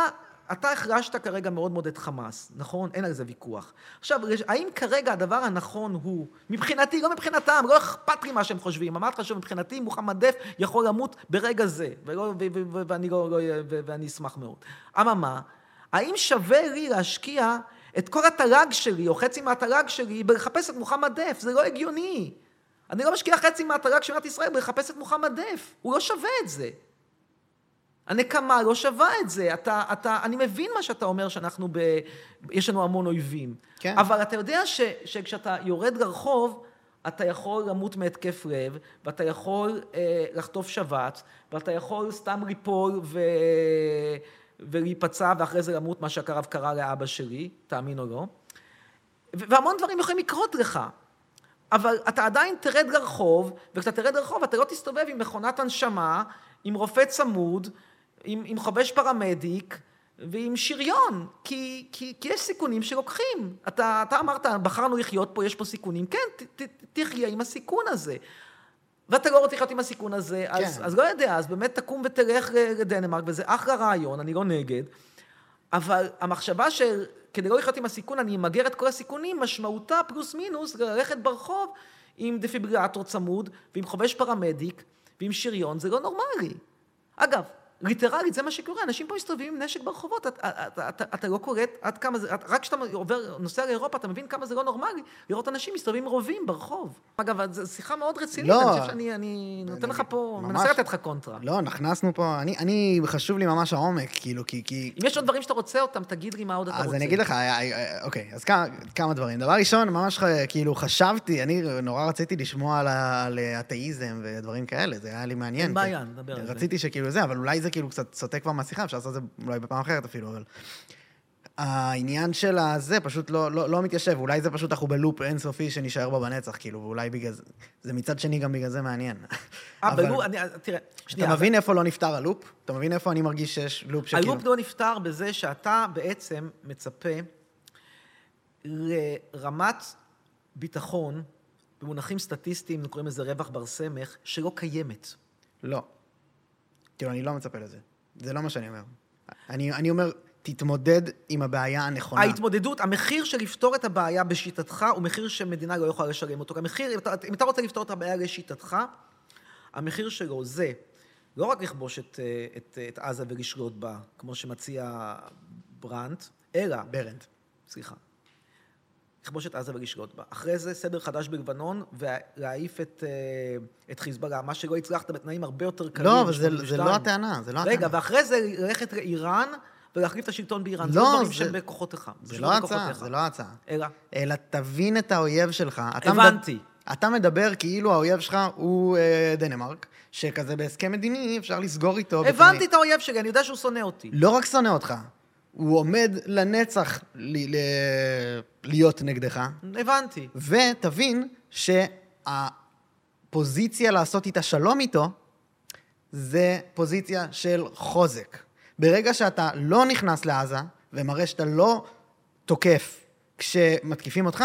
S1: אתה החרשת כרגע מאוד מאוד את חמאס, נכון? אין על זה ויכוח. עכשיו, האם כרגע הדבר הנכון הוא, מבחינתי, לא מבחינתם, לא אכפת לי מה שהם חושבים, אמרתי לך שמבחינתי מוחמד דף יכול למות ברגע זה, ולא, ו, ו, ו, ואני, לא, לא, ו, ואני אשמח מאוד. אממה, האם שווה לי להשקיע את כל התל"ג שלי, או חצי מהתל"ג שלי, בלחפש את מוחמד דף? זה לא הגיוני. אני לא משקיע חצי מהתל"ג של מדינת ישראל בלחפש את מוחמד דף. הוא לא שווה את זה. הנקמה לא שווה את זה. אתה, אתה, אני מבין מה שאתה אומר, שאנחנו ב... יש לנו המון אויבים.
S2: כן.
S1: אבל אתה יודע ש, שכשאתה יורד לרחוב, אתה יכול למות מהתקף לב, ואתה יכול אה, לחטוף שבץ, ואתה יכול סתם ליפול ו... ולהיפצע, ואחרי זה למות, מה שהקרב קרה לאבא שלי, תאמין או לא. והמון דברים יכולים לקרות לך. אבל אתה עדיין תרד לרחוב, וכשאתה תרד לרחוב אתה לא תסתובב עם מכונת הנשמה, עם רופא צמוד, עם, עם חובש פרמדיק ועם שריון, כי, כי, כי יש סיכונים שלוקחים. אתה, אתה אמרת, בחרנו לחיות פה, יש פה סיכונים. כן, ת, ת, תחיה עם הסיכון הזה. ואתה לא רוצה לחיות עם הסיכון הזה, כן. אז, אז לא יודע, אז באמת תקום ותלך לדנמרק, וזה אחלה רעיון, אני לא נגד. אבל המחשבה שכדי לא לחיות עם הסיכון, אני אמגר את כל הסיכונים, משמעותה פלוס מינוס ללכת ברחוב עם דפיברילטור צמוד, ועם חובש פרמדיק, ועם שריון, זה לא נורמלי. אגב, ליטרלית, זה מה שקורה, אנשים פה מסתובבים עם נשק ברחובות, אתה, אתה, אתה, אתה לא קולט עד כמה זה, רק כשאתה עובר, נוסע לאירופה, אתה מבין כמה זה לא נורמלי לראות אנשים מסתובבים עם רובים ברחוב. אגב, זו שיחה מאוד רצינית,
S2: לא,
S1: אני חושב שאני אני נותן לך פה, ממש, מנסה לתת לך קונטרה.
S2: לא, נכנסנו פה, אני, אני, חשוב לי ממש העומק, כאילו, כי... כי...
S1: אם יש עוד דברים שאתה רוצה אותם, תגיד לי מה עוד אתה רוצה.
S2: אז אני אגיד לך, אה, אה, אוקיי, אז כמה, כמה דברים. דבר ראשון, ממש כאילו חשבתי, אני נורא רציתי לשמוע על, על אתאיזם ודברים כאלה, זה היה לי מעניין.
S1: אין בעיה, נדבר על זה.
S2: רציתי שכאילו זה, אבל אולי זה כאילו קצת סוטה כבר מהשיחה, אפשר לעשות את זה אולי בפעם אחרת אפילו, אבל... העניין של הזה פשוט לא, לא, לא מתיישב, אולי זה פשוט אנחנו בלופ אינסופי שנשאר בו בנצח, כאילו, ואולי בגלל זה, זה מצד שני גם בגלל זה מעניין.
S1: אה, אבל... בלופ, אני, תראה,
S2: שנייה. אתה מבין זה... איפה לא נפתר הלופ? אתה מבין איפה אני מרגיש שיש לופ שכאילו...
S1: הלופ לא נפתר בזה שאתה בעצם מצפה לרמת ביטחון, במונחים סטטיסטיים, קוראים לזה רווח בר סמך, שלא קיימת.
S2: לא. כאילו, אני לא מצפה לזה. זה לא מה שאני אומר. אני, אני אומר, תתמודד עם הבעיה הנכונה.
S1: ההתמודדות, המחיר של לפתור את הבעיה בשיטתך הוא מחיר שמדינה לא יכולה לשלם אותו. המחיר, אם אתה, אם אתה רוצה לפתור את הבעיה לשיטתך, המחיר שלו זה לא רק לכבוש את, את, את עזה ולשלוט בה, כמו שמציע ברנט, אלא...
S2: ברנט.
S1: סליחה. לכבוש את עזה ולשלוט בה. אחרי זה סדר חדש בלבנון, ולהעיף את, את חיזבאללה, מה שלא הצלחת בתנאים הרבה יותר קלים.
S2: לא, אבל זה, זה לא הטענה, זה לא
S1: רגע,
S2: הטענה.
S1: רגע, ואחרי זה ללכת לאיראן ולהחליף את השלטון באיראן. לא, זה לא דברים שהם בכוחותיך.
S2: זה לא הצעה, זה לא הצעה.
S1: אלא?
S2: אלא תבין את האויב שלך.
S1: הבנתי.
S2: מדבר, אתה מדבר כאילו האויב שלך הוא אה, דנמרק, שכזה בהסכם מדיני אפשר לסגור איתו.
S1: הבנתי בפני... את האויב שלי, אני יודע שהוא שונא אותי.
S2: לא רק שונא אותך, הוא עומד לנצח ל- ל- להיות נגדך.
S1: הבנתי.
S2: ותבין שהפוזיציה לעשות איתה שלום איתו, זה פוזיציה של חוזק. ברגע שאתה לא נכנס לעזה, ומראה שאתה לא תוקף כשמתקיפים אותך,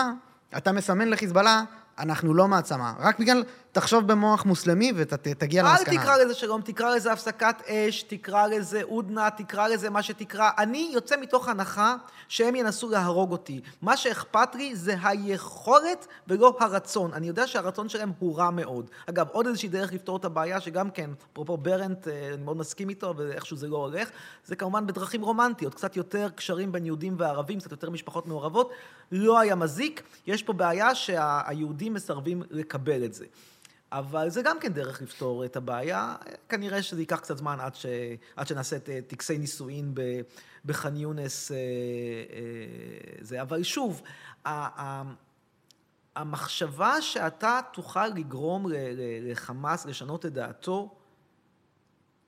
S2: אתה מסמן לחיזבאללה, אנחנו לא מעצמה. רק בגלל, תחשוב במוח מוסלמי ותגיע למסקנה.
S1: אל תקרא לזה שלום, תקרא לזה הפסקת אש, תקרא לזה הודנה, תקרא לזה מה שתקרא. אני יוצא מתוך הנחה שהם ינסו להרוג אותי. מה שאכפת לי זה היכולת ולא הרצון. אני יודע שהרצון שלהם הוא רע מאוד. אגב, עוד איזושהי דרך לפתור את הבעיה, שגם כן, אפרופו ברנט, אני מאוד מסכים איתו, ואיכשהו זה לא הולך, זה כמובן בדרכים רומנטיות, קצת יותר קשרים בין יהודים וערבים, קצת יותר משפחות מעורבות. לא היה מזיק. יש פה בעיה שהיהודים מסרבים לקבל את זה. אבל זה גם כן דרך לפתור את הבעיה. כנראה שזה ייקח קצת זמן עד, ש... עד שנעשה את טקסי נישואין בח'אן יונס. זה. אבל שוב, המחשבה שאתה תוכל לגרום לחמאס לשנות את דעתו,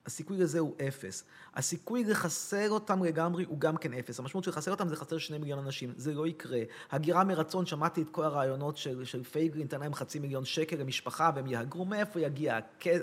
S1: הסיכוי לזה הוא אפס. הסיכוי לחסר אותם לגמרי הוא גם כן אפס. המשמעות של לחסר אותם זה לחסר שני מיליון אנשים. זה לא יקרה. הגירה מרצון, שמעתי את כל הרעיונות של, של פייגלין, תן להם חצי מיליון שקל למשפחה והם יהגרו, מאיפה יגיע?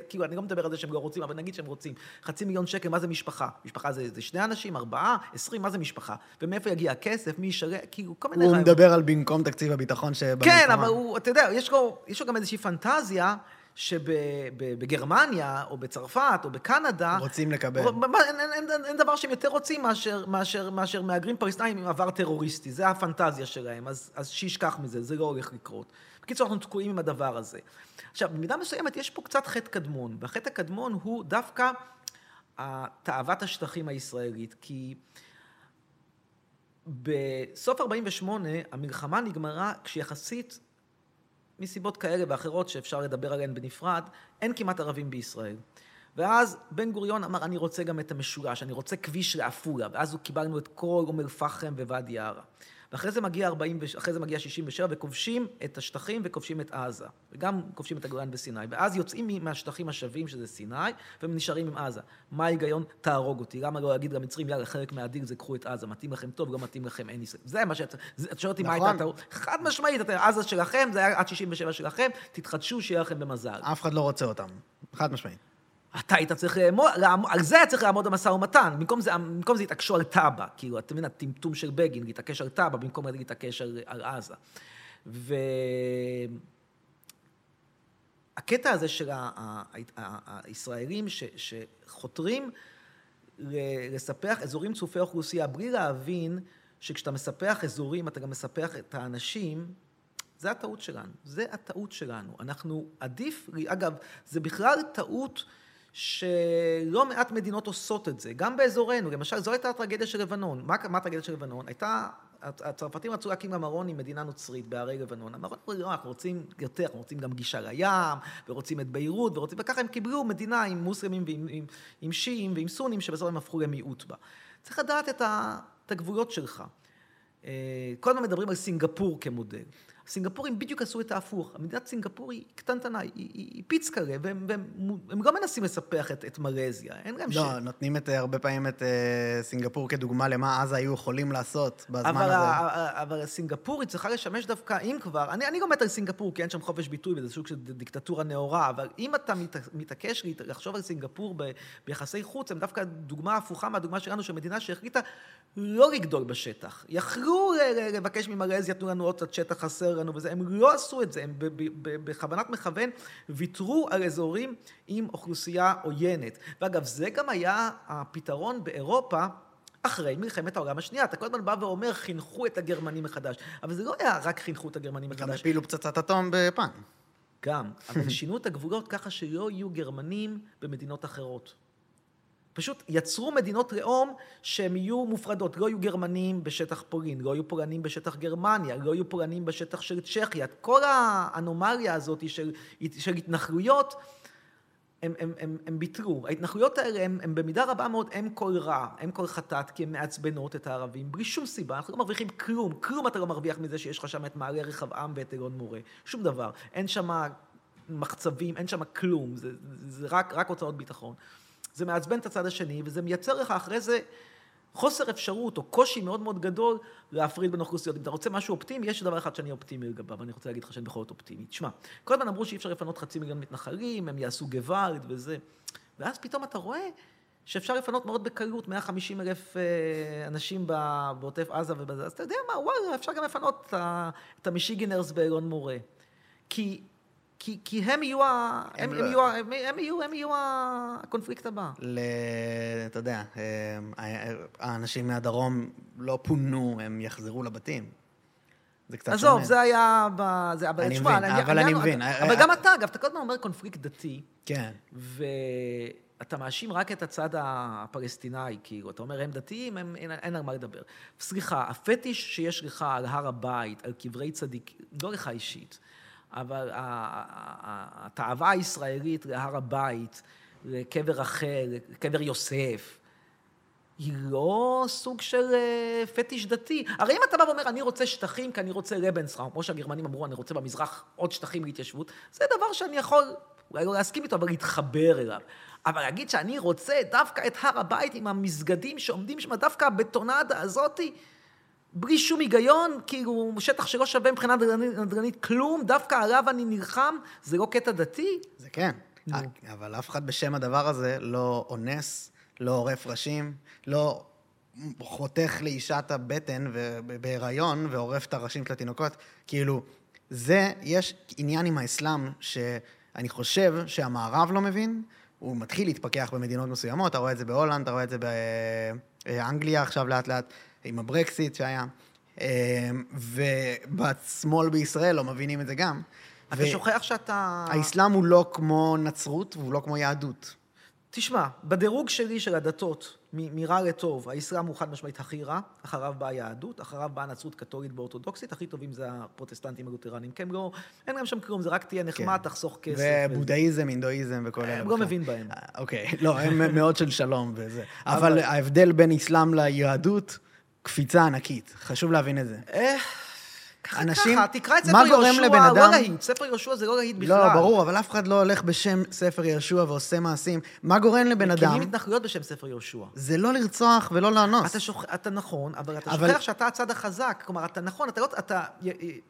S1: כאילו, אני לא מדבר על זה שהם לא רוצים, אבל נגיד שהם רוצים. חצי מיליון שקל, מה זה משפחה? משפחה זה, זה שני אנשים, ארבעה, עשרים, מה זה משפחה? ומאיפה יגיע הכסף? מי ישרת? כאילו, כל מיני...
S2: הוא רעיונות. מדבר על במקום תקציב הביטחון שבמלחמה.
S1: כן, אבל הוא, אתה יודע, יש לו, יש לו גם איזושהי פנטזיה. שבגרמניה, או בצרפת, או בקנדה...
S2: רוצים לקבל.
S1: אין, אין, אין, אין דבר שהם יותר רוצים מאשר, מאשר, מאשר מהגרים פלסטינאים עם עבר טרוריסטי. זה הפנטזיה שלהם, אז, אז שישכח מזה, זה לא הולך לקרות. בקיצור, אנחנו תקועים עם הדבר הזה. עכשיו, במידה מסוימת יש פה קצת חטא קדמון, והחטא הקדמון הוא דווקא תאוות השטחים הישראלית, כי בסוף 48' המלחמה נגמרה כשיחסית מסיבות כאלה ואחרות שאפשר לדבר עליהן בנפרד, אין כמעט ערבים בישראל. ואז בן גוריון אמר, אני רוצה גם את המשולש, אני רוצה כביש לעפולה, ואז קיבלנו את כל אום אל-פחם וואדי ערה. ואחרי זה מגיע 40, אחרי זה מגיע 67 וכובשים את השטחים וכובשים את עזה. וגם כובשים את הגולן וסיני. ואז יוצאים מהשטחים השווים שזה סיני, והם נשארים עם עזה. מה ההיגיון? תהרוג אותי. למה לא להגיד למצרים, יאללה, חלק מהדיל זה קחו את עזה, מתאים לכם טוב, לא מתאים לכם, אין ישראל. זה מה שאתה... את שואלת אותי מה הייתה
S2: נכון.
S1: הטעות. חד משמעית, אתם- עזה שלכם, זה היה עד 67 שלכם, תתחדשו, שיהיה לכם במזל.
S2: אף אחד לא רוצה אותם. חד משמעית.
S1: אתה היית צריך לעמוד, לעמוד, על זה היה צריך לעמוד במשא ומתן, במקום זה, במקום זה התעקשו על טאבה, כאילו, אתה מבין, הטמטום של בגין, להתעקש על טאבה, במקום להתעקש על, על עזה. והקטע הזה של הישראלים ש, שחותרים לספח אזורים צפופי אוכלוסייה, בלי להבין שכשאתה מספח אזורים, אתה גם מספח את האנשים, זה הטעות שלנו. זה הטעות שלנו. אנחנו, עדיף, אגב, זה בכלל טעות שלא מעט מדינות עושות את זה, גם באזורנו. למשל, זו הייתה הטרגדיה של לבנון. מה, מה הטרגדיה של לבנון? הייתה, הצרפתים רצו להקים למרון עם מדינה נוצרית בהרי לבנון. המרון אמרו, לא, אנחנו רוצים יותר, אנחנו רוצים גם גישה לים, ורוצים את ביירות, ורוצים, וככה הם קיבלו מדינה עם מוסלמים ועם עם, עם שיעים ועם סונים, שבסוף הם הפכו למיעוט בה. צריך לדעת את, ה, את הגבולות שלך. אה, כל הזמן מדברים על סינגפור כמודל. הסינגפורים בדיוק עשו את ההפוך. המדינת סינגפור היא קטנטנה, היא, היא, היא פיץ כזה, והם, והם הם לא מנסים לספח את, את מלזיה. אין להם
S2: לא, נותנים את, הרבה פעמים את אה, סינגפור כדוגמה למה עזה היו יכולים לעשות בזמן
S1: אבל,
S2: הזה.
S1: ה- אבל סינגפור היא צריכה לשמש דווקא, אם כבר, אני, אני לא מת על סינגפור, כי אין שם חופש ביטוי וזה סוג של דיקטטורה נאורה, אבל אם אתה מת, מתעקש לחשוב על סינגפור ב, ביחסי חוץ, הם דווקא דוגמה הפוכה מהדוגמה שלנו, של מדינה שהחליטה לא לגדול בשטח. יכלו לבקש ממלזיה, תנו לנו עוד קצת שטח חסר לנו וזה, הם לא עשו את זה, הם בכוונת מכוון ויתרו על אזורים עם אוכלוסייה עוינת. ואגב, זה גם היה הפתרון באירופה. אחרי מלחמת העולם השנייה. אתה כל הזמן בא ואומר, חינכו את הגרמנים מחדש. אבל זה לא היה רק חינכו את הגרמנים
S2: גם
S1: מחדש.
S2: הפילו פצצת אטום ביפן.
S1: גם. אבל שינו את הגבולות ככה שלא יהיו גרמנים במדינות אחרות. פשוט יצרו מדינות לאום שהן יהיו מופרדות. לא יהיו גרמנים בשטח פולין, לא יהיו פולנים בשטח גרמניה, לא יהיו פולנים בשטח של צ'כיה. כל האנומליה הזאת של, של התנחלויות, הם, הם, הם, הם ביטלו. ההתנחלויות האלה הם, הם במידה רבה מאוד אם כל רע, אם כל חטאת, כי הן מעצבנות את הערבים, בלי שום סיבה. אנחנו לא מרוויחים כלום, כלום אתה לא מרוויח מזה שיש לך שם את מעלה רחבעם ואת אלון מורה. שום דבר. אין שם מחצבים, אין שם כלום, זה, זה רק, רק הוצאות ביטחון. זה מעצבן את הצד השני, וזה מייצר לך אחרי זה חוסר אפשרות או קושי מאוד מאוד גדול להפריד בין אוכלוסיות. אם אתה רוצה משהו אופטימי, יש דבר אחד שאני אופטימי לגביו, ואני רוצה להגיד לך שאני בכל זאת אופטימי. תשמע, כל הזמן אמרו שאי אפשר לפנות חצי מיליון מתנחלים, הם יעשו גוואלד וזה, ואז פתאום אתה רואה שאפשר לפנות מאוד בקלות 150 אלף אה, אנשים בעוטף עזה ובזה, אז אתה יודע מה, וואלה, אפשר גם לפנות את ה- את המישיגנרס באלון מורה. כי... כי, כי הם יהיו, ה... הם,
S2: הם
S1: הם,
S2: לא-
S1: יהיו, הם, הם, יהיו, הם יהיו הקונפליקט הבא.
S2: ל... אתה יודע, אה, האנשים מהדרום לא פונו, הם יחזרו לבתים. זה קצת שונה.
S1: עזוב, זה היה ב... זה... אבל
S2: אני
S1: תשמע,
S2: מבין,
S1: העניין-
S2: אבל אני
S1: העניין-
S2: מבין.
S1: אבל גם אתה, אגב, אתה כל הזמן אומר קונפליקט דתי,
S2: כן.
S1: ואתה מאשים רק את הצד הפלסטיני, כאילו, אתה אומר, הם דתיים, הם, אין, אין על מה לדבר. סליחה, הפטיש שיש לך על הר הבית, על קברי צדיק, לא לך אישית, אבל התאווה הישראלית להר הבית, לקבר רחל, לקבר יוסף, היא לא סוג של אה, פטיש דתי. הרי אם אתה בא ואומר, אני רוצה שטחים כי אני רוצה לבנסראום, כמו שהגרמנים אמרו, אני רוצה במזרח עוד שטחים להתיישבות, זה דבר שאני יכול אולי לא להסכים איתו, אבל להתחבר אליו. אבל להגיד שאני רוצה דווקא את הר הבית עם המסגדים שעומדים שם, דווקא הבטונדה הזאתי, בלי שום היגיון, כאילו שטח שלא שווה מבחינה נדל"נית, נדל"נית כלום, דווקא עליו אני נלחם, זה לא קטע דתי?
S2: זה כן.
S1: נו.
S2: אבל אף אחד בשם הדבר הזה לא אונס, לא עורף ראשים, לא חותך לאישת הבטן ו- בהיריון ועורף את הראשים של התינוקות. כאילו, זה, יש עניין עם האסלאם, אני חושב שהמערב לא מבין, הוא מתחיל להתפכח במדינות מסוימות, אתה רואה את זה בהולנד, אתה רואה את זה באנגליה עכשיו לאט לאט, עם הברקסיט שהיה. אה, ובשמאל בישראל לא מבינים את זה גם.
S1: אתה שוכח שאתה...
S2: האסלאם הוא לא כמו נצרות והוא לא כמו יהדות.
S1: תשמע, בדירוג שלי של הדתות, מרע לטוב, האסלאם הוא חד משמעית הכי רע, אחריו באה היהדות, אחריו באה הנצרות קתולית ואורתודוקסית, הכי טובים זה הפרוטסטנטים הלותרנים, הם לא, אין להם שם כלום, זה רק תהיה נחמד, כן. תחסוך כסף.
S2: ובודהיזם, ו... אינדואיזם וכל אלה.
S1: הם לא מבין בהם.
S2: אה, אוקיי, לא, הם מאוד של שלום וזה. אבל ההבדל בין אסלאם ליהדות, קפיצה ענקית, חשוב להבין את זה.
S1: אנשים, ככה, תקרא את ספר יהושע, לא להיט, ספר יהושע זה לא להיט בכלל.
S2: לא, ברור, אבל אף אחד לא הולך בשם ספר יהושע ועושה מעשים. מה גורם לבן אדם...
S1: מקימים התנחלויות בשם ספר יהושע.
S2: זה לא לרצוח ולא לאנוס.
S1: אתה, שוכ... אתה נכון, אבל אתה אבל... שוכח שאתה הצד החזק. כלומר, אתה נכון, אתה לא... אתה...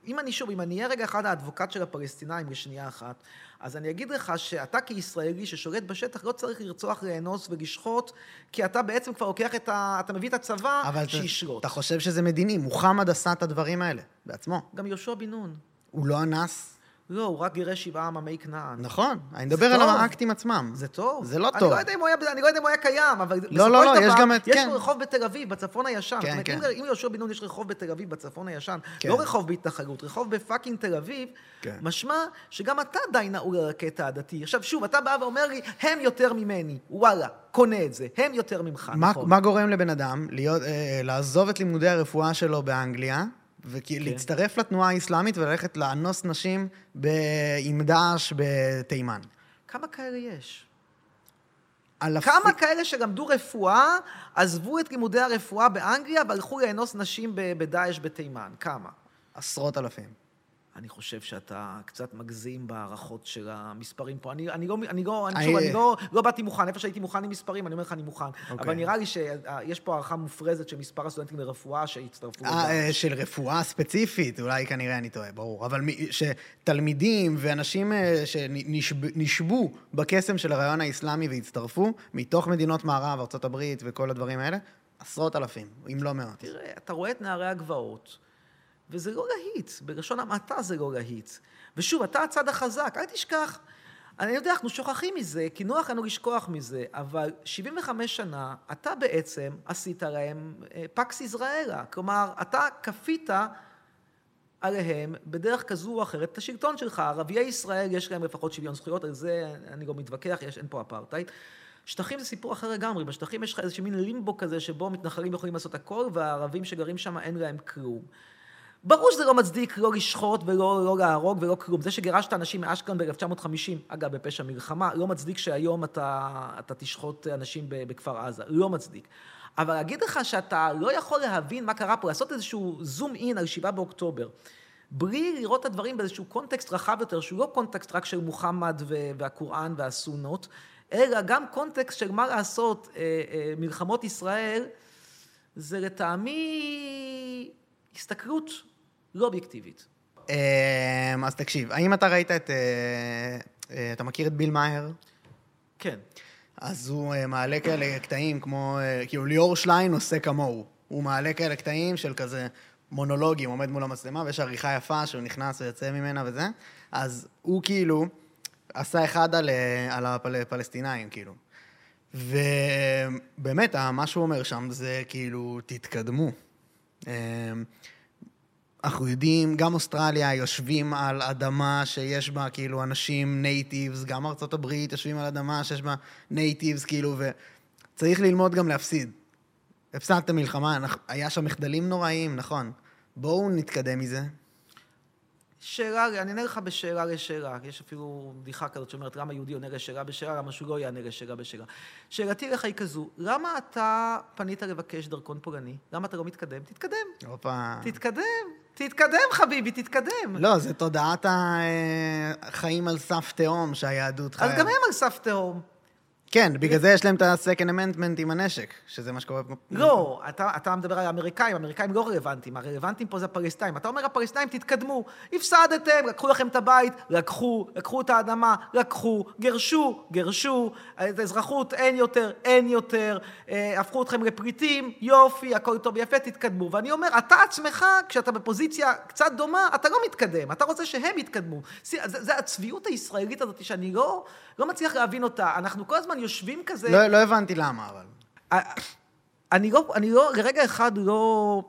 S1: אם אני שוב, אם אני אהיה רגע אחד האדבוקט של הפלסטינאים לשנייה אחת, אז אני אגיד לך שאתה כישראלי ששולט בשטח לא צריך לרצוח, לאנוס ולשחוט, כי אתה בעצם כבר לוקח את ה... אתה מביא את הצבא שישלוט.
S2: אתה חושב שזה מדיני. מוחמד עשה את הדברים האלה, בעצמו.
S1: גם יהושע בן נון.
S2: הוא לא אנס?
S1: לא, הוא רק גירש שבעה עממי כנען.
S2: נכון, אני מדבר על האקטים עצמם.
S1: זה טוב.
S2: זה לא טוב.
S1: לא אני לא יודע אם הוא היה קיים, אבל
S2: לא, לא, לא, יש גם את...
S1: יש כן. רחוב בתל אביב, בצפון הישן.
S2: כן, כן.
S1: אם ליהושע בן נון יש רחוב בתל אביב, בצפון הישן, כן. לא רחוב בהתנחלות, רחוב בפאקינג תל אביב, כן. משמע שגם אתה די נעול על הקטע הדתי. עכשיו, שוב, אתה בא ואומר לי, הם יותר ממני. וואלה, קונה את זה. הם יותר ממך,
S2: מה, נכון. מה גורם לבן אדם להיות, אה, לעזוב את לימודי הרפואה שלו באנגליה? ולהצטרף כן. לתנועה האסלאמית וללכת לאנוס נשים עם דאעש בתימן.
S1: כמה כאלה יש? אלפי... כמה כאלה שלמדו רפואה, עזבו את לימודי הרפואה באנגליה והלכו לאנוס נשים בדאעש בתימן? כמה?
S2: עשרות אלפים.
S1: אני חושב שאתה קצת מגזים בהערכות של המספרים פה. אני, אני לא, אני לא, אני, שוב, אני לא, לא באתי מוכן, איפה שהייתי מוכן עם מספרים, אני אומר לך, אני מוכן. Okay. אבל נראה לי שיש פה הערכה מופרזת של מספר הסטודנטים לרפואה שהצטרפו.
S2: אה, של רפואה ספציפית, אולי כנראה אני טועה, ברור. אבל שתלמידים ואנשים אה, שנשבו בקסם של הרעיון האסלאמי והצטרפו, מתוך מדינות מערב, ארה"ב וכל הדברים האלה, עשרות אלפים, אם לא מאות.
S1: תראה, אתה רואה את נערי הגבעות. וזה לא להיט, בלשון המעטה זה לא להיט. ושוב, אתה הצד החזק, אל תשכח. אני יודע, אנחנו שוכחים מזה, כי נוח לנו לשכוח מזה, אבל 75 שנה, אתה בעצם עשית להם אה, פקס יזרעאלה. כלומר, אתה כפית עליהם בדרך כזו או אחרת את השלטון שלך. ערביי ישראל, יש להם לפחות שוויון זכויות, על זה אני לא מתווכח, יש, אין פה אפרטהייד. שטחים זה סיפור אחר לגמרי, בשטחים יש לך איזשהו מין לימבו כזה שבו מתנחלים יכולים לעשות הכל והערבים שגרים שם אין להם כלום. ברור שזה לא מצדיק לא לשחוט ולא לא להרוג ולא כלום. זה שגירשת אנשים מאשקלון ב-1950, אגב, בפשע מלחמה, לא מצדיק שהיום אתה, אתה תשחוט אנשים בכפר עזה. לא מצדיק. אבל להגיד לך שאתה לא יכול להבין מה קרה פה, לעשות איזשהו זום אין על 7 באוקטובר, בלי לראות את הדברים באיזשהו קונטקסט רחב יותר, שהוא לא קונטקסט רק של מוחמד והקוראן והסונות, אלא גם קונטקסט של מה לעשות אה, אה, מלחמות ישראל, זה לטעמי הסתכלות לא אובייקטיבית.
S2: אמ, אז תקשיב, האם אתה ראית את... אה, אה, אתה מכיר את ביל מאייר?
S1: כן.
S2: אז הוא אה, מעלה כאלה קטעים כמו... כאילו ליאור שליין עושה כמוהו. הוא מעלה כאלה קטעים של כזה מונולוגים, עומד מול המצלמה, ויש עריכה יפה שהוא נכנס ויוצא ממנה וזה. אז הוא כאילו עשה אחד על, על הפלסטינאים, כאילו. ובאמת, מה שהוא אומר שם זה כאילו, תתקדמו. אמ, אנחנו יודעים, גם אוסטרליה יושבים על אדמה שיש בה כאילו אנשים natives, גם ארצות הברית יושבים על אדמה שיש בה natives, כאילו, וצריך ללמוד גם להפסיד. הפסדתם מלחמה, היה שם מחדלים נוראיים, נכון. בואו נתקדם מזה.
S1: שאלה, אני אענה לך בשאלה לשאלה. יש אפילו בדיחה כזאת שאומרת, למה יהודי עונה לשאלה בשאלה, למה שהוא לא יענה לשאלה בשאלה. שאלתי לך היא כזו, למה אתה פנית לבקש דרכון פולני? למה אתה לא מתקדם? תתקדם.
S2: הופה.
S1: תתקדם. תתקדם, חביבי, תתקדם.
S2: לא, זה תודעת החיים על סף תהום שהיהדות חיה.
S1: אז גם הם על סף תהום.
S2: כן, בגלל זה יש להם את ה-second amendment עם הנשק, שזה מה שקורה.
S1: לא, אתה, מדבר על האמריקאים, האמריקאים לא רלוונטיים, הרלוונטיים פה זה הפלסטאים. אתה אומר, הפלסטאים, תתקדמו, הפסדתם, לקחו לכם את הבית, לקחו, לקחו את האדמה, לקחו, גירשו, גירשו, את האזרחות אין יותר, אין יותר, אה, הפכו אתכם לפריטים, יופי, הכל טוב ויפה, תתקדמו. ואני אומר, אתה עצמך, כשאתה בפוזיציה קצת דומה, אתה לא מתקדם, אתה רוצה שהם יתקדמו. זה הצביעות הישראלית הזאת שאני לא, לא מצליח להבין אותה. אנחנו כל הזמן יושבים כזה...
S2: לא, לא הבנתי למה, אבל.
S1: אני לא, אני לא, לרגע אחד לא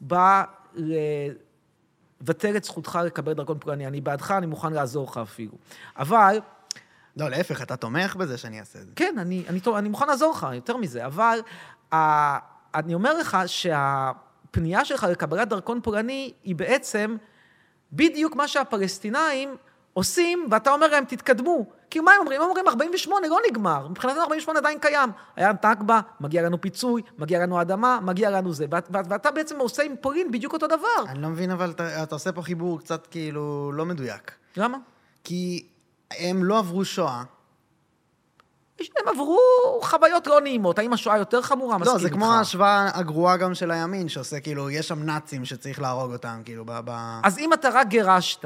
S1: בא לבטל את זכותך לקבל דרכון פולני. אני בעדך, אני מוכן לעזור לך אפילו. אבל...
S2: לא, להפך, אתה תומך בזה שאני אעשה את זה.
S1: כן, אני, אני, אני מוכן לעזור לך, יותר מזה. אבל uh, אני אומר לך שהפנייה שלך לקבלת דרכון פולני היא בעצם בדיוק מה שהפלסטינאים עושים, ואתה אומר להם, תתקדמו. כי מה הם אומרים? הם אומרים, 48 לא נגמר. מבחינתנו 48 עדיין קיים. היה נכבה, מגיע לנו פיצוי, מגיע לנו אדמה, מגיע לנו זה. ואתה בעצם עושה עם פולין בדיוק אותו דבר.
S2: אני לא מבין, אבל אתה, אתה עושה פה חיבור קצת כאילו לא מדויק.
S1: למה?
S2: כי הם לא עברו שואה.
S1: הם עברו חוויות לא נעימות. האם השואה יותר חמורה? מסכים
S2: לא, זה
S1: איתך.
S2: כמו ההשוואה הגרועה גם של הימין, שעושה כאילו, יש שם נאצים שצריך להרוג אותם, כאילו, ב... ב...
S1: אז אם אתה רק גירשת,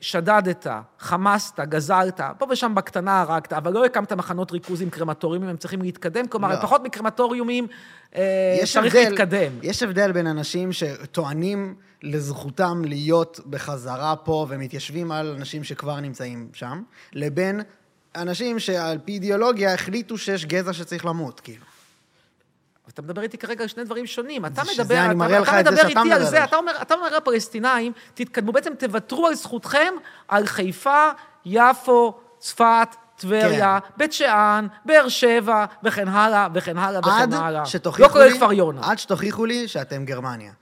S1: שדדת, חמסת, גזלת, פה ושם בקטנה הרגת, אבל לא הקמת מחנות ריכוז עם קרמטוריומים, הם צריכים להתקדם, כלומר,
S2: לא.
S1: פחות מקרמטוריומים אה,
S2: יש
S1: צריך
S2: הבדל,
S1: להתקדם.
S2: יש הבדל בין אנשים שטוענים לזכותם להיות בחזרה פה ומתיישבים על אנשים שכבר נמצאים שם, לבין אנשים שעל פי אידיאולוגיה החליטו שיש גזע שצריך למות, כאילו.
S1: אתה מדבר איתי כרגע על שני דברים שונים. אתה מדבר, אתה, אתה מדבר איתי על זה, אתה אומר, אתה אומר לפלסטינאים, תתקדמו, בעצם תוותרו על זכותכם על חיפה, יפו, צפת, טבריה,
S2: כן.
S1: בית שאן, באר שבע, וכן הלאה, וכן הלאה, וכן
S2: עד
S1: הלאה.
S2: שתוכיחו
S1: לא כולל
S2: לי,
S1: כפר יונה.
S2: עד שתוכיחו לי שאתם גרמניה.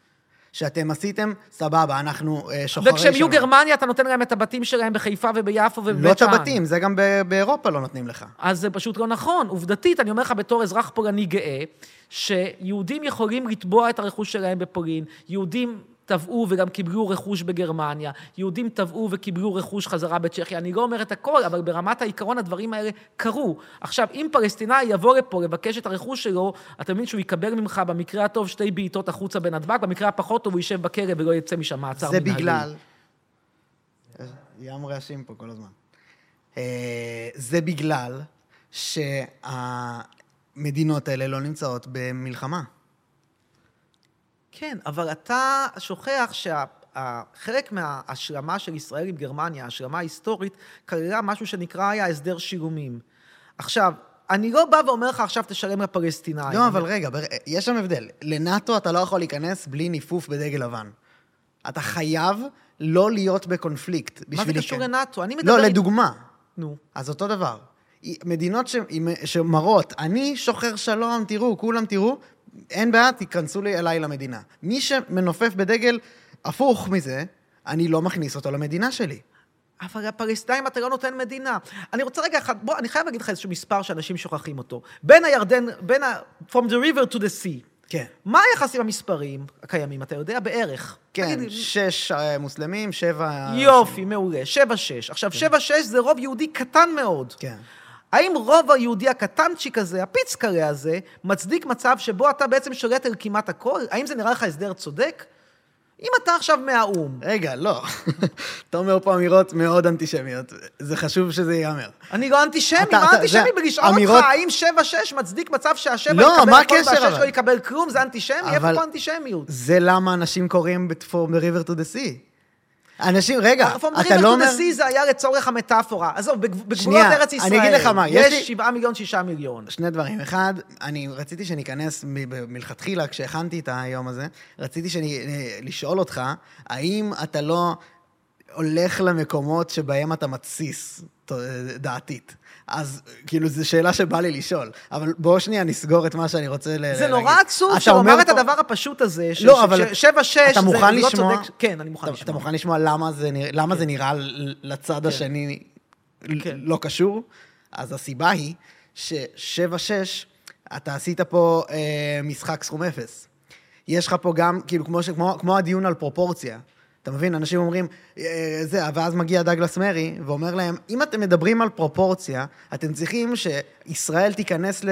S2: שאתם עשיתם, סבבה, אנחנו אה,
S1: וכשהם יהיו
S2: שוחרי.
S1: גרמניה, אתה נותן להם את הבתים שלהם בחיפה וביפו ובבית
S2: לא את
S1: שאן.
S2: הבתים, זה גם ב- באירופה לא נותנים לך.
S1: אז זה פשוט לא נכון. עובדתית, אני אומר לך בתור אזרח פולני גאה, שיהודים יכולים לתבוע את הרכוש שלהם בפולין, יהודים תבעו וגם קיבלו רכוש בגרמניה, יהודים תבעו וקיבלו רכוש חזרה בצ'כיה. אני לא אומר את הכל, אבל ברמת העיקרון הדברים האלה קרו. עכשיו, אם פלסטינאי יבוא לפה לבקש את הרכוש שלו, אתה מבין שהוא יקבל ממך במקרה הטוב שתי בעיטות החוצה בנתב"ג, במקרה הפחות טוב הוא יישב בכלא ולא יצא משם מעצר
S2: זה
S1: מנהלי.
S2: בגלל... ים רעשים פה כל הזמן. אה, זה בגלל שהמדינות האלה לא נמצאות במלחמה.
S1: כן, אבל אתה שוכח שחלק מההשלמה של ישראל עם גרמניה, ההשלמה ההיסטורית, כללה משהו שנקרא היה הסדר שילומים. עכשיו, אני לא בא ואומר לך עכשיו תשלם לפלסטינאים.
S2: לא, אבל רגע, בר- יש שם הבדל. לנאטו אתה לא יכול להיכנס בלי ניפוף בדגל לבן. אתה חייב לא להיות בקונפליקט
S1: מה
S2: בשביל...
S1: זה קשור. לנאט"ו? אני מדבר...
S2: לא, לדוגמה.
S1: נו.
S2: אז אותו דבר. מדינות ש... שמראות, אני שוחר שלום, תראו, כולם תראו, אין בעיה, תיכנסו לי אליי למדינה. מי שמנופף בדגל הפוך מזה, אני לא מכניס אותו למדינה שלי.
S1: אבל לפלסטינאים אתה לא נותן מדינה. אני רוצה רגע אחד, בוא, אני חייב להגיד לך איזשהו מספר שאנשים שוכחים אותו. בין הירדן, בין ה... From the river to the sea.
S2: כן.
S1: מה היחסים המספריים הקיימים? אתה יודע? בערך.
S2: כן,
S1: תגיד
S2: שש אה, מוסלמים, שבע...
S1: יופי, מעולה. שבע שש. עכשיו, שבע שש זה רוב יהודי קטן מאוד.
S2: כן.
S1: האם רוב היהודי הקטנצ'יק הזה, הפיצקרה הזה, מצדיק מצב שבו אתה בעצם שולט על כמעט הכל? האם זה נראה לך הסדר צודק? אם אתה עכשיו מהאו"ם,
S2: רגע, לא. אתה אומר פה אמירות מאוד אנטישמיות. זה חשוב שזה ייאמר.
S1: אני לא אנטישמי, מה אנטישמי בלשאול אותך האם שבע שש מצדיק מצב שהשבע
S2: לא,
S1: יקבל הכל
S2: הקשר,
S1: והשש
S2: אבל?
S1: לא יקבל כלום? זה אנטישמי? איפה פה אנטישמיות?
S2: זה למה אנשים קוראים From the river to the sea. אנשים, רגע, אתה לא
S1: to
S2: אומר...
S1: the sea זה היה לצורך המטאפורה. עזוב, בגב- בגבולות
S2: שנייה,
S1: ארץ ישראל,
S2: אני אגיד לך מה, יש לי-
S1: יש שבעה מיליון, שישה מיליון.
S2: שני דברים. אחד, אני רציתי שניכנס מלכתחילה, כשהכנתי את היום הזה, רציתי שאני, אה, לשאול אותך, האם אתה לא הולך למקומות שבהם אתה מתסיס ת- דעתית? אז כאילו, זו שאלה שבא לי לשאול. אבל בואו שנייה נסגור את מה שאני רוצה ל- להגיד.
S1: זה נורא עצוב שלומר
S2: אומר
S1: את
S2: פה-
S1: הדבר הפשוט הזה, ש-
S2: לא, אבל
S1: ש- זה לא? צודק. כן, אני מוכן
S2: אתה,
S1: לשמוע.
S2: אתה מוכן לשמוע למה זה, נרא- למה זה נראה לצד השני
S1: כן.
S2: לא קשור? אז הסיבה היא ש-7-6, אתה עשית פה אה, משחק סכום אפס. יש לך פה גם, כאילו, כמו, ש, כמו, כמו הדיון על פרופורציה, אתה מבין? אנשים אומרים, אה, זה, ואז מגיע דגלס מרי ואומר להם, אם אתם מדברים על פרופורציה, אתם צריכים שישראל תיכנס ל-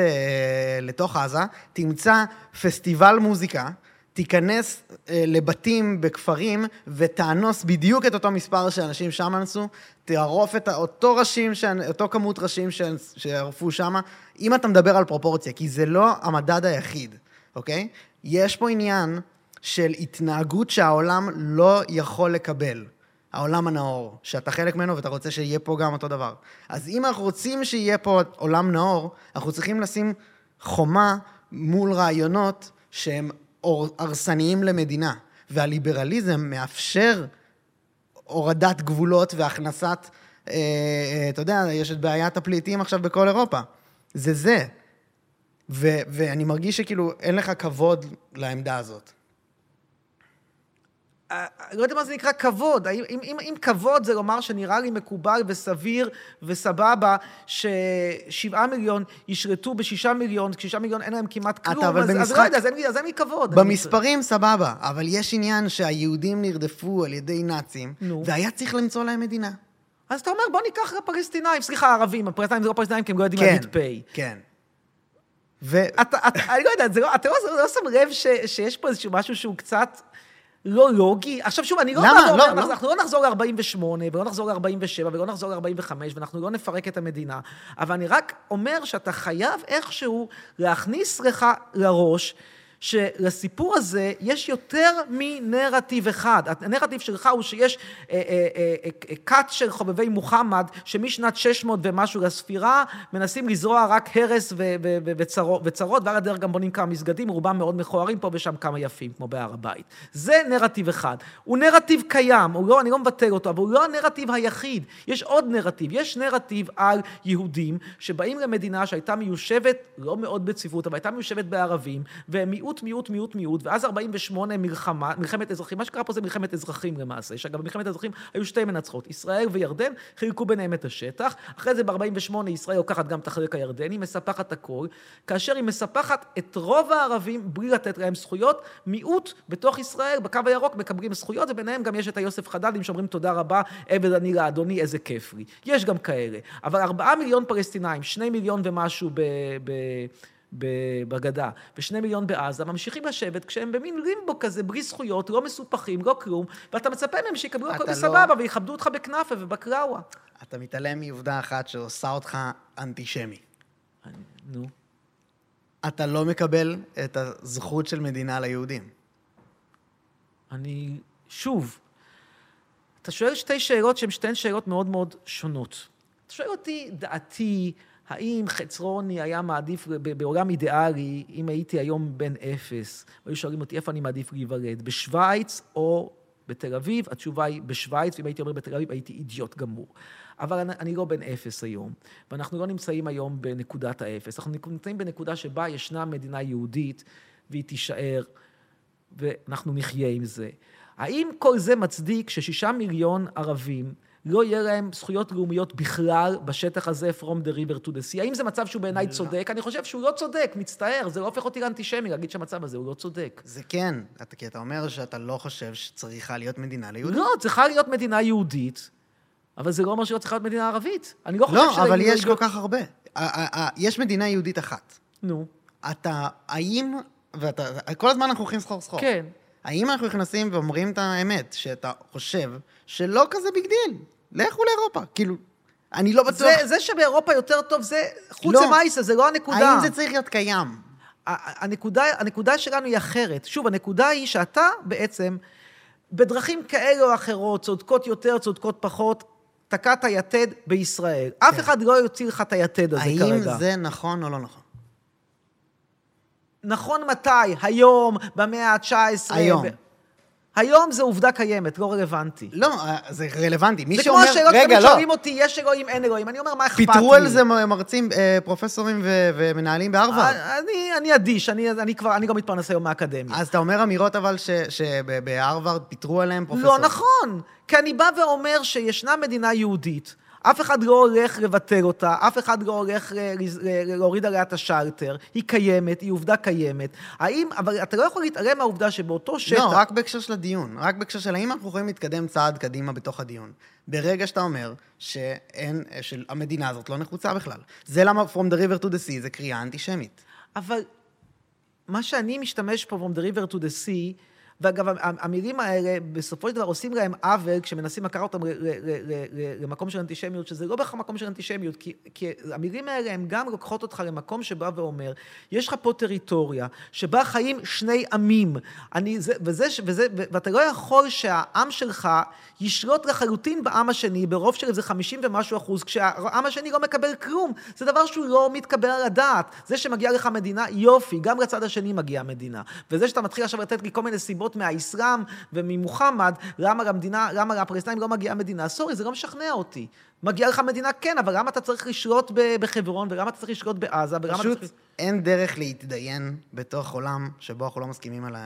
S2: לתוך עזה, תמצא פסטיבל מוזיקה, תיכנס אה, לבתים בכפרים ותאנוס בדיוק את אותו מספר שאנשים שם אנסו, תערוף את אותו ראשים, אותו כמות ראשים שערפו שם, אם אתה מדבר על פרופורציה, כי זה לא המדד היחיד, אוקיי? יש פה עניין של התנהגות שהעולם לא יכול לקבל. העולם הנאור, שאתה חלק ממנו ואתה רוצה שיהיה פה גם אותו דבר. אז אם אנחנו רוצים שיהיה פה עולם נאור, אנחנו צריכים לשים חומה מול רעיונות שהם הרסניים למדינה. והליברליזם מאפשר הורדת גבולות והכנסת, אה, אה, אתה יודע, יש את בעיית הפליטים עכשיו בכל אירופה. זה זה. ו- ואני מרגיש שכאילו אין לך כבוד לעמדה הזאת.
S1: אה, לא יודע מה זה נקרא כבוד. אם, אם, אם כבוד זה לומר שנראה לי מקובל וסביר וסבבה ששבעה מיליון ישרתו בשישה מיליון, כשישה מיליון אין להם כמעט כלום, אז, אז
S2: במשחק-
S1: לא יודע, אז אין לי, אז אין לי כבוד.
S2: במספרים סבבה, אבל יש עניין שהיהודים נרדפו על ידי נאצים,
S1: נו.
S2: והיה צריך למצוא להם מדינה.
S1: אז אתה אומר, בוא ניקח לפלסטינאים, סליחה, ערבים, הפלסטינאים זה לא פלסטינאים כי הם לא יודעים
S2: כן,
S1: להגיד פ'.
S2: כן. ו...
S1: אתה, אתה, אני לא יודע, זה לא, אתה לא, לא שם לב ש, שיש פה איזשהו משהו שהוא קצת לא לוגי? עכשיו שוב, אני לא
S2: למה?
S1: ואומר,
S2: לא,
S1: אנחנו,
S2: לא.
S1: אנחנו לא נחזור ל-48, ולא נחזור ל-47, ולא נחזור ל-45, ואנחנו לא נפרק את המדינה, אבל אני רק אומר שאתה חייב איכשהו להכניס לך לראש, שלסיפור הזה יש יותר מנרטיב אחד. הנרטיב שלך הוא שיש אה, אה, אה, כת של חובבי מוחמד, שמשנת 600 ומשהו לספירה, מנסים לזרוע רק הרס וצרות, ועל הדרך גם בונים כמה מסגדים, רובם מאוד מכוערים, פה ושם כמה יפים, כמו בהר הבית. זה נרטיב אחד. הוא נרטיב קיים, הוא לא, אני לא מבטל אותו, אבל הוא לא הנרטיב היחיד. יש עוד נרטיב. יש נרטיב על יהודים שבאים למדינה שהייתה מיושבת, לא מאוד בצפיפות, אבל הייתה מיושבת בערבים, והם מיעוט, מיעוט, מיעוט, מיעוט, ואז 48 מלחמה, מלחמת אזרחים. מה שקרה פה זה מלחמת אזרחים למעשה, שאגב, במלחמת אזרחים היו שתי מנצחות, ישראל וירדן, חילקו ביניהם את השטח. אחרי זה ב-48 ישראל לוקחת גם את החלק הירדני, מספחת הכל, כאשר היא מספחת את רוב הערבים בלי לתת להם זכויות. מיעוט בתוך ישראל, בקו הירוק, מקבלים זכויות, וביניהם גם יש את היוסף חדדים שאומרים תודה רבה, עבד אני לאדוני, איזה כיף לי. יש גם כאלה. אבל ארבעה מיליון פלסטינאים, שני מיליון ומשהו. ב ב- בגדה, ושני מיליון בעזה, ממשיכים לשבת כשהם במין לימבו כזה, בלי זכויות, לא מסופחים, לא כלום, ואתה מצפה מהם שיקבלו הכל
S2: אתה לא-
S1: בסבבה, ויכבדו אותך בכנאפה ובקראווה.
S2: אתה מתעלם מעובדה אחת שעושה אותך אנטישמי.
S1: אני- נו.
S2: אתה לא מקבל את הזכות של מדינה ליהודים.
S1: אני, שוב, אתה שואל שתי שאלות שהן שתיהן שאלות מאוד מאוד שונות. אתה שואל אותי, דעתי, האם חצרוני היה מעדיף, בעולם אידיאלי, אם הייתי היום בן אפס, והיו שואלים אותי איפה אני מעדיף להיוולד, בשוויץ או בתל אביב? התשובה היא בשוויץ, ואם הייתי אומר בתל אביב, הייתי אידיוט גמור. אבל אני, אני לא בן אפס היום, ואנחנו לא נמצאים היום בנקודת האפס. אנחנו נמצאים בנקודה שבה ישנה מדינה יהודית, והיא תישאר, ואנחנו נחיה עם זה. האם כל זה מצדיק ששישה מיליון ערבים לא יהיה להם זכויות לאומיות בכלל בשטח הזה, from the river to the sea? האם זה מצב שהוא בעיניי צודק? אני חושב שהוא לא צודק, מצטער, זה לא הופך אותי לאנטישמי להגיד שהמצב הזה הוא לא צודק.
S2: זה כן, אתה, כי אתה אומר שאתה לא חושב שצריכה להיות מדינה ליהודים.
S1: לא, צריכה להיות מדינה יהודית, אבל זה לא אומר שלא צריכה להיות מדינה ערבית. אני לא חושב
S2: לא,
S1: שזה-
S2: אבל יש כל כך הרבה. יש מדינה יהודית אחת.
S1: נו,
S2: אתה, האם, ואתה, כל הזמן אנחנו הולכים סחור סחור.
S1: כן.
S2: האם אנחנו נכנסים ואומרים את האמת, שאתה חושב שלא כזה big deal, לכו לאירופה. כאילו, אני לא בטוח.
S1: זה, זה שבאירופה יותר טוב, זה חוץ
S2: לא.
S1: למעשה, זה לא הנקודה.
S2: האם זה צריך להיות קיים?
S1: הנקודה, הנקודה שלנו היא אחרת. שוב, הנקודה היא שאתה בעצם, בדרכים כאלה או אחרות, צודקות יותר, צודקות פחות, תקעת יתד בישראל. אף אחד לא יוציא לך את היתד הזה
S2: האם
S1: כרגע.
S2: זה נכון או לא נכון?
S1: נכון מתי? היום, במאה ה-19?
S2: היום.
S1: ב... היום זה עובדה קיימת, לא רלוונטי.
S2: לא, אה, זה רלוונטי. מי
S1: זה כמו
S2: שאומר,
S1: השאלות תמיד
S2: לא,
S1: שואלים אותי, יש אלוהים, אין אלוהים. אני אומר, מה אכפת לי?
S2: פיטרו על זה מרצים, אה, פרופסורים ו- ומנהלים בהרווארד.
S1: אני, אני אדיש, אני, אני כבר, אני גם מתפרנס היום מהאקדמיה.
S2: אז אתה אומר אמירות אבל שבהרווארד פיטרו עליהם
S1: לא
S2: פרופסורים.
S1: נכון, כי אני בא ואומר שישנה מדינה יהודית. אף אחד לא הולך לבטל אותה, אף אחד לא הולך ל- ל- להוריד עליה את השלטר. היא קיימת, היא עובדה קיימת. האם, אבל אתה לא יכול להתעלם מהעובדה שבאותו שטח...
S2: לא, רק בהקשר של הדיון. רק בהקשר של האם אנחנו יכולים להתקדם צעד קדימה בתוך הדיון. ברגע שאתה אומר שאין, שהמדינה הזאת לא נחוצה בכלל. זה למה From the River to the Sea זה קריאה אנטישמית.
S1: אבל מה שאני משתמש פה, From the river to the sea, ואגב, המ- המילים האלה, בסופו של דבר עושים להם עוול כשמנסים לקחת אותם למקום של אנטישמיות, שזה לא בהכרח מקום של אנטישמיות, כי, כי המילים האלה הן גם לוקחות אותך למקום שבא ואומר, יש לך פה טריטוריה שבה חיים שני עמים, אני, זה, וזה, וזה, ואתה לא יכול שהעם שלך ישלוט לחלוטין בעם השני, ברוב של איזה 50 ומשהו אחוז, כשהעם השני לא מקבל כלום. זה דבר שהוא לא מתקבל על הדעת. זה שמגיעה לך מדינה, יופי, גם לצד השני מגיעה מדינה. וזה שאתה מתחיל עכשיו לתת לי כל מיני סיבות מהאסלאם וממוחמד, למה למדינה, למה לפלסטינים לא מגיעה מדינה, סורי, זה לא משכנע אותי. מגיעה לך מדינה, כן, אבל למה אתה צריך לשלוט בחברון, ולמה אתה צריך לשלוט בעזה, ולמה אתה
S2: פשוט
S1: צריך...
S2: אין דרך להתדיין בתוך עולם שבו אנחנו לא מסכימים על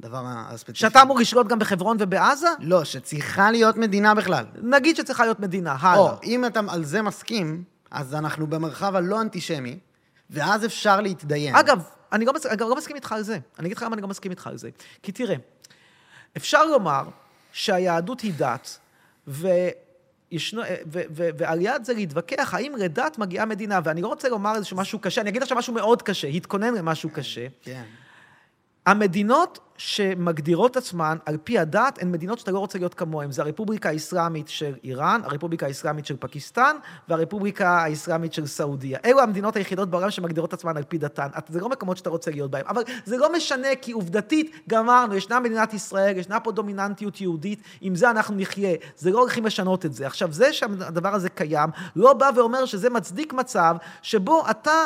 S2: הדבר הספציפי.
S1: שאתה אמור לשלוט גם בחברון ובעזה?
S2: לא, שצריכה להיות מדינה בכלל.
S1: נגיד שצריכה להיות מדינה, הלאה.
S2: או, אם אתה על זה מסכים, אז אנחנו במרחב הלא אנטישמי, ואז אפשר להתדיין.
S1: אגב, אני לא, מס... אני לא מסכים איתך על זה. אני אגיד לך למה אני לא מסכים איתך על זה. כי תראה, אפשר לומר שהיהדות היא דת, וישנו, ו, ו, ועל יד זה להתווכח האם לדת מגיעה מדינה, ואני לא רוצה לומר איזשהו משהו קשה, אני אגיד עכשיו משהו מאוד קשה, התכונן למשהו קשה.
S2: כן.
S1: המדינות שמגדירות עצמן על פי הדת הן מדינות שאתה לא רוצה להיות כמוהן. זה הרפובליקה האסלאמית של איראן, הרפובליקה האסלאמית של פקיסטן והרפובליקה האסלאמית של סעודיה. אלו המדינות היחידות בעולם שמגדירות עצמן על פי דתן. זה לא מקומות שאתה רוצה להיות בהם. אבל זה לא משנה, כי עובדתית גמרנו, ישנה מדינת ישראל, ישנה פה דומיננטיות יהודית, עם זה אנחנו נחיה. זה לא הולכים לשנות את זה. עכשיו, זה שהדבר הזה קיים, לא בא ואומר שזה מצדיק מצב שבו אתה...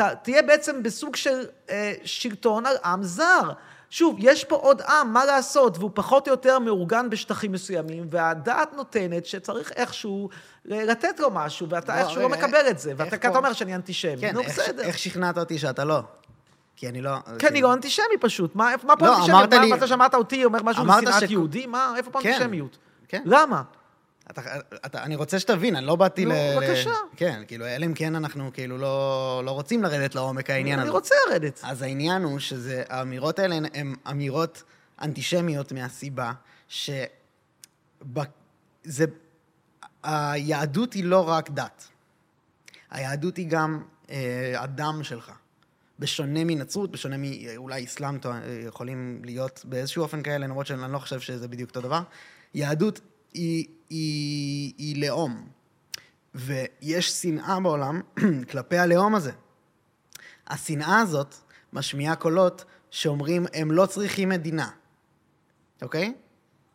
S1: ת, תהיה בעצם בסוג של אה, שלטון על עם זר. שוב, יש פה עוד עם, מה לעשות, והוא פחות או יותר מאורגן בשטחים מסוימים, והדעת נותנת שצריך איכשהו לתת לו משהו, ואתה
S2: לא,
S1: איכשהו לא
S2: רגע,
S1: מקבל את זה, ואתה כי אתה אומר שאני אנטישמי.
S2: כן,
S1: נו,
S2: איך,
S1: בסדר.
S2: איך שכנעת אותי שאתה לא? כי אני לא...
S1: כן, אני לא אנטישמי פשוט. מה, מה פה
S2: לא,
S1: אנטישמיות? מה,
S2: לי-
S1: מה אתה שמעת אותי אומר משהו
S2: אמרת
S1: משנאת
S2: שכ-
S1: יהודי? מה, איפה פה
S2: כן,
S1: אנטישמיות?
S2: כן.
S1: למה?
S2: אתה, אתה, אני רוצה שתבין, אני לא באתי
S1: נו,
S2: ל...
S1: בבקשה.
S2: ל... כן, כאילו, אלא אם כן אנחנו כאילו לא, לא רוצים לרדת לעומק העניין
S1: אני
S2: הזה.
S1: רוצה לרדת.
S2: אז העניין הוא שזה, האמירות האלה הן- אמירות אנטישמיות מהסיבה ש... זה... היהדות היא לא רק דת. היהדות היא גם אה, הדם שלך. בשונה מנצרות, בשונה מאולי אסלאם יכולים להיות באיזשהו אופן כאלה, למרות שאני לא חושב שזה בדיוק אותו דבר. יהדות היא, היא, היא לאום, ויש שנאה בעולם כלפי הלאום הזה. השנאה הזאת משמיעה קולות שאומרים, הם לא צריכים מדינה, אוקיי?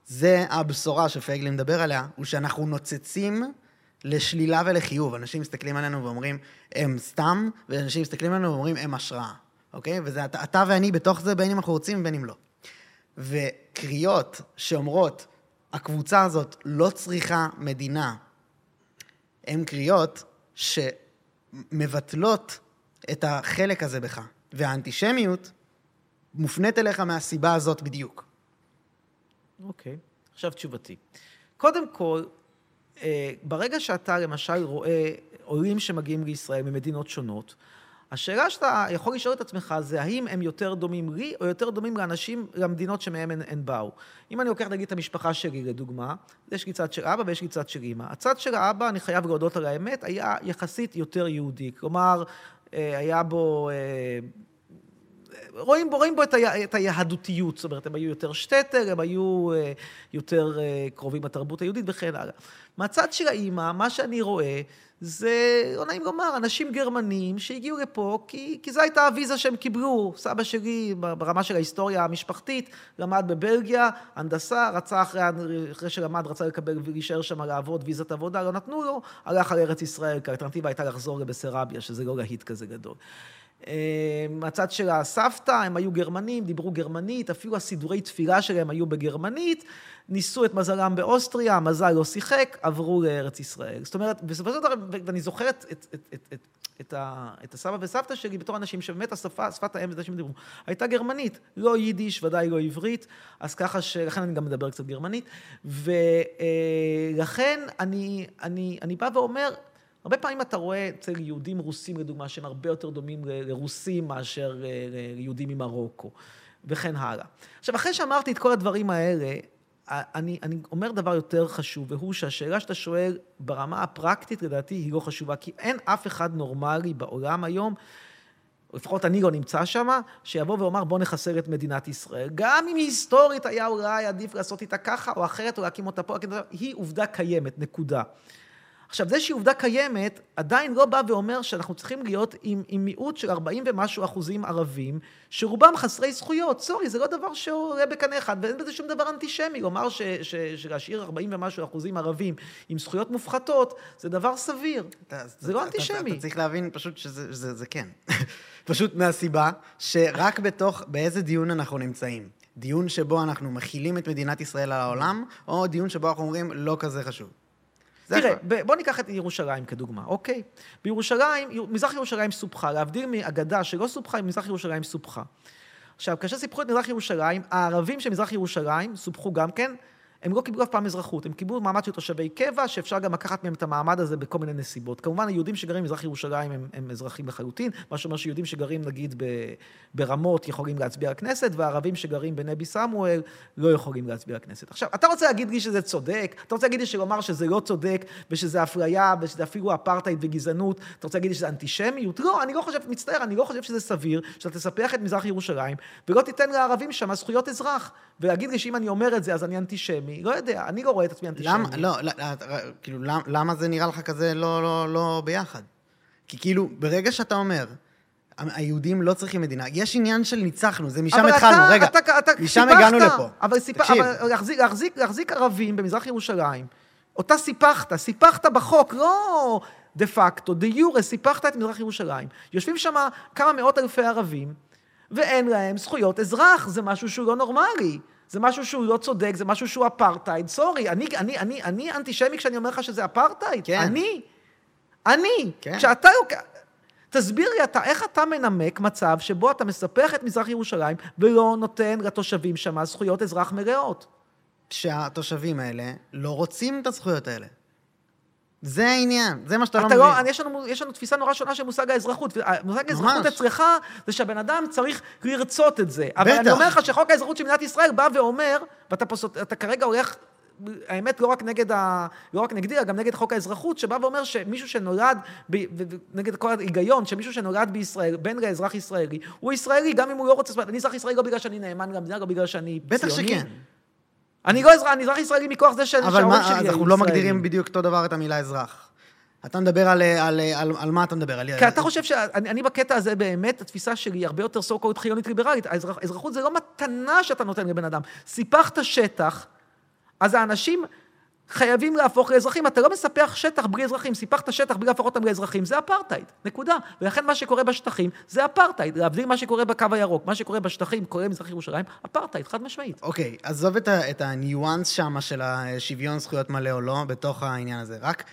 S2: זה הבשורה שפייגלין מדבר עליה, הוא שאנחנו נוצצים לשלילה ולחיוב. אנשים מסתכלים עלינו ואומרים, הם סתם, ואנשים מסתכלים עלינו ואומרים, הם השראה, אוקיי? וזה אתה, אתה ואני בתוך זה, בין אם אנחנו רוצים ובין אם לא. וקריאות שאומרות, הקבוצה הזאת לא צריכה מדינה, הן קריאות שמבטלות את החלק הזה בך. והאנטישמיות מופנית אליך מהסיבה הזאת בדיוק.
S1: אוקיי, עכשיו תשובתי. קודם כל, אה, ברגע שאתה למשל רואה עולים שמגיעים לישראל ממדינות שונות, השאלה שאתה יכול לשאול את עצמך זה האם הם יותר דומים לי או יותר דומים לאנשים, למדינות שמהם הן, הן באו. אם אני לוקח נגיד את המשפחה שלי לדוגמה, יש לי צד של אבא ויש לי צד של אימא. הצד של האבא, אני חייב להודות על האמת, היה יחסית יותר יהודי. כלומר, אה, היה בו... אה, רואים בו, רואים בו את, ה, את היהדותיות, זאת אומרת, הם היו יותר שטטר, הם היו אה, יותר אה, קרובים לתרבות היהודית וכן הלאה. מהצד של האימא, מה שאני רואה זה, לא נעים לומר, אנשים גרמנים שהגיעו לפה כי, כי זו הייתה הוויזה שהם קיבלו. סבא שלי, ברמה של ההיסטוריה המשפחתית, למד בבלגיה, הנדסה, רצה אחרי, אחרי שלמד, רצה לקבל ולהישאר שם לעבוד, ויזת עבודה, לא נתנו לו, הלך על ארץ ישראל, כי האלטרנטיבה הייתה לחזור לבסרביה, שזה לא להיט כזה גדול. אה, מהצד של הסבתא, הם היו גרמנים, דיברו גרמנית, אפילו הסידורי תפילה שלהם היו בגרמנית, ניסו את מזלם באוסטריה, המזל לא שיחק, עברו לארץ ישראל. זאת אומרת, בסופו של דבר, ואני זוכר את, את, את, את, את, את, ה, את הסבא וסבתא שלי בתור אנשים שבאמת השפה, שפת האם שהם דיברו, הייתה גרמנית, לא יידיש, ודאי לא עברית, אז ככה ש... לכן אני גם מדבר קצת גרמנית, ולכן אני, אני, אני בא ואומר, הרבה פעמים אתה רואה אצל יהודים רוסים, לדוגמה, שהם הרבה יותר דומים לרוסים מאשר ליהודים ממרוקו, וכן הלאה. עכשיו, אחרי שאמרתי את כל הדברים האלה, אני, אני אומר דבר יותר חשוב, והוא שהשאלה שאתה שואל ברמה הפרקטית, לדעתי, היא לא חשובה, כי אין אף אחד נורמלי בעולם היום, לפחות אני לא נמצא שם, שיבוא ואומר בוא נחסל את מדינת ישראל. גם אם היסטורית היה אולי עדיף לעשות איתה ככה או אחרת, או להקים אותה פה, היא עובדה קיימת, נקודה. עכשיו, זה שהיא עובדה קיימת, עדיין לא בא ואומר שאנחנו צריכים להיות עם, עם מיעוט של 40 ומשהו אחוזים ערבים, שרובם חסרי זכויות. סורי, זה לא דבר שעולה בקנה אחד, ואין בזה שום דבר אנטישמי. לומר ש, ש, שלהשאיר 40 ומשהו אחוזים ערבים עם זכויות מופחתות, זה דבר סביר.
S2: אתה-
S1: זה
S2: אתה-
S1: לא
S2: אתה-
S1: אנטישמי.
S2: אתה צריך להבין פשוט שזה זה, זה כן. פשוט מהסיבה שרק בתוך, באיזה דיון אנחנו נמצאים. דיון שבו אנחנו מכילים את מדינת ישראל על העולם, או דיון שבו אנחנו אומרים, לא כזה חשוב.
S1: תראה. ב- בוא ניקח את ירושלים כדוגמה, אוקיי? בירושלים, יר- מזרח ירושלים סופחה, להבדיל מאגדה שלא סופחה, מזרח ירושלים סופחה. עכשיו, כאשר סיפחו את מזרח ירושלים, הערבים של מזרח ירושלים סופחו גם כן, הם לא קיבלו אף פעם אזרחות, הם קיבלו מעמד של תושבי קבע, שאפשר גם לקחת מהם את המעמד הזה בכל מיני נסיבות. כמובן, היהודים שגרים במזרח ירושלים הם, הם אזרחים לחלוטין, מה שאומר שיהודים שגרים נגיד ב, ברמות יכולים להצביע לכנסת, והערבים שגרים בנבי סמואל לא יכולים להצביע לכנסת. עכשיו, אתה רוצה להגיד לי שזה צודק, אתה רוצה להגיד לי שלומר שזה לא צודק, ושזה אפליה, ושזה אפילו אפרטהייד וגזענות, אתה רוצה להגיד לי שזה אנטישמיות? לא, אני לא חושב, מצטער, אני לא חושב שזה סביר, שאתה תספח את מזרח ירושלים, ולא תיתן לערבים שם זכויות אזרח. ולהגיד לי שאם אני אומר את זה, אז אני אנטישמי, לא יודע, אני לא רואה את עצמי אנטישמי.
S2: למה, לא, לא, לא, כאילו, למ- למה זה נראה לך כזה לא, לא, לא ביחד? כי כאילו, ברגע שאתה אומר, היהודים לא צריכים מדינה, יש עניין של ניצחנו, זה משם התחלנו,
S1: אתה,
S2: רגע,
S1: אתה, אתה
S2: משם
S1: סיפחת,
S2: הגענו לפה.
S1: אבל, סיפ... אבל להחזיק, להחזיק, להחזיק ערבים במזרח ירושלים, אותה סיפחת, סיפחת בחוק, לא דה פקטו, דה יורה, סיפחת את מזרח ירושלים. יושבים שם כמה מאות אלפי ערבים, ואין להם זכויות אזרח, זה משהו שהוא לא נורמלי. זה משהו שהוא לא צודק, זה משהו שהוא אפרטהייד. סורי, אני, אני, אני, אני אנטישמי כשאני אומר לך שזה אפרטהייד.
S2: כן.
S1: אני. אני.
S2: כן.
S1: כשאתה. תסביר לי אתה, איך אתה מנמק מצב שבו אתה מספח את מזרח ירושלים ולא נותן לתושבים שם זכויות אזרח מלאות?
S2: שהתושבים האלה לא רוצים את הזכויות האלה. זה העניין, זה מה שאתה לא
S1: אתה
S2: מבין.
S1: לא, אני- יש לנו, יש לנו תפיסה נורא שונה של מושג האזרחות. מושג האזרחות. אצלך זה שהבן אדם צריך לרצות את זה. אבל אני
S2: בטח.
S1: אומר לך שחוק האזרחות של מדינת ישראל בא ואומר, ואתה פה, סוט- אתה כרגע הולך, האמת, לא רק נגד ה... לא רק נגדי, אלא גם נגד חוק האזרחות, שבא ואומר שמישהו שנולד, ב, ו- ו- נגד כל ההיגיון, שמישהו שנולד בישראל, בן לאזרח ישראלי, הוא ישראלי, גם אם הוא לא רוצה... אני אזרח ישראלי לא בגלל שאני נאמן למדינה, לא בגלל שאני
S2: בטח
S1: ציוני.
S2: שכן.
S1: אני לא אזרח, אני אזרח ישראלי מכוח זה
S2: אבל
S1: שההורים שלי היו
S2: אנחנו לא
S1: ישראלים.
S2: מגדירים בדיוק אותו דבר את המילה אזרח. אתה מדבר על, על, על, על מה אתה מדבר? על...
S1: כי אתה חושב שאני אני בקטע הזה באמת, התפיסה שלי היא הרבה יותר סו קולד חילונית ליברלית. האזרח- האזרחות זה לא מתנה שאתה נותן לבן אדם. סיפחת שטח, אז האנשים חייבים להפוך לאזרחים. אתה לא מספח שטח בלי אזרחים, סיפחת שטח בלי להפוך אותם לאזרחים, זה אפרטהייד, נקודה. ולכן מה שקורה בשטחים זה אפרטהייד. להבדיל מה שקורה בקו הירוק, מה שקורה בשטחים, כולל מזרח ירושלים, אפרטהייד, חד משמעית.
S2: אוקיי, עזוב את, את הניואנס שם של השוויון זכויות מלא או לא בתוך העניין הזה. רק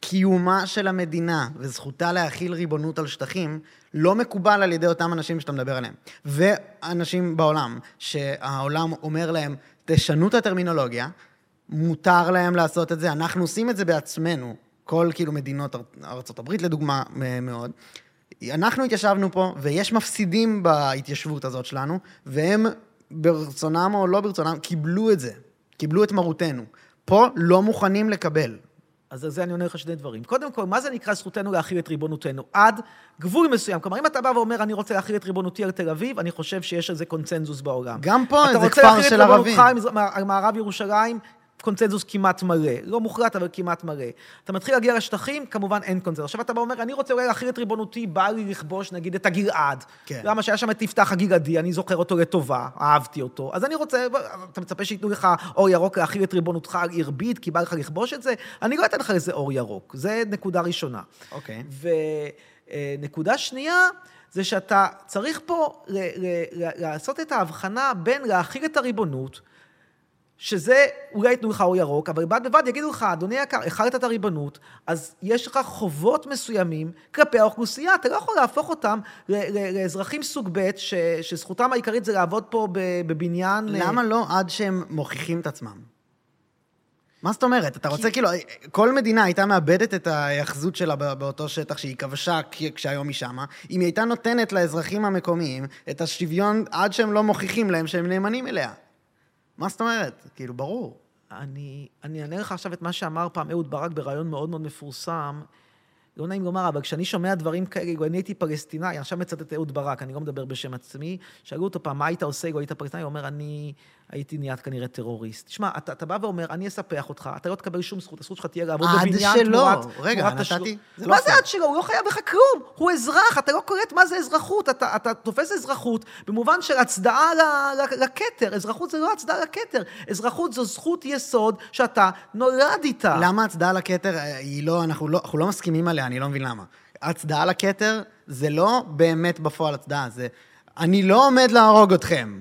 S2: קיומה של המדינה וזכותה להכיל ריבונות על שטחים לא מקובל על ידי אותם אנשים שאתה מדבר עליהם. ואנשים בעולם, שהעולם אומר להם, תשנו את הטרמינולוגיה, מותר להם לעשות את זה, אנחנו עושים את זה בעצמנו, כל כאילו מדינות אר- ארצות הברית לדוגמה מאוד. אנחנו התיישבנו פה, ויש מפסידים בהתיישבות הזאת שלנו, והם ברצונם או לא ברצונם קיבלו את זה, קיבלו את מרותנו. פה לא מוכנים לקבל.
S1: אז על זה אני עונה לך שני דברים. קודם כל, מה זה נקרא זכותנו להכיל את ריבונותנו? עד גבול מסוים. כלומר, אם אתה בא ואומר, אני רוצה להכיל את ריבונותי על תל אביב, אני חושב שיש על זה קונצנזוס בעולם.
S2: גם פה
S1: אתה
S2: זה
S1: רוצה
S2: כפר
S1: להכיל את
S2: של ערבים.
S1: ריבונותך על מזר- על מערב ירושלים, קונצנזוס כמעט מלא. לא מוחלט, אבל כמעט מלא. אתה מתחיל להגיע לשטחים, כמובן אין קונצנזוס. עכשיו אתה בא ואומר, אני רוצה אולי להכיל את ריבונותי, בא לי לכבוש נגיד את הגלעד.
S2: כן.
S1: למה שהיה שם את יפתח הגלעדי, אני זוכר אותו לטובה, אהבתי אותו. אז אני רוצה, אתה מצפה שייתנו לך אור ירוק להכיל את ריבונותך על עיר ביט, כי בא לך לכבוש את זה? אני לא אתן לך לזה אור ירוק. זה נקודה ראשונה.
S2: אוקיי.
S1: ו... אה, נקודה שנייה, זה שאתה צריך פה ל- ל- ל- לעשות את ההבחנה בין להכיל את הריבונות, שזה אולי ייתנו לך אור ירוק, אבל בד בבד יגידו לך, אדוני היקר, הכלת את הריבונות, אז יש לך חובות מסוימים כלפי האוכלוסייה, אתה לא יכול להפוך אותם לאזרחים סוג ב', ש- שזכותם העיקרית זה לעבוד פה בבניין... אה,
S2: למה לא עד שהם מוכיחים את עצמם? מה זאת אומרת? אתה רוצה כאילו, כל מדינה הייתה מאבדת את ההיאחזות שלה בא- באותו שטח שהיא כבשה כשהיום היא שמה, אם היא הייתה נותנת לאזרחים המקומיים את השוויון עד שהם לא מוכיחים להם שהם נאמנים אליה. מה זאת אומרת? כאילו, ברור.
S1: אני, אענה לך עכשיו את מה שאמר פעם אהוד ברק בריאיון מאוד מאוד מפורסם. לא נעים לומר, אבל כשאני שומע דברים כאלה, אם אני הייתי פלסטינאי, עכשיו מצטט אהוד ברק, אני לא מדבר בשם עצמי, שאלו אותו פעם, מה היית עושה אם היית פלסטינאי? הוא אומר, אני הייתי נהיית כנראה טרוריסט. תשמע, אתה, אתה בא ואומר, אני אספח אותך, אתה לא תקבל שום זכות, הזכות שלך תהיה לעבוד
S2: עד
S1: בבניין
S2: שלא.
S1: תמורת...
S2: רגע,
S1: תמורת
S2: נתתי-
S1: תשלום.
S2: זה לא
S1: מה זה
S2: פייר.
S1: עד שלא? הוא לא חייב לך כלום, הוא אזרח, אתה לא קולט מה זה אזרחות, אתה, אתה תופס אזרחות במובן של הצדעה לכתר, אזרחות זה לא הצדעה לכתר, אזרחות זו זכות יסוד שאתה נולד איתה.
S2: למה הצדעה לכתר אה, היא לא, אנחנו לא, אנחנו לא מסכימים עליה, אני לא מבין למה. הצדעה לכתר זה לא באמת בפועל הצדעה, זה אני לא עומד להרוג אתכם.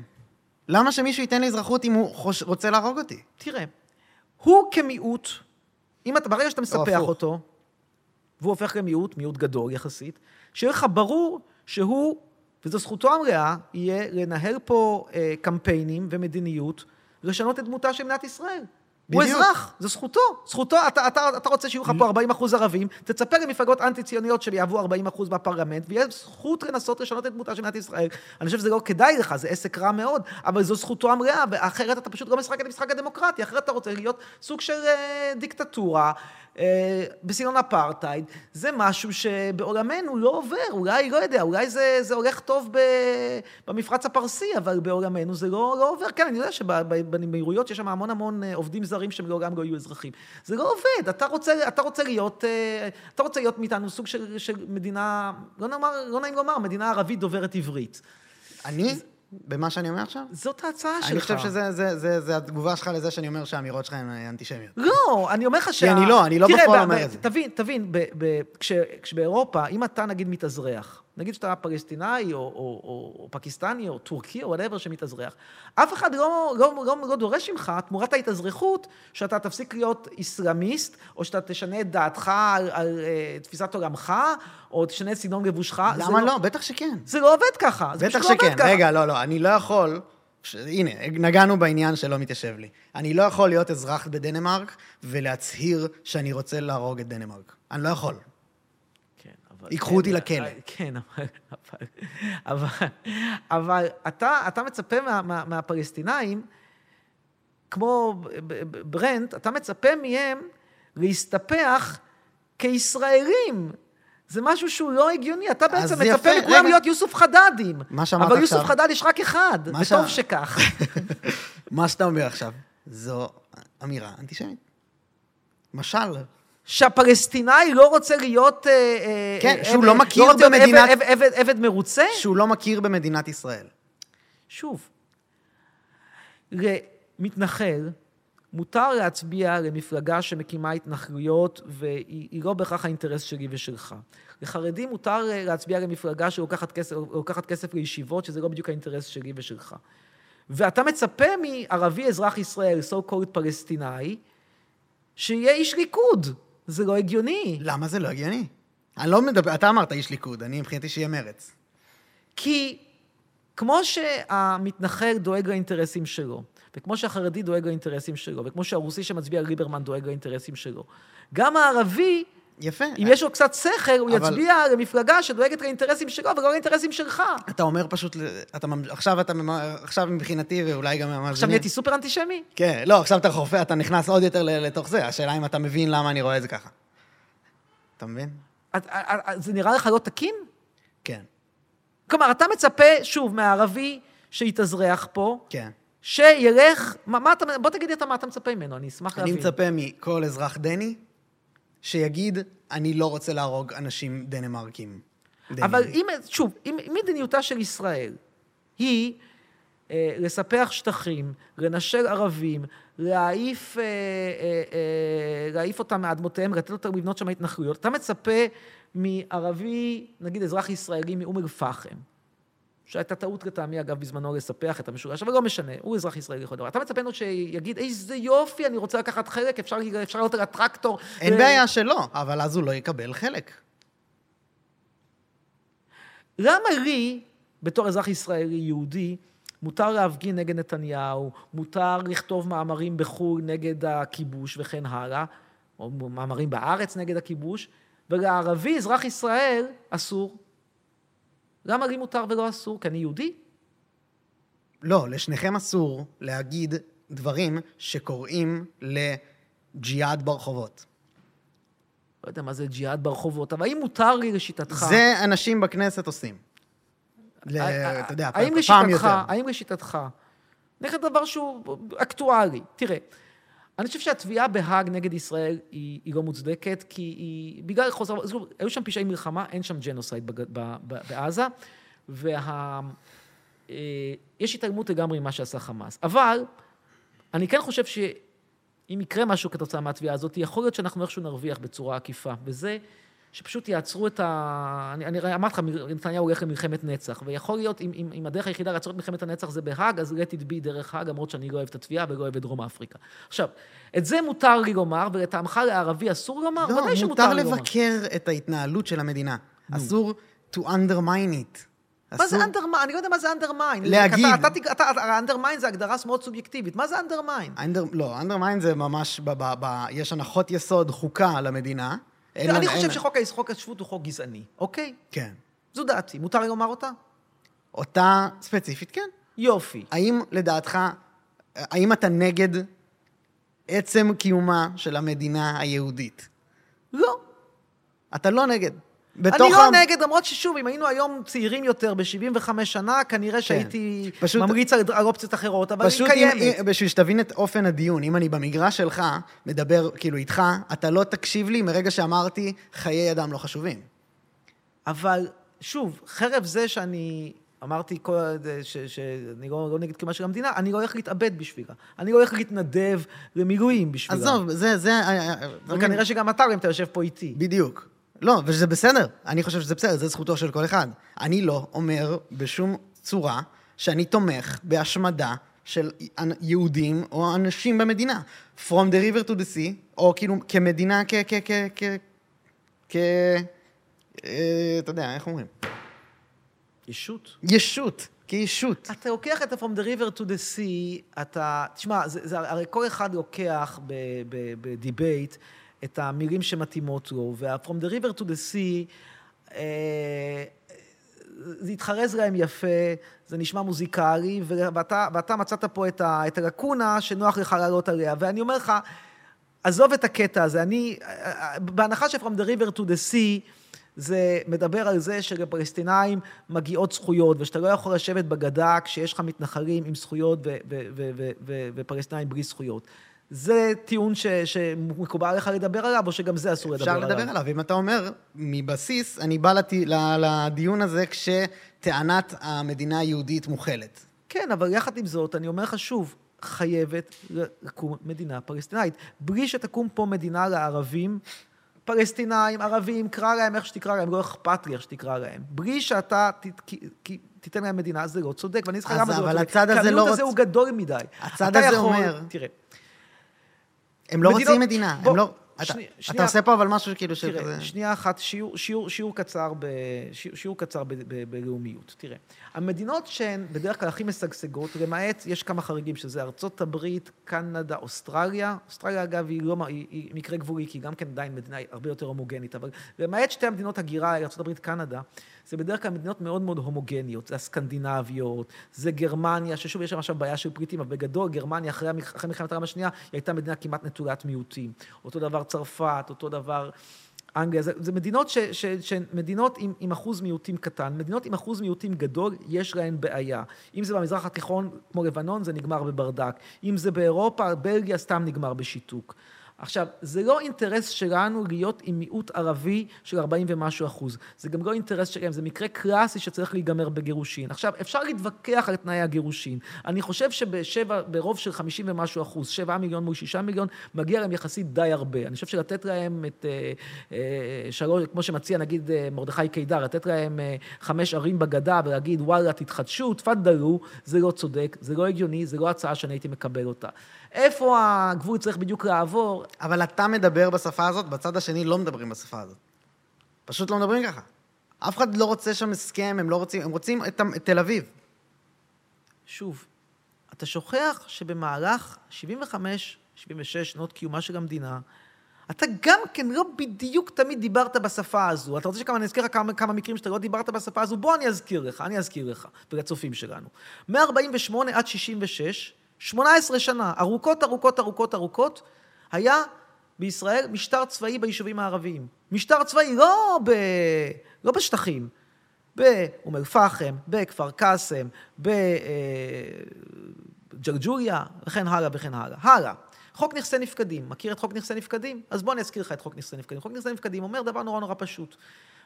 S2: למה שמישהו ייתן לי אזרחות אם הוא חוש... רוצה להרוג אותי?
S1: תראה, הוא כמיעוט, אם אתה, ברגע שאתה מספח
S2: הפוך.
S1: אותו, והוא הופך למיעוט, מיעוט גדול יחסית, שיהיה לך ברור שהוא, וזו זכותו המלאה, יהיה לנהל פה אה, קמפיינים ומדיניות, לשנות את דמותה של מדינת ישראל. הוא. אזרח, זו זכותו. זכותו, אתה, אתה, אתה רוצה שיהיו לך פה 40 אחוז ערבים, תצפה למפלגות אנטי-ציוניות שיהוו 40 אחוז בפרלמנט, ויהיה זכות לנסות לשנות את דמותה של מדינת ישראל. אני חושב שזה לא כדאי לך, זה עסק רע מאוד, אבל זו זכותו המלאה, ואחרת אתה פשוט לא משחק את המשחק הדמוקרטי, אחרת אתה רוצה להיות סוג של אה, דיקטטורה. אה, בסגנון אפרטהייד, זה משהו שבעולמנו לא עובר, אולי, לא יודע, אולי זה, זה הולך טוב ב, במפרץ הפרסי, אבל בעולמנו זה לא, לא עובר. כן, אני יודע שבאמירויות יש שם המון המון אה, עובדים זרים שהם לעולם לא יהיו אזרחים. זה לא עובד, אתה רוצה, אתה רוצה להיות, אה, אתה רוצה להיות מאיתנו סוג של, של מדינה, לא, נאמר, לא נעים לומר, מדינה ערבית דוברת עברית.
S2: אני, במה שאני אומר עכשיו?
S1: זאת ההצעה שלך.
S2: אני חושב שזה זה, זה, זה התגובה שלך לזה שאני אומר שהאמירות שלך הן אה, אנטישמיות.
S1: לא, אני אומר לך שה...
S2: אני לא, אני לא בפועל אומר את זה.
S1: תבין, תבין, ב- ב- כש- כשבאירופה, אם אתה נגיד מתאזרח, נגיד שאתה פלסטינאי או, או, או, או פקיסטני או טורקי או whatever שמתאזרח, אף אחד לא, לא, לא, לא דורש ממך, תמורת ההתאזרחות, שאתה תפסיק להיות איסלאמיסט, או שאתה תשנה את דעתך על, על uh, תפיסת עולמך, או תשנה את סגנון לבושך.
S2: למה לא? בטח שכן.
S1: זה לא עובד ככה.
S2: בטח
S1: לא
S2: שכן.
S1: ככה.
S2: רגע, לא, לא, אני לא יכול... ש... הנה, נגענו בעניין שלא מתיישב לי. אני לא יכול להיות אזרח בדנמרק ולהצהיר שאני רוצה להרוג את דנמרק. אני לא יכול.
S1: כן.
S2: ייקחו אותי
S1: כן,
S2: לכלא.
S1: כן, אבל... אבל, אתה, אתה מצפה מה, מה, מהפלסטינאים, כמו ברנט, אתה מצפה מהם להסתפח כישראלים. זה משהו שהוא לא הגיוני, אתה בעצם מצפה
S2: רגע.
S1: להיות יוסוף חדאדים.
S2: מה שאמרת
S1: אבל יוסוף
S2: עכשיו-
S1: חדאד יש רק אחד, וטוב
S2: שה-
S1: שכך.
S2: מה שאתה אומר עכשיו, זו אמירה אנטישמית. משל.
S1: שהפלסטינאי לא רוצה להיות... אה, אה,
S2: כן,
S1: אה,
S2: שהוא לא מכיר
S1: להיות
S2: במדינת-
S1: עבד, מרוצה?
S2: שהוא לא מכיר במדינת ישראל.
S1: שוב, למתנחל מותר להצביע למפלגה שמקימה התנחלויות, והיא היא לא בהכרח האינטרס שלי ושלך. לחרדים מותר להצביע למפלגה שלוקחת כסף, לוקחת כסף לישיבות, שזה לא בדיוק האינטרס שלי ושלך. ואתה מצפה מערבי אזרח ישראל, so called פלסטינאי, שיהיה איש ליכוד. זה לא הגיוני.
S2: למה זה לא הגיוני? אני לא מדבר, אתה אמרת איש ליכוד, אני מבחינתי שיהיה מרץ.
S1: כי כמו שהמתנחל דואג לאינטרסים שלו, וכמו שהחרדי דואג לאינטרסים שלו, וכמו שהרוסי שמצביע ליברמן דואג לאינטרסים שלו, גם הערבי,
S2: יפה.
S1: אם יש לו קצת שכל, הוא
S2: אבל-
S1: יצביע למפלגה שדואגת לאינטרסים שלו ולא לאינטרסים שלך.
S2: אתה אומר פשוט, אתה, עכשיו אתה, עכשיו מבחינתי, ואולי גם המאזינים...
S1: עכשיו נהייתי סופר אנטישמי?
S2: כן, לא, עכשיו אתה חופר, אתה נכנס עוד יותר לתוך זה, השאלה אם אתה מבין למה אני רואה את זה ככה. אתה מבין?
S1: את- את- את- זה נראה לך לא תקין?
S2: כן,
S1: כלומר, אתה מצפה, שוב, מהערבי שיתאזרח פה,
S2: כן.
S1: שילך, מה, מה אתה, בוא תגיד לי אתה מה אתה מצפה ממנו, אני אשמח
S2: אני
S1: להבין.
S2: מצפה מכל אזרח דני שיגיד, אני לא רוצה להרוג אנשים דנמרקים.
S1: אבל. אם, שוב, אם מדיניותה של ישראל היא אה, לספח שטחים, לנשל ערבים, להעיף, אה, אה, אה, להעיף אותם מאדמותיהם, לתת אותם לבנות שם התנחלויות. אתה מצפה מערבי, נגיד אזרח ישראלי מאום אל-פחם, שהייתה טעות לטעמי, אגב, בזמנו לספח את המשולש, אבל לא משנה, הוא אזרח ישראלי לכל דבר. אתה מצפה ממנו שיגיד, איזה יופי, אני רוצה לקחת חלק, אפשר אפשר לעלות על הטרקטור.
S2: אין
S1: ו-
S2: בעיה שלא, אבל אז הוא לא יקבל חלק.
S1: למה לי, בתור אזרח ישראלי יהודי, מותר להפגין נגד נתניהו, מותר לכתוב מאמרים בחו"ל נגד הכיבוש וכן הלאה, או מאמרים בארץ נגד הכיבוש, ולערבי, אזרח ישראל, אסור. למה לי מותר ולא אסור? כי אני יהודי?
S2: לא, לשניכם אסור להגיד דברים שקוראים לג'יהאד ברחובות.
S1: לא יודע מה זה ג'יהאד ברחובות, אבל האם מותר לי לשיטתך...
S2: זה אנשים בכנסת עושים. ל-
S1: ה-
S2: אתה יודע, פעם יותר.
S1: האם לשיטתך, אגיד דבר שהוא אקטואלי. תראה, אני חושב שהתביעה בהאג נגד ישראל היא, היא לא מוצדקת, כי היא, בגלל חוזר, אז היו שם פשעי מלחמה, אין שם genocide בג, ב, ב, בעזה, וה... אה, יש התעלמות לגמרי ממה שעשה חמאס. אבל אני כן חושב שאם יקרה משהו כתוצאה מהתביעה הזאת, יכול להיות שאנחנו איכשהו נרוויח בצורה עקיפה, וזה שפשוט יעצרו את ה... אני, אני אמרתי לך, נתניהו הולך למלחמת נצח, ויכול להיות, אם, אם, אם הדרך היחידה לעצור את מלחמת הנצח זה בהאג, אז let it be דרך האג, למרות שאני לא אוהב את התביעה ולא אוהב את דרום אפריקה. עכשיו, את זה מותר לי לומר, ולטעמך לערבי אסור לומר?
S2: לא,
S1: ודאי שמותר
S2: מותר
S1: לי לומר.
S2: לבקר את ההתנהלות של המדינה. אסור to undermine it.
S1: מה זה אנדרמיין? אני לא יודע מה זה אנדרמיין.
S2: להגיד.
S1: אנדרמיין זה הגדרה מאוד סובייקטיבית. מה זה אנדרמיין?
S2: אנדר, לא, undermine זה ממש, יש הנחות יסוד, חוקה למדינה. אין
S1: אני
S2: לה-
S1: חושב
S2: אין-
S1: שחוק השבות הוא חוק גזעני, אוקיי?
S2: כן.
S1: זו דעתי. מותר לי לומר אותה?
S2: אותה ספציפית, כן.
S1: יופי.
S2: האם לדעתך, האם אתה נגד עצם קיומה של המדינה היהודית?
S1: לא.
S2: אתה לא נגד.
S1: אני
S2: בתוך
S1: לא
S2: ה-
S1: נגד, למרות ששוב, אם היינו היום צעירים יותר, ב-75 שנה, כנראה שהייתי
S2: כן. פשוט-
S1: ממליץ על אופציות אחרות, אבל היא קיימת.
S2: בשביל שתבין את אופן הדיון, אם אני במגרש שלך, מדבר כאילו איתך, אתה לא תקשיב לי מרגע שאמרתי חיי אדם לא חשובים.
S1: אבל שוב, חרף זה שאני אמרתי כל, ש, שאני לא, לא נגד קיומה של המדינה, אני לא הולך להתאבד בשבילה. אני לא הולך להתנדב למילואים בשבילה.
S2: עזוב, זה, זה... אה, אה,
S1: וכנראה שגם אתה, אם אתה יושב פה איתי.
S2: בדיוק. לא, וזה בסדר. אני חושב שזה בסדר, זה זכותו של כל אחד. אני לא אומר בשום צורה שאני תומך בהשמדה של יהודים או אנשים במדינה. From the river to the sea, או כאילו כמדינה, כ... כ... כ... כ... כ... אה, אתה יודע, איך אומרים?
S1: ישות.
S2: ישות, כישות.
S1: אתה לוקח את ה-From the river to the sea, אתה... תשמע, זה, זה, הרי כל אחד לוקח ב- ב- בדיבייט את המילים שמתאימות לו, וה-From the river to the sea, אה, זה התחרז להם יפה, זה נשמע מוזיקלי, ואתה, ואתה מצאת פה את, ה, את הלקונה שנוח לך לעלות עליה. ואני אומר לך, עזוב את הקטע הזה, אני, בהנחה ש-From the river to the sea, זה מדבר על זה שלפלסטינאים מגיעות זכויות, ושאתה לא יכול לשבת בגדה כשיש לך מתנחלים עם זכויות ופלסטינאים בלי זכויות. זה טיעון ש- שמקובל עליך לדבר עליו, או שגם זה אסור לדבר
S2: אפשר
S1: עליו?
S2: לדבר עליו. אם אתה אומר, מבסיס, אני בא לת... לדיון הזה כשטענת המדינה היהודית מוכלת.
S1: כן, אבל יחד עם זאת, אני אומר לך שוב, חייבת לקום מדינה פלסטינאית. בלי שתקום פה מדינה לערבים, פלסטינאים, ערבים, קרא להם איך שתקרא להם, לא אכפת לי איך שתקרא להם. בלי שאתה ת, כי, כי, תיתן להם מדינה, זה לא צודק, ואני אגיד לך
S2: אז
S1: למה זה לא
S2: אבל
S1: צודק.
S2: הצד הזה
S1: כי
S2: לא
S1: המיעוט הזה הוא גדול מדי.
S2: הצד הזה
S1: יכול-
S2: אומר-
S1: תראה,
S2: הם לא
S1: מדינות-
S2: רוצים מדינה,
S1: בוא,
S2: הם לא... אתה,
S1: שני-
S2: אתה
S1: שנייה-
S2: עושה פה אבל משהו כאילו של
S1: תראה. שנייה אחת, שיעור, שיעור, שיעור קצר, ב, שיעור, שיעור קצר ב, ב, בלאומיות. תראה, המדינות שהן בדרך כלל הכי משגשגות, למעט, יש כמה חריגים, שזה ארצות הברית, קנדה, אוסטרליה. אוסטרליה, אגב, היא, לא, היא, היא מקרה גבולי, כי היא גם כן עדיין מדינה הרבה יותר הומוגנית, אבל למעט שתי המדינות הגירה, ארצות הברית, קנדה, זה בדרך כלל מדינות מאוד מאוד הומוגניות. זה הסקנדינביות, זה גרמניה, ששוב, יש שם עכשיו בעיה של פליטים, אבל בגדול, גרמניה, אחרי, אחרי מלחמת העולם השנייה, היא הייתה מדינה כמעט נטולת מיעוטים. אותו דבר צרפת, אותו דבר אנגליה. זה, זה מדינות ש, ש, שהן מדינות עם, עם אחוז מיעוטים קטן. מדינות עם אחוז מיעוטים גדול, יש להן בעיה. אם זה במזרח התיכון, כמו לבנון, זה נגמר בברדק. אם זה באירופה, בלגיה סתם נגמר בשיתוק. עכשיו, זה לא אינטרס שלנו להיות עם מיעוט ערבי של 40 ומשהו אחוז. זה גם לא אינטרס שלהם, זה מקרה קלאסי שצריך להיגמר בגירושין. עכשיו, אפשר להתווכח על תנאי הגירושין. אני חושב שבשבע, ברוב של 50 ומשהו אחוז, 7 מיליון מול 6 מיליון, מגיע להם יחסית די הרבה. אני חושב שלתת להם את אה, אה, שלוש, כמו שמציע נגיד אה, מרדכי קידר, לתת להם אה, חמש ערים בגדה ולהגיד וואלה, תתחדשו, תפאדלו, זה לא צודק, זה לא הגיוני, זה לא הצעה שאני הייתי מקבל אותה. איפה הגבול צריך בדיוק לעבור?
S2: אבל אתה מדבר בשפה הזאת, בצד השני לא מדברים בשפה הזאת. פשוט לא מדברים ככה. אף אחד לא רוצה שם הסכם, הם לא רוצים, הם רוצים את, את תל אביב.
S1: שוב, אתה שוכח שבמהלך 75, 76 שנות קיומה של המדינה, אתה גם כן לא בדיוק תמיד דיברת בשפה הזו. אתה רוצה שכמה אני אזכיר לך כמה, כמה מקרים שאתה לא דיברת בשפה הזו? בוא אני אזכיר לך, אני אזכיר לך, ולצופים שלנו. מ-48 עד 66, 18 שנה, ארוכות, ארוכות, ארוכות, ארוכות, היה בישראל משטר צבאי ביישובים הערביים. משטר צבאי לא, ב... לא בשטחים, באום אל-פחם, בכפר קאסם, בג'לג'וליה, וכן הלאה וכן הלאה. הלאה. חוק נכסי נפקדים. מכיר את חוק נכסי נפקדים? אז בוא אני אזכיר לך את חוק נכסי נפקדים. חוק נכסי נפקדים אומר דבר נורא נורא פשוט.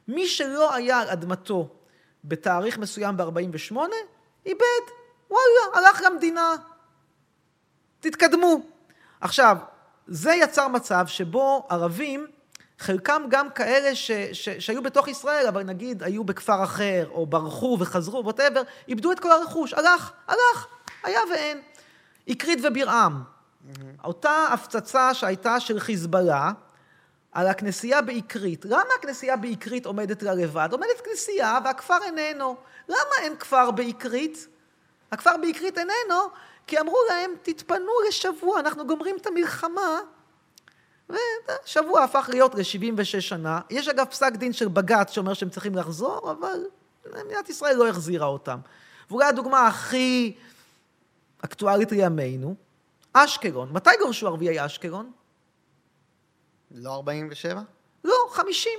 S1: מי שלא היה על אדמתו בתאריך מסוים ב-48, איבד. וואלה, הלך למדינה. תתקדמו. עכשיו, זה יצר מצב שבו ערבים, חלקם גם כאלה ש, ש, שהיו בתוך ישראל, אבל נגיד היו בכפר אחר, או ברחו וחזרו, ווטאבר, איבדו את כל הרכוש. הלך, הלך, היה ואין. אקרית ובירעם. Mm-hmm. אותה הפצצה שהייתה של חיזבאללה, על הכנסייה באקרית. למה הכנסייה באקרית עומדת לה לבד? עומדת כנסייה והכפר איננו. למה אין כפר באקרית? הכפר באקרית איננו, כי אמרו להם, תתפנו לשבוע, אנחנו גומרים את המלחמה. ושבוע הפך להיות ל-76 שנה. יש אגב פסק דין של בג"ץ שאומר שהם צריכים לחזור, אבל מדינת ישראל לא החזירה אותם. ואולי הדוגמה הכי אקטואלית לימינו, אשקלון. מתי גורשו ערביי אשקלון?
S2: לא 47?
S1: לא, 50.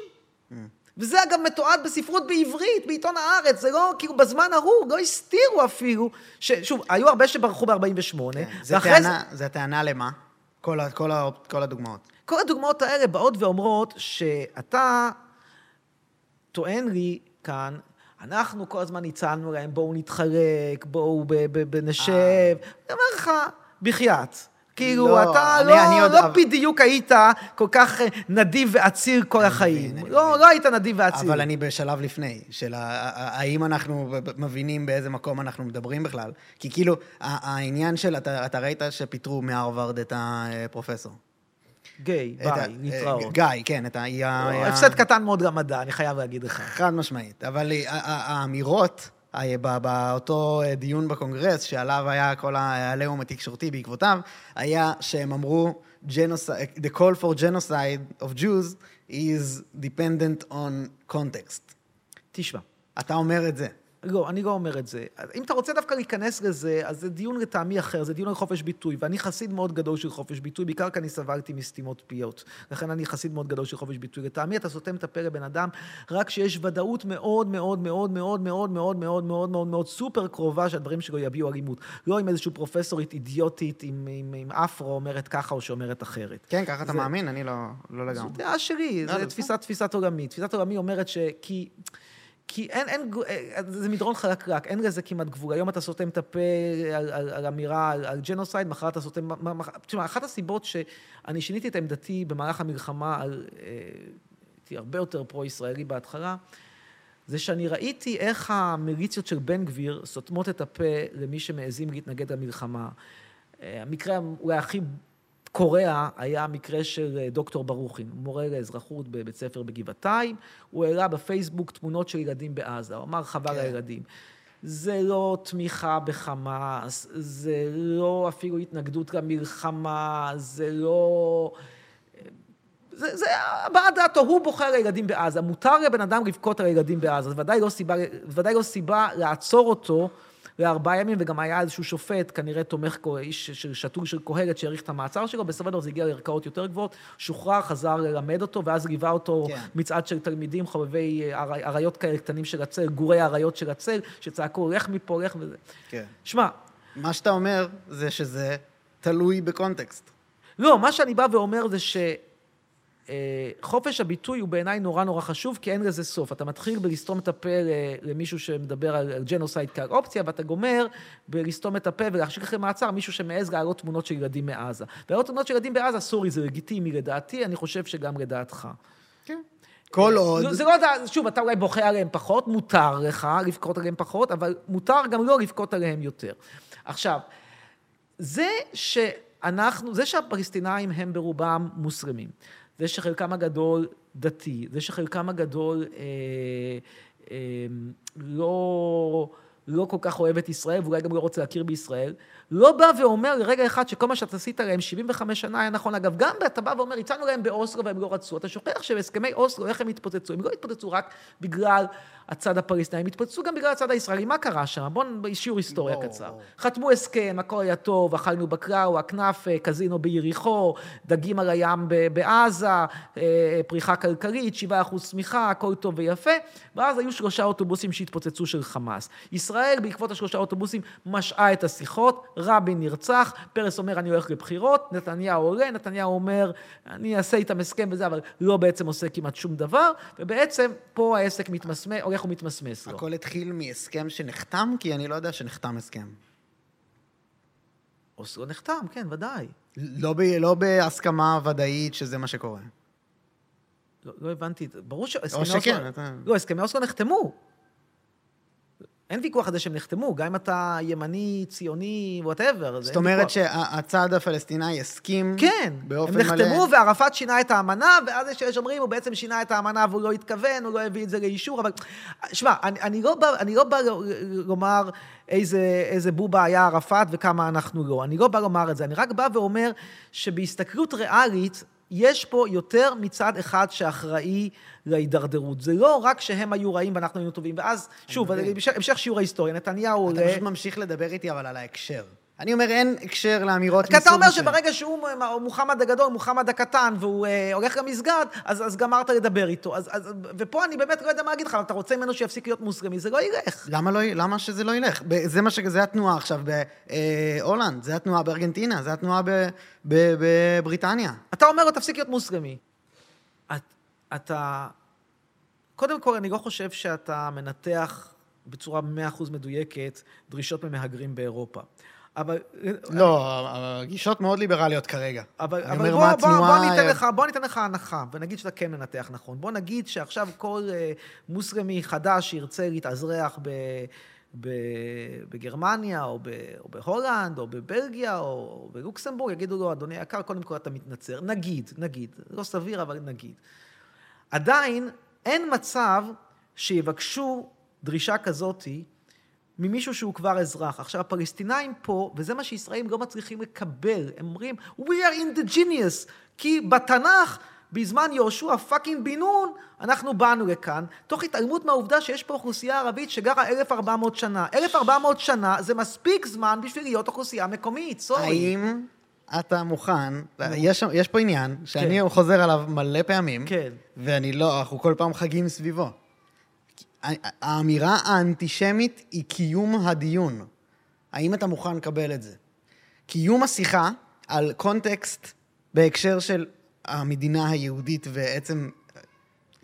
S1: Mm. וזה אגב מתועד בספרות בעברית, בעיתון הארץ, זה לא, כאילו בזמן ההוא, לא הסתירו אפילו, ש, שוב, היו הרבה שברחו ב-48,
S2: כן, זה טענה, זה... זה טענה למה? כל, ה, כל, ה, כל הדוגמאות.
S1: כל הדוגמאות האלה באות ואומרות שאתה טוען לי כאן, אנחנו כל הזמן הצענו להם, בואו נתחלק, בואו נשב, אה. אני אומר לך, בחייאת. כאילו, לא, אתה אני, לא, אני עוד... לא בדיוק היית כל כך אה, נדיב ועציר כל החיים. מבין, לא, לא היית נדיב ועציר.
S2: אבל אני בשלב לפני, של האם אנחנו מבינים באיזה מקום אנחנו מדברים בכלל. כי כאילו, העניין של, אתה, אתה ראית שפיטרו מהרווארד את הפרופסור.
S1: גיי, ביי, נתראות.
S2: גיא, כן, את ה...
S1: הפסד קטן מאוד למדע, אני חייב להגיד לך.
S2: חד משמעית. אבל האמירות... באותו דיון בקונגרס, שעליו היה כל העליהום התקשורתי בעקבותיו, היה שהם אמרו, the call for genocide of Jews is dependent on context.
S1: תשמע.
S2: אתה אומר את זה.
S1: לא, אני לא אומר את זה. אם אתה רוצה דווקא להיכנס לזה, אז זה דיון לטעמי אחר, זה דיון על חופש ביטוי, ואני חסיד מאוד גדול של חופש ביטוי, בעיקר כי אני סבלתי מסתימות פיות. לכן אני חסיד מאוד גדול של חופש ביטוי. לטעמי אתה סותם את הפה לבן אדם, רק כשיש ודאות מאוד מאוד מאוד מאוד מאוד מאוד מאוד מאוד מאוד מאוד סופר קרובה שהדברים שלו יביעו אלימות. לא עם איזושהי פרופסורית אידיוטית עם, עם, עם אפרו אומרת ככה או שאומרת אחרת.
S2: כן, ככה אתה מאמין, אני לא, לא לגמרי.
S1: זו דעה שלי, זו תפיסת, תפיסת עולמי. תפיסת עולמי אומרת. כי אין, אין, אה, זה מדרון חלקלק, אין לזה כמעט גבול. היום אתה סותם את הפה על, על, על אמירה, על, על ג'נוסייד, מחר אתה סותם... תשמע, אחת הסיבות שאני שיניתי את עמדתי במהלך המלחמה, על, אה, הייתי הרבה יותר פרו-ישראלי בהתחלה, זה שאני ראיתי איך המיליציות של בן גביר סותמות את הפה למי שמעזים להתנגד למלחמה. אה, המקרה אולי הכי קוריאה היה מקרה של אה, דוקטור ברוכין, מורה לאזרחות בבית ספר בגבעתיים, הוא העלה בפייסבוק תמונות של ילדים בעזה, הוא אמר חבל כן. הילדים. זה לא תמיכה בחמאס, זה לא אפילו התנגדות למלחמה, זה לא... זה, זה הבעת דעתו, הוא בוחר לילדים בעזה. מותר לבן אדם לבכות על הילדים בעזה, זה ודאי לא סיבה, ודאי לא סיבה לעצור אותו לארבעה ימים, וגם היה איזשהו שופט, כנראה תומך, איש של שתול של קהלת, שהאריך את המעצר שלו, בסופו של דבר זה הגיע לערכאות יותר גבוהות, שוחרר, חזר ללמד אותו, ואז ליווה אותו כן. מצעד של תלמידים, חובבי אה, אריות כאלה קטנים של הצל, גורי האריות של הצל, שצעקו, לך מפה, לך וזה. כן. שמע...
S2: מה שאתה אומר זה שזה תלוי בקונטקסט.
S1: לא, מה שאני בא ואומר זה שחופש הביטוי הוא בעיניי נורא נורא חשוב, כי אין לזה סוף. אתה מתחיל בלסתום את הפה ל- למישהו שמדבר על על ג'נוסייד כאופציה, ואתה גומר בלסתום את הפה ולהחשיך אחרי מעצר מישהו שמעז להעלות תמונות של ילדים מעזה. להעלות תמונות של ילדים בעזה, סורי, זה לגיטימי לדעתי, אני חושב שגם לדעתך.
S2: כל עוד...
S1: לא, זה לא, יודע, שוב, אתה אולי בוכה עליהם פחות, מותר לך לבכות עליהם פחות, אבל מותר גם לא לבכות עליהם יותר. עכשיו, זה שאנחנו, זה שהפלסטינאים הם ברובם מוסלמים, זה שחלקם הגדול דתי, זה שחלקם הגדול אה, אה, לא, לא כל כך אוהב את ישראל, ואולי גם לא רוצה להכיר בישראל, לא בא ואומר לרגע אחד שכל מה שאתה עשית להם 75 שנה היה נכון. אגב, גם אתה בא ואומר, הצענו להם באוסלו והם לא רצו. אתה שוכח שבהסכמי אוסלו, איך הם התפוצצו? הם לא התפוצצו רק בגלל הצד הפלסטיני, הם התפוצצו גם בגלל הצד הישראלי. מה קרה שם? בואו, שיעור היסטוריה
S2: ברור,
S1: קצר.
S2: ברור.
S1: חתמו הסכם, הכל היה טוב, אכלנו בקראו, הכנאפה, קזינו ביריחו, דגים על הים בעזה, אה, פריחה כלכלית, 7% צמיחה, הכל טוב ויפה, ואז היו שלושה אוטובוסים שהתפוצצו של חמאס. ישראל, בעקבות השלושה אוטובוסים, משעה את השיחות, רבין נרצח, פרס אומר, אני הולך לבחירות, נתניהו עולה, נתניהו אומר, אני אעשה איתם הסכם וזה, אבל לא בעצם עושה כמעט שום דבר, ובעצם פה העסק מתמסמס, הולך ומתמסמס לו.
S2: הכל התחיל מהסכם שנחתם, כי אני לא יודע שנחתם הסכם.
S1: אוסלו נחתם, כן, ודאי.
S2: לא, ב, לא בהסכמה ודאית שזה מה שקורה.
S1: לא, לא הבנתי, ברור ש...
S2: או שכן, אתה...
S1: לא, הסכמי אוסלו נחתמו. אין ויכוח על זה שהם נחתמו, גם אם אתה ימני, ציוני, whatever.
S2: זאת אומרת שהצד הפלסטיני הסכים
S1: כן,
S2: באופן
S1: הם
S2: מלא.
S1: נחתמו וערפאת שינה את האמנה, ואז יש שיש אומרים, הוא בעצם שינה את האמנה והוא לא התכוון, הוא לא הביא את זה לאישור, אבל... שמע, אני, אני, לא בא, אני לא בא לומר איזה, איזה בובה היה ערפאת וכמה אנחנו לא. אני לא בא לומר את זה, אני רק בא ואומר שבהסתכלות ריאלית, יש פה יותר מצד אחד שאחראי להידרדרות. זה לא רק שהם היו רעים ואנחנו היינו טובים. ואז, שוב. המשך, שיעור ההיסטוריה, נתניהו
S2: אתה. פשוט ממשיך לדבר איתי, אבל על ההקשר. אני אומר, אין הקשר לאמירות
S1: כי אתה אומר
S2: מסוג
S1: שברגע שהוא מוחמד הגדול, מוחמד הקטן, והוא אה, הולך למסגד, אז, אז גמרת לדבר איתו. אז, אז, ופה אני באמת לא יודע מה להגיד לך, אתה רוצה ממנו שיפסיק להיות מוסלמי, זה לא ילך.
S2: למה, לא, למה שזה לא ילך? זה מה ש... זה התנועה עכשיו בהולנד, זה התנועה בארגנטינה, זה התנועה ב- ב- בבריטניה.
S1: אתה אומר לו, תפסיק להיות מוסלמי. את, אתה... קודם כל, אני לא חושב שאתה מנתח בצורה 100% מדויקת דרישות ממהגרים באירופה. אבל...
S2: לא, הגישות מאוד ליברליות כרגע.
S1: אבל,
S2: אני
S1: אבל
S2: אומר,
S1: בוא,
S2: מה
S1: בוא, בוא, ניתן לך, בוא ניתן לך הנחה, ונגיד שאתה כן מנתח נכון. בוא נגיד שעכשיו כל אה, מוסלמי חדש שירצה להתאזרח ב, ב, בגרמניה, או, ב, או בהולנד, או בבלגיה, או, או בלוקסמבורג, יגידו לו, אדוני היקר, קודם כל אתה מתנצר. נגיד, נגיד. לא סביר, אבל נגיד. עדיין אין מצב שיבקשו דרישה כזאתי ממישהו שהוא כבר אזרח. עכשיו, הפלסטינאים פה, וזה מה שישראלים לא מצליחים לקבל, הם אומרים, We are indigenous, כי בתנ"ך, בזמן יהושע fucking בן נון, אנחנו באנו לכאן, תוך התעלמות מהעובדה שיש פה אוכלוסייה ערבית שגרה 1,400 שנה. 1,400 שנה זה מספיק זמן בשביל להיות אוכלוסייה מקומית, sorry.
S2: האם אתה מוכן, יש, יש פה עניין שאני
S1: כן.
S2: חוזר עליו מלא פעמים,
S1: כן.
S2: ואני לא, אנחנו כל פעם חגים סביבו. האמירה האנטישמית היא קיום הדיון. האם אתה מוכן לקבל את זה? קיום השיחה על קונטקסט בהקשר של המדינה היהודית ועצם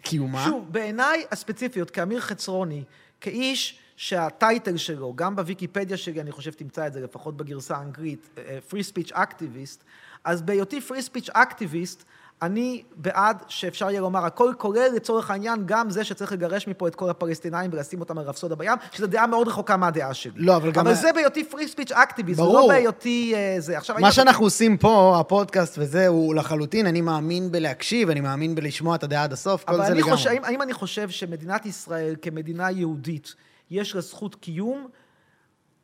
S2: קיומה.
S1: שוב, בעיניי הספציפיות, כאמיר חצרוני, כאיש שהטייטל שלו, גם בוויקיפדיה שלי, אני חושב תמצא את זה, לפחות בגרסה האנגלית, אה, free speech activist, אז בהיותי free speech activist, אני בעד שאפשר יהיה לומר הכל, כולל לצורך העניין גם זה שצריך לגרש מפה את כל הפלסטינאים ולשים אותם על רפסודה בים, שזו דעה מאוד רחוקה מהדעה שלי.
S2: לא, אבל גם-
S1: אבל זה בהיותי free speech activist,
S2: ברור.
S1: ולא בהיותי אה, זה. עכשיו,
S2: מה שאנחנו עושים פה, הפודקאסט וזה, הוא לחלוטין, אני מאמין בלהקשיב, אני מאמין בלשמוע את הדעה עד הסוף, כל
S1: אבל
S2: זה לגמרי.
S1: האם, האם אני חושב שמדינת ישראל כמדינה יהודית, יש לה זכות קיום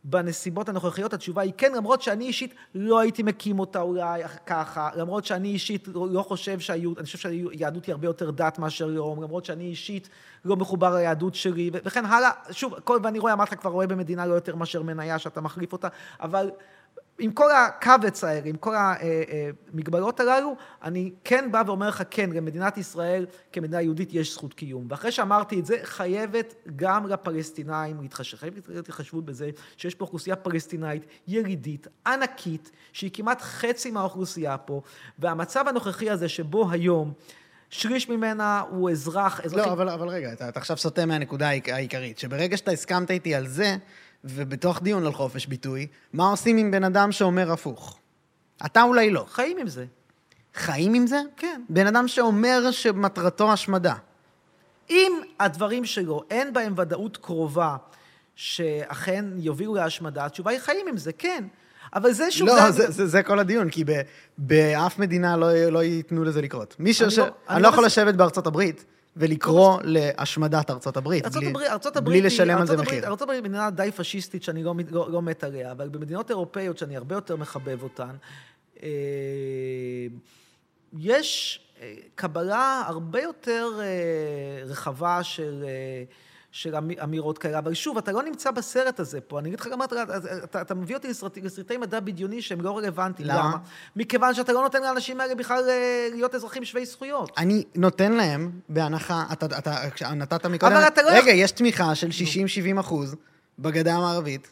S1: בנסיבות הנוכחיות? התשובה היא כן, למרות שאני אישית לא הייתי מקים אותה אולי ככה, למרות שאני אישית לא חושב שהיהדות, אני חושב שהיהדות היא הרבה יותר דת מאשר לאום, למרות שאני אישית לא מחובר ליהדות שלי, וכן הלאה. שוב, כל, ואני רואה, אמרת כבר רואה במדינה לא יותר מאשר מניה שאתה מחליף אותה, אבל עם כל הקווץ האלה, עם כל המגבלות הללו, אני כן בא ואומר לך, כן, למדינת ישראל כמדינה יהודית יש זכות קיום. ואחרי שאמרתי את זה, חייבת גם לפלסטינאים להתחשב, חייבת להיות התחשבות בזה שיש פה אוכלוסייה פלסטינאית ילידית, ענקית, שהיא כמעט חצי מהאוכלוסייה פה, והמצב הנוכחי הזה שבו היום שליש ממנה הוא אזרח, אזרחי...
S2: לא, אבל, אבל רגע, אתה, אתה עכשיו סוטה מהנקודה העיקרית, שברגע שאתה הסכמת איתי על זה, ובתוך דיון על חופש ביטוי, מה עושים עם בן אדם שאומר הפוך? אתה אולי לא.
S1: חיים עם זה.
S2: חיים עם זה?
S1: כן.
S2: בן אדם שאומר שמטרתו השמדה.
S1: אם הדברים שלו אין בהם ודאות קרובה שאכן יובילו להשמדה, התשובה היא חיים עם זה, כן. אבל זה שוב...
S2: לא, זה, זה, זה כל הדיון, כי ב, באף מדינה לא, לא ייתנו לזה לקרות. מי ש...
S1: אני לא-
S2: אני לא
S1: לא
S2: יכול לשבת בארצות הברית ולקרוא להשמדת ארצות הברית,
S1: ארצות
S2: בלי,
S1: הברית, ארצות הברית
S2: בלי לשלם על זה מחיר.
S1: ארצות הברית היא מדינה די פשיסטית שאני לא, מת- לא, לא מת עליה, אבל במדינות אירופאיות שאני הרבה יותר מחבב אותן, אה, יש אה, קבלה הרבה יותר אה, רחבה של... של אמ- אמירות כאלה, אבל שוב, אתה לא נמצא בסרט הזה פה. אני אגיד לך גם מה, אתה, אתה, אתה מביא אותי לסרטי, לסרטי מדע בדיוני שהם לא רלוונטיים.
S2: למה?
S1: מכיוון שאתה לא נותן לאנשים האלה בכלל אה, להיות אזרחים שווי זכויות.
S2: אני נותן להם בהנחה, אתה, אתה, אתה נתת מקודם,
S1: אבל אתה לא
S2: רגע, יש תמיכה של 60-70 אחוז בגדה המערבית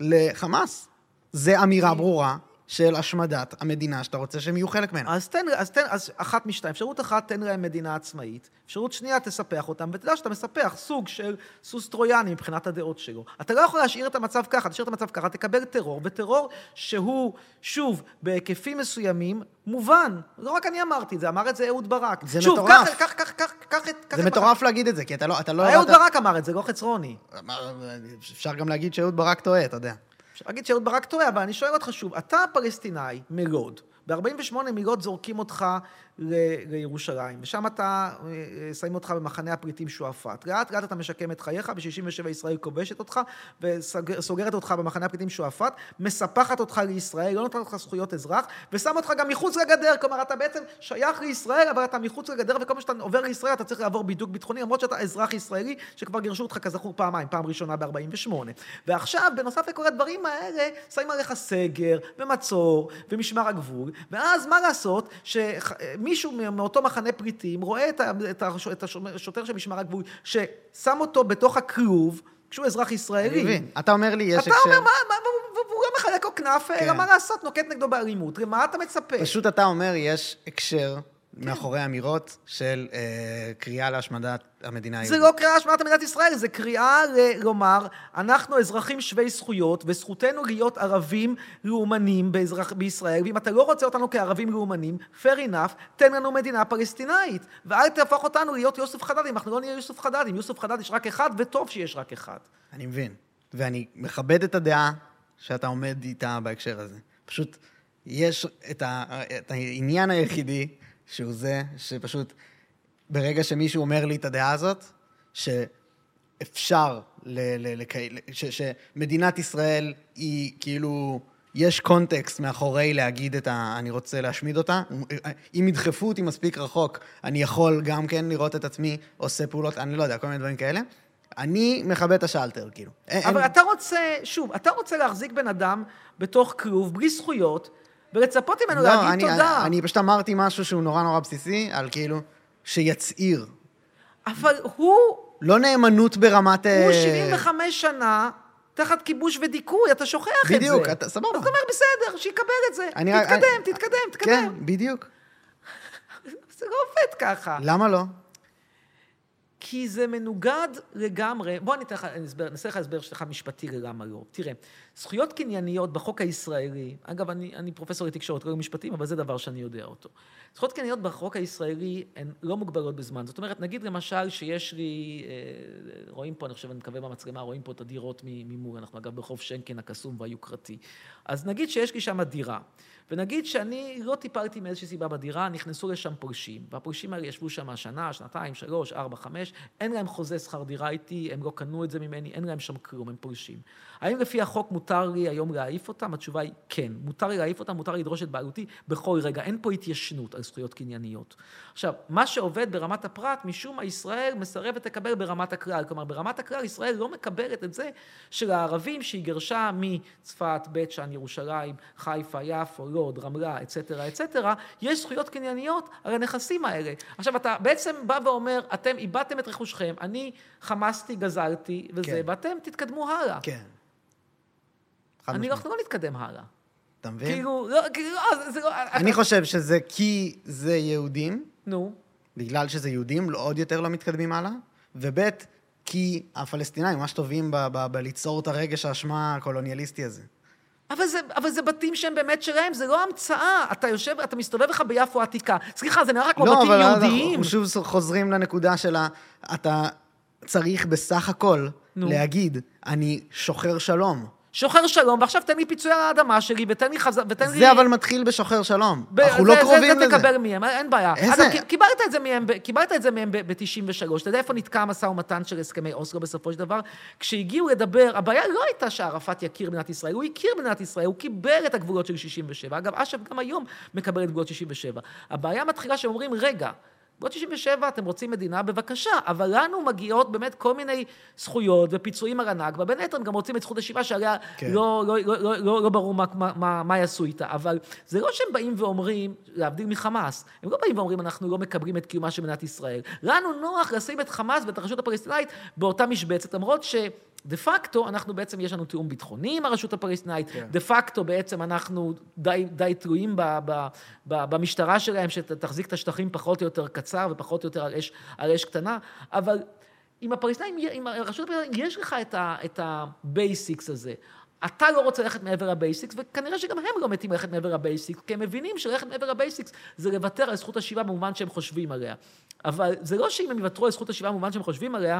S2: לחמאס. זה אמירה ברורה של השמדת המדינה שאתה רוצה שהם יהיו חלק ממנה.
S1: אז תן, אז תן, אז אחת משתיים. אפשרות אחת, תן להם מדינה עצמאית. אפשרות שנייה, תספח אותם, ותדע שאתה מספח סוג של סוס טרויאני מבחינת הדעות שלו. אתה לא יכול להשאיר את המצב ככה, תשאיר את המצב ככה, תקבל טרור, וטרור שהוא, שוב, בהיקפים מסוימים, מובן. לא רק אני אמרתי את זה, אמר את זה אהוד ברק.
S2: זה
S1: שוב,
S2: מטורף.
S1: קח, קח, קח, קח, קח את...
S2: זה מטורף להגיד את זה, כי אתה לא... אתה לא.
S1: אהוד
S2: אתה-
S1: ברק אמר את זה, לא חצרוני.
S2: אפשר גם להגיד שאהוד ברק טועה, אתה יודע.
S1: אפשר להגיד שאהוד ברק טועה, אבל אני שואל אותך שוב, אתה פלסטינאי מלוד, ב-48 מלוד זורקים אותך ל- לירושלים, ושם אתה, אה, שמים אותך במחנה הפליטים שועפאט. לאט לאט אתה משקם את חייך, ב-67 ישראל כובשת אותך, וסוגרת אותך במחנה הפליטים שועפאט, מספחת אותך לישראל, לא נותנת לך זכויות אזרח, ושם אותך גם מחוץ לגדר, כלומר אתה בעצם שייך לישראל, אבל אתה מחוץ לגדר, וכל פעם שאתה עובר לישראל אתה צריך לעבור בידוק ביטחוני, למרות שאתה אזרח ישראלי, שכבר גירשו אותך כזכור פעמיים, פעם ראשונה ב-48. ועכשיו, בנוסף לכל הדברים האלה, שמים עליך סגר, ומצור, ומשמר הגבול, ואז מה לעשות, שמישהו מאותו מחנה פליטים רואה את, השוטר של משמר הגבול, ששם אותו בתוך הכלוב, כשהוא אזרח ישראלי.
S2: אני מבין. אתה אומר לי, יש
S1: אתה אומר,
S2: הקשר...
S1: מה, מה, מה, והוא לא מחלק לו כנף,
S2: כן.
S1: מה לעשות, נוקט נגדו באלימות. למה אתה מצפה?
S2: פשוט אתה אומר, יש הקשר מאחורי אמירות של אה, קריאה להשמדת המדינה
S1: זה
S2: היהודית.
S1: לא קריאה להשמדת מדינת ישראל, זה קריאה ל- לומר, אנחנו אזרחים שווי זכויות, וזכותנו להיות ערבים לאומנים באזרח, בישראל, ואם אתה לא רוצה אותנו כערבים לאומנים, fair enough, תן לנו מדינה פלסטינאית, ואל תהפוך אותנו להיות יוסף חדד, אם אנחנו לא נהיה יוסף חדד, אם יוסף חדד יש רק אחד, וטוב שיש רק אחד.
S2: אני מבין. ואני מכבד את הדעה שאתה עומד איתה בהקשר הזה. פשוט יש את, ה, את העניין היחידי, שהוא זה שפשוט ברגע שמישהו אומר לי את הדעה הזאת, שאפשר, ל, ל, לק... ש, שמדינת ישראל היא כאילו, יש קונטקסט מאחורי להגיד את ה... אני רוצה להשמיד אותה. אם ידחפו אותי מספיק רחוק, אני יכול גם כן לראות את עצמי עושה פעולות, אני לא יודע, כל מיני דברים כאלה. אני מכבד את השלטר, כאילו.
S1: אבל
S2: אין-
S1: אתה רוצה, שוב, אתה רוצה להחזיק בן אדם בתוך כלוב, בלי זכויות, ולצפות ממנו
S2: לא,
S1: להגיד
S2: אני,
S1: תודה.
S2: אני, אני פשוט אמרתי משהו שהוא נורא נורא בסיסי, על כאילו, שיצהיר.
S1: אבל הוא,
S2: לא נאמנות ברמת...
S1: הוא
S2: אה,
S1: 75 שנה תחת כיבוש ודיכוי, אתה שוכח את זה.
S2: בדיוק, אתה- סבבה.
S1: אז אתה אומר, בסדר, שיקבל את זה.
S2: אני
S1: תתקדם,
S2: אני-
S1: תתקדם, תתקדם.
S2: כן, בדיוק.
S1: זה לא עובד ככה.
S2: למה לא?
S1: כי זה מנוגד לגמרי, בוא אני אתן לך הסבר, נעשה לך הסבר שלך משפטי ללמה לא. תראה, זכויות קנייניות בחוק הישראלי, אגב, אני, אני פרופסור לתקשורת, לא למשפטים, אבל זה דבר שאני יודע אותו. זכויות קנייניות בחוק הישראלי הן לא מוגבלות בזמן. זאת אומרת, נגיד למשל שיש לי, אה, רואים פה, אני חושב, אני מקווה במצלמה, רואים פה את הדירות ממול, אנחנו אגב ברחוב שנקן הקסום והיוקרתי. אז נגיד שיש לי שם דירה, ונגיד שאני לא טיפלתי מאיזושהי סיבה בדירה, נכנסו לשם פולשים, והפולשים האלה ישבו שם שנה, שנתיים, שלוש, ארבע, חמש, אין להם חוזה שכר דירה איתי, הם לא קנו את זה ממני, אין להם שם כלום, הם פולשים. האם לפי החוק מותר לי היום להעיף אותם? התשובה היא כן. מותר לי להעיף אותם, מותר לי לדרוש את בעלותי בכל רגע. אין פה התיישנות על זכויות קנייניות. עכשיו, מה שעובד ברמת הפרט, משום מה ישראל מסרבת לקבל ברמת הכלל. כלומר, ברמת הכלל ישראל לא מקבלת את זה שלערבים שהיא גירשה מצפת, בית שאן, ירושלים, חיפה, יפו, לוד, רמלה, אצטרה, אצטרה, יש זכויות קנייניות על הנכסים האלה. עכשיו, אתה בעצם בא ואומר, אתם איבדתם את רכושכם, אני חמסתי, גזלתי, וזה,
S2: כן.
S1: ואתם תתקדמו הלאה.
S2: כן.
S1: אני. אנחנו לא נתקדם הלאה.
S2: אתה מבין?
S1: כאילו, לא, כאילו, לא, זה- לא...
S2: אני חושב שזה כי זה יהודים,
S1: נו.
S2: בגלל שזה יהודים, לא- עוד יותר לא מתקדמים הלאה, וב' כי הפלסטינאים ממש טובים בליצור את הרגש האשמה הקולוניאליסטי הזה.
S1: אבל זה, אבל זה בתים שהם באמת שלהם, זה לא המצאה. אתה יושב, אתה מסתובב לך ביפו העתיקה. סליחה, זה נראה כמו
S2: לא,
S1: בתים
S2: אבל
S1: יהודיים.
S2: אנחנו שוב חוזרים לנקודה של ה... אתה צריך בסך הכל
S1: נו.
S2: להגיד, אני שוחר שלום.
S1: שוחר שלום, ועכשיו תן לי פיצוי על האדמה שלי, ותן לי חזר... ותן לי...
S2: זה אבל מתחיל בשוחר שלום.
S1: ב-
S2: אנחנו
S1: זה-
S2: לא
S1: זה-
S2: קרובים
S1: זה
S2: לזה.
S1: תקבל מהם, אין בעיה.
S2: איזה-
S1: אגב, קיבלת את זה מהם, קיבלת את זה מהם ב-93. אתה יודע איפה נתקע המשא ומתן של הסכמי אוסלו בסופו של דבר? כשהגיעו לדבר, הבעיה לא הייתה שערפאת יכיר במדינת ישראל, הוא הכיר במדינת ישראל, הוא קיבל את הגבולות של 67. אגב, אש"ף גם היום מקבל את גבולות 67. הבעיה מתחילה שהם אומרים, רגע, גבולות 67, אתם רוצים מדינה, בבקשה, אבל לנו מגיעות באמת כל מיני זכויות ופיצויים על הנכבה, בין היתר הם גם רוצים את זכות השיבה שעליה
S2: כן.
S1: לא, לא, לא, לא, לא, לא ברור מה, מה, מה יעשו איתה, אבל זה לא שהם באים ואומרים, להבדיל מחמאס, הם לא באים ואומרים, אנחנו לא מקבלים את קיומה של מדינת ישראל. לנו נוח לשים את חמאס ואת הרשות הפלסטינאית באותה משבצת, למרות ש... דה פקטו, אנחנו בעצם, יש לנו תיאום ביטחוני עם הרשות הפלסטינאית,
S2: כן.
S1: דה פקטו בעצם אנחנו די, די תלויים ב, ב, ב, במשטרה שלהם, שתחזיק את השטחים פחות או יותר קצר ופחות או יותר על אש, על אש קטנה, אבל עם הפלסטינים, עם הרשות הפלסטינית, יש לך את ה- את ה basics הזה. אתה לא רוצה ללכת מעבר ל basics, וכנראה שגם הם לא מתים ללכת מעבר ל basics, כי הם מבינים שללכת מעבר ל basics זה לוותר על זכות השיבה במובן שהם חושבים עליה. אבל זה לא שאם הם יוותרו על זכות השיבה במובן שהם חושבים עליה,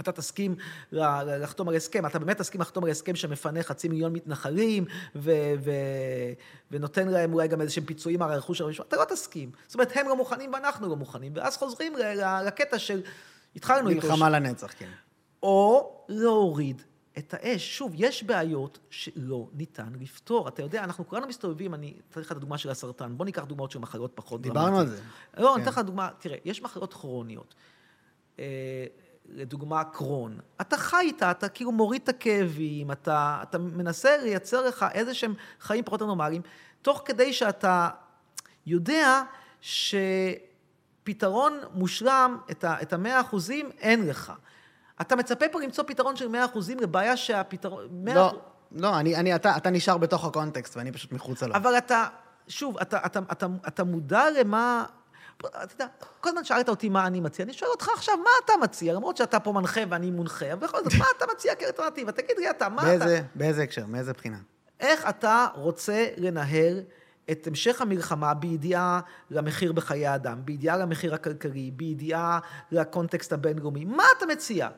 S1: אתה תסכים לחתום על הסכם, אתה באמת תסכים לחתום על הסכם שמפנה חצי מיליון מתנחלים ו- ו- ונותן להם אולי גם איזשהם פיצויים על הרכוש של המשפחה, אתה לא תסכים. זאת אומרת, הם לא מוכנים ואנחנו לא מוכנים, ואז חוזרים לקטע של, התחלנו איתו,
S2: מלחמה לנצח, כן.
S1: או להוריד את האש. שוב, יש בעיות שלא ניתן לפתור. אתה יודע, אנחנו כולנו מסתובבים, אני אתן לך את הדוגמה של הסרטן. בוא ניקח דוגמאות של מחלות פחות
S2: דיברנו על זה.
S1: לא, אני
S2: כן.
S1: אתן לך דוגמה, תראה, יש מחלות כרוניות. לדוגמה, קרון. אתה חי איתה, אתה כאילו מוריד את הכאבים, אתה, אתה מנסה לייצר לך איזה שהם חיים פחות נורמליים, תוך כדי שאתה יודע שפתרון מושלם, את המאה אחוזים, אין לך. אתה מצפה פה למצוא פתרון של מאה אחוזים לבעיה שהפתרון... 100%,
S2: לא, לא, אני, אני, אתה, אתה נשאר בתוך הקונטקסט, ואני פשוט מחוצה לו.
S1: אבל אתה, שוב, אתה, אתה, אתה, אתה מודע למה... אתה יודע, כל הזמן שאלת אותי מה אני מציע, אני שואל אותך עכשיו, מה אתה מציע? למרות שאתה פה מנחה ואני מונחה, אבל בכל זאת, מה אתה מציע כאלטרנטיבה? תגיד לי אתה, מה אתה...
S2: באיזה, באיזה הקשר? מאיזה בחינה?
S1: איך אתה רוצה לנהל את המשך המלחמה בידיעה למחיר בחיי אדם, בידיעה למחיר הכלכלי, בידיעה לקונטקסט הבינלאומי? מה אתה מציע?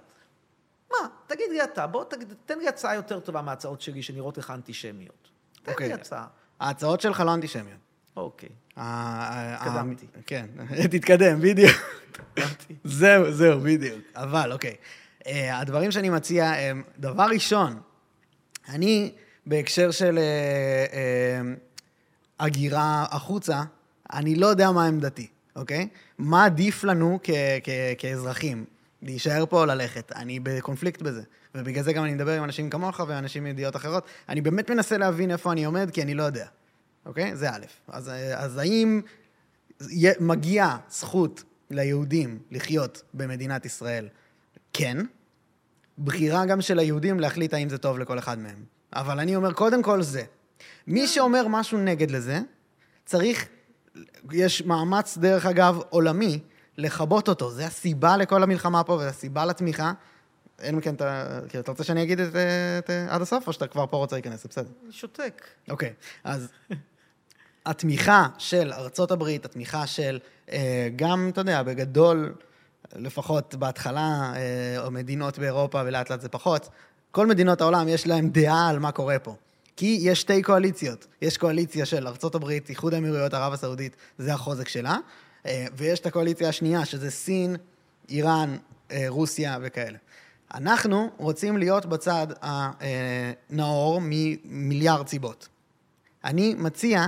S1: מה? תגיד לי אתה, בוא תגיד, תן לי הצעה יותר טובה מההצעות שלי שנראות לך אנטישמיות. תן
S2: אוקיי.
S1: לי הצעה.
S2: ההצעות שלך לא אנטישמיות.
S1: אוקיי.
S2: ה- ה-
S1: התקדמתי.
S2: ה- כן, תתקדם, בדיוק. זהו, זהו, בדיוק. אבל, אוקיי. אה, הדברים שאני מציע הם, דבר ראשון, אני, בהקשר של אה, אה, הגירה החוצה, אני לא יודע מה עמדתי, אוקיי? מה עדיף לנו כאזרחים? להישאר פה או ללכת? אני בקונפליקט בזה. ובגלל זה גם אני מדבר עם אנשים כמוך ואנשים מידיעות אחרות. אני באמת מנסה להבין איפה אני עומד, כי אני לא יודע. אוקיי? זה א'. אז, אה, אז האם מגיעה זכות ליהודים לחיות במדינת ישראל? כן. בחירה גם של היהודים להחליט האם זה טוב לכל אחד מהם. אבל אני אומר, קודם כל זה. מי שאומר משהו נגד לזה, צריך, יש מאמץ, דרך אגב, עולמי, לכבות אותו. זה הסיבה לכל המלחמה פה, וזה הסיבה לתמיכה. אין מכן, אתה, כאילו, אתה רוצה שאני אגיד את, אה, את, אה, עד הסוף, או שאתה כבר פה רוצה להיכנס? בסדר.
S1: שותק.
S2: אוקיי, אז התמיכה של ארצות הברית, התמיכה של אה, גם, אתה יודע, בגדול, לפחות בהתחלה, אה, או מדינות באירופה ולאט לאט זה פחות, כל מדינות העולם יש להן דעה על מה קורה פה. כי יש שתי קואליציות. יש קואליציה של ארה"ב, איחוד האמירויות, ערב הסעודית, זה החוזק שלה, אה, ויש את הקואליציה השנייה, שזה סין, איראן, רוסיה וכאלה. אנחנו רוצים להיות בצד הנאור ממיליארד סיבות. אני מציע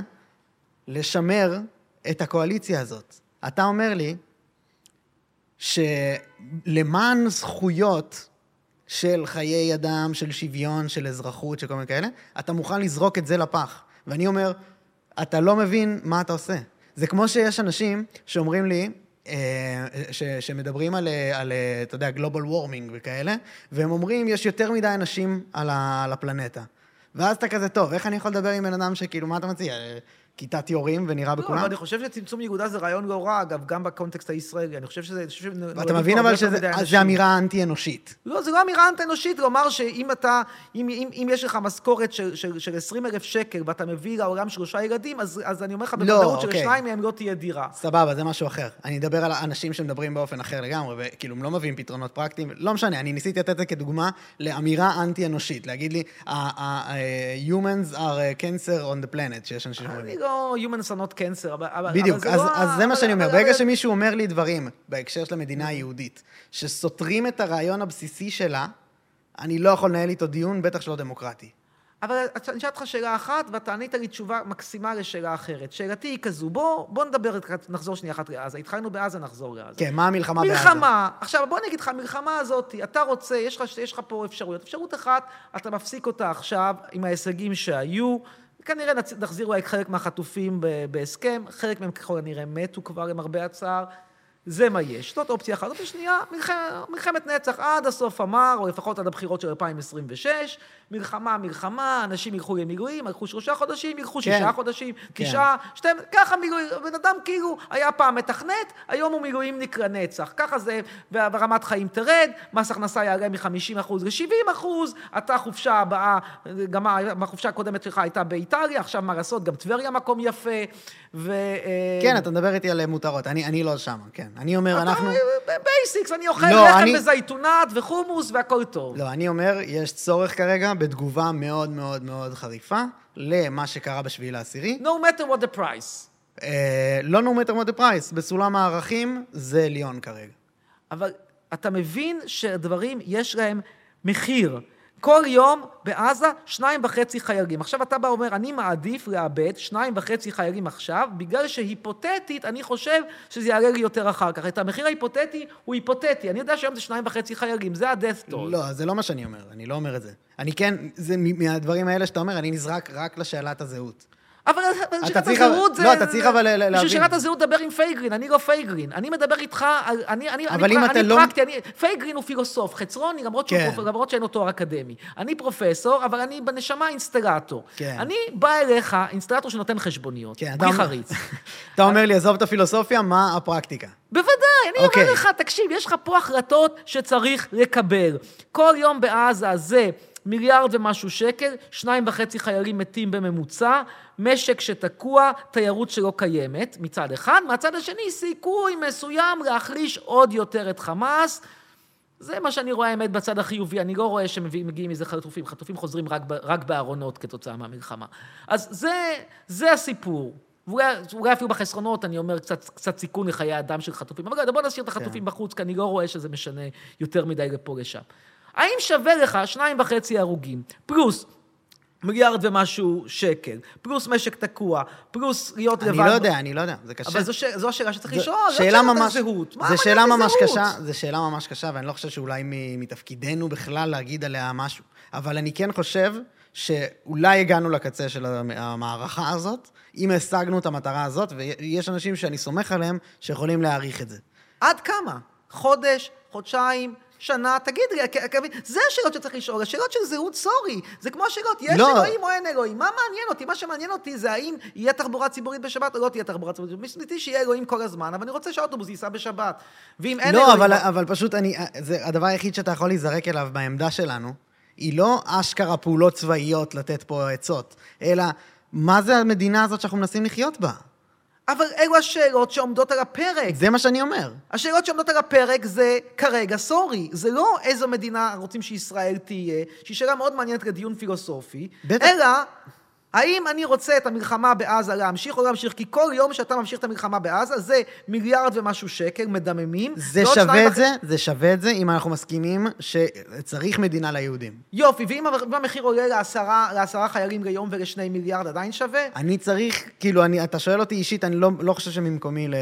S2: לשמר את הקואליציה הזאת. אתה אומר לי שלמען זכויות של חיי אדם, של שוויון, של אזרחות, של כל מיני כאלה, אתה מוכן לזרוק את זה לפח. ואני אומר, אתה לא מבין מה אתה עושה. זה כמו שיש אנשים שאומרים לי, אה, ש, שמדברים על, על, אתה יודע, גלובל וורמינג וכאלה, והם אומרים, יש יותר מדי אנשים על, על הפלנטה. ואז אתה כזה, טוב, איך אני יכול לדבר עם בן אדם שכאילו, מה אתה מציע? כיתת יורים ונראה בכולם?
S1: לא, אני חושב שצמצום ילודה זה רעיון לא רע, אגב, גם בקונטקסט הישראלי. אני חושב שזה...
S2: ואתה מבין אבל שזה אמירה אנטי-אנושית.
S1: לא, זה לא אמירה אנטי-אנושית, לומר שאם אתה, אם, אם, אם יש לך משכורת של, של, של 20 אלף שקל ואתה מביא לעולם שלושה ילדים, אז, אז אני אומר לך
S2: לא,
S1: בוודאות
S2: אוקיי.
S1: שלשניים מהם לא תהיה דירה.
S2: סבבה, זה משהו אחר. אני אדבר על אנשים שמדברים באופן אחר לגמרי, וכאילו, הם לא מביאים פתרונות פרקטיים. לא משנה, אני ניסיתי לתת את זה כדוגמה לאמירה אנטי-אנושית. להגיד לי, humans are cancer on the planet, שיש אנשים שאומרים.
S1: לא humans are not cancer, אבל...
S2: בדיוק,
S1: אבל זה
S2: אז,
S1: לא...
S2: אז זה מה שאני אומר. ברגע שמישהו אומר לי דברים בהקשר של המדינה היהודית, שסותרים את הרעיון הבסיסי שלה, אני לא יכול לנהל איתו דיון, בטח שלא דמוקרטי.
S1: אבל אני אשאל אותך שאלה אחת, ואתה ענית לי תשובה מקסימה לשאלה אחרת. שאלתי היא כזו, בוא, בוא נדבר, נחזור שנייה אחת לעזה. התחלנו בעזה, נחזור לעזה.
S2: כן, מה המלחמה בעזה?
S1: מלחמה. עכשיו, בוא אני אגיד לך, המלחמה הזאת, אתה רוצה, יש לך, יש לך פה אפשרויות. אפשרות אחת, אתה מפסיק אותה עכשיו עם ההישגים שהיו. כנראה נחזיר אולי חלק מהחטופים בהסכם, חלק מהם ככל הנראה מתו כבר, למרבה הצער. זה מה יש. זאת אופציה אחת. אופציה שנייה, מלח... מלחמת נצח עד הסוף אמר, או לפחות עד הבחירות של 2026. מלחמה, מלחמה, אנשים ילכו למילואים, ילכו שלושה חודשים, ילכו
S2: כן.
S1: שישה חודשים, תשעה, שתי... ככה מילואים, בן אדם כאילו היה פעם מתכנת, היום הוא מילואימניק לנצח. ככה זה, ורמת חיים תרד, מס הכנסה יעלה מ-50% ל-70%, אתה חופשה הבאה, גם החופשה הקודמת שלך הייתה באיטליה, עכשיו מה לעשות, גם טבריה מקום יפה, ו... אה,
S2: כן, אתה מדבר איתי על מותרות, אני, אני לא שם, כן. אני אומר, אנחנו...
S1: basics, אני אוכל
S2: לא,
S1: לחם
S2: אני-
S1: וזייתונת וחומוס והכל טוב.
S2: לא, אני אומר, יש צורך כרגע בתגובה מאוד מאוד מאוד חריפה למה שקרה בשביעי לעשירי.
S1: No matter what the price.
S2: אה, לא no matter what the price, בסולם הערכים זה עליון כרגע.
S1: אבל אתה מבין שדברים, יש להם מחיר. כל יום בעזה שניים וחצי חיילים. עכשיו אתה בא ואומר, אני מעדיף לאבד שניים וחצי חיילים עכשיו, בגלל שהיפותטית אני חושב שזה יעלה לי יותר אחר כך. את המחיר ההיפותטי הוא היפותטי. אני יודע שהיום זה שניים וחצי חיילים, זה ה-death toll.
S2: לא, זה לא מה שאני אומר, אני לא אומר את זה. אני כן, זה מהדברים האלה שאתה אומר, אני נזרק רק לשאלת הזהות.
S1: אבל שאלת
S2: צריך-
S1: הזהות זה...
S2: לא, אתה צריך אבל ל- להבין.
S1: בשביל שאלת הזהות דבר עם פייגרין, אני לא פייגרין. אני מדבר איתך. אני, אני, אני,
S2: אם
S1: פר-
S2: אתה
S1: אני
S2: לא-
S1: פרקטי, אני, פייגרין הוא פילוסוף, חצרוני, למרות,
S2: כן.
S1: פרופ- למרות שאין לו תואר אקדמי. אני פרופסור, אבל אני בנשמה אינסטלטור.
S2: כן.
S1: אני בא אליך, אינסטלטור שנותן חשבוניות,
S2: כן,
S1: בלי
S2: אתה-
S1: חריץ.
S2: אתה אומר לי, עזוב את הפילוסופיה, מה הפרקטיקה?
S1: בוודאי, אני
S2: אוקיי.
S1: אומר לך, תקשיב, יש לך פה החלטות שצריך לקבל. כל יום בעזה זה מיליארד ומשהו שקל, שניים וחצי חיילים מתים בממוצע, משק שתקוע, תיירות שלא קיימת, מצד אחד. מהצד השני, סיכוי מסוים להחליש עוד יותר את חמאס. זה מה שאני רואה, האמת, בצד החיובי. אני לא רואה שמגיעים מזה חטופים. חטופים חוזרים רק, רק בארונות כתוצאה מהמלחמה. אז זה, זה הסיפור. ואולי אולי אפילו בחסרונות, אני אומר, קצת, קצת סיכון לחיי אדם של חטופים. אבל לא, בוא נשאיר את החטופים בחוץ, כי אני לא רואה שזה משנה יותר מדי לפה לשם. האם שווה לך שניים וחצי הרוגים, פלוס מיליארד ומשהו שקל, פלוס משק תקוע, פלוס להיות לבד...
S2: אני לא יודע, אני לא יודע, זה קשה.
S1: אבל זו, ש... זו השאלה שצריך
S2: זו
S1: לשאול, לא
S2: שאלה ממש, זו
S1: המעניין
S2: שאלה ממש? קשה, זו שאלה ממש קשה, ואני לא חושב שאולי מתפקידנו בכלל להגיד עליה משהו. אבל אני כן חושב שאולי הגענו לקצה של המ- המערכה הזאת, אם השגנו את המטרה הזאת, ויש אנשים שאני סומך עליהם שיכולים להעריך את זה.
S1: עד כמה? חודש, חודשיים, שנה, תגיד כ- זה השאלות שצריך לשאול, השאלות של זהות, סורי. זה כמו השאלות, יש
S2: לא.
S1: אלוהים או אין אלוהים? מה מעניין אותי? מה שמעניין אותי זה האם יהיה תחבורה ציבורית בשבת או לא תהיה תחבורה ציבורית. מבחינתי שיהיה אלוהים כל הזמן, אבל אני רוצה שהאוטובוס ייסע בשבת. ואם אין
S2: לא,
S1: אלוהים...
S2: אבל, אבל פשוט אני, זה הדבר היחיד שאתה יכול להיזרק אליו בעמדה שלנו, היא לא אשכרה פעולות צבאיות לתת פה עצות, אלא מה זה המדינה הזאת שאנחנו מנסים לחיות בה?
S1: אבל אלו השאלות שעומדות על הפרק.
S2: זה מה שאני אומר.
S1: השאלות שעומדות על הפרק זה כרגע, סורי, זה לא איזו מדינה רוצים שישראל תהיה, שהיא שאלה מאוד מעניינת לדיון פילוסופי,
S2: בטח.
S1: אלא האם אני רוצה את המלחמה בעזה להמשיך או להמשיך, כי כל יום שאתה ממשיך את המלחמה בעזה זה מיליארד ומשהו שקל מדממים.
S2: זה שווה את זה, זה שווה את זה אם אנחנו מסכימים שצריך מדינה ליהודים.
S1: יופי, ואם אם המחיר עולה לעשרה, לעשרה חיילים ליום ולשני מיליארד, עדיין שווה?
S2: אני צריך, כאילו, אני, אתה שואל אותי אישית, אני לא, לא חושב שממקומי ל...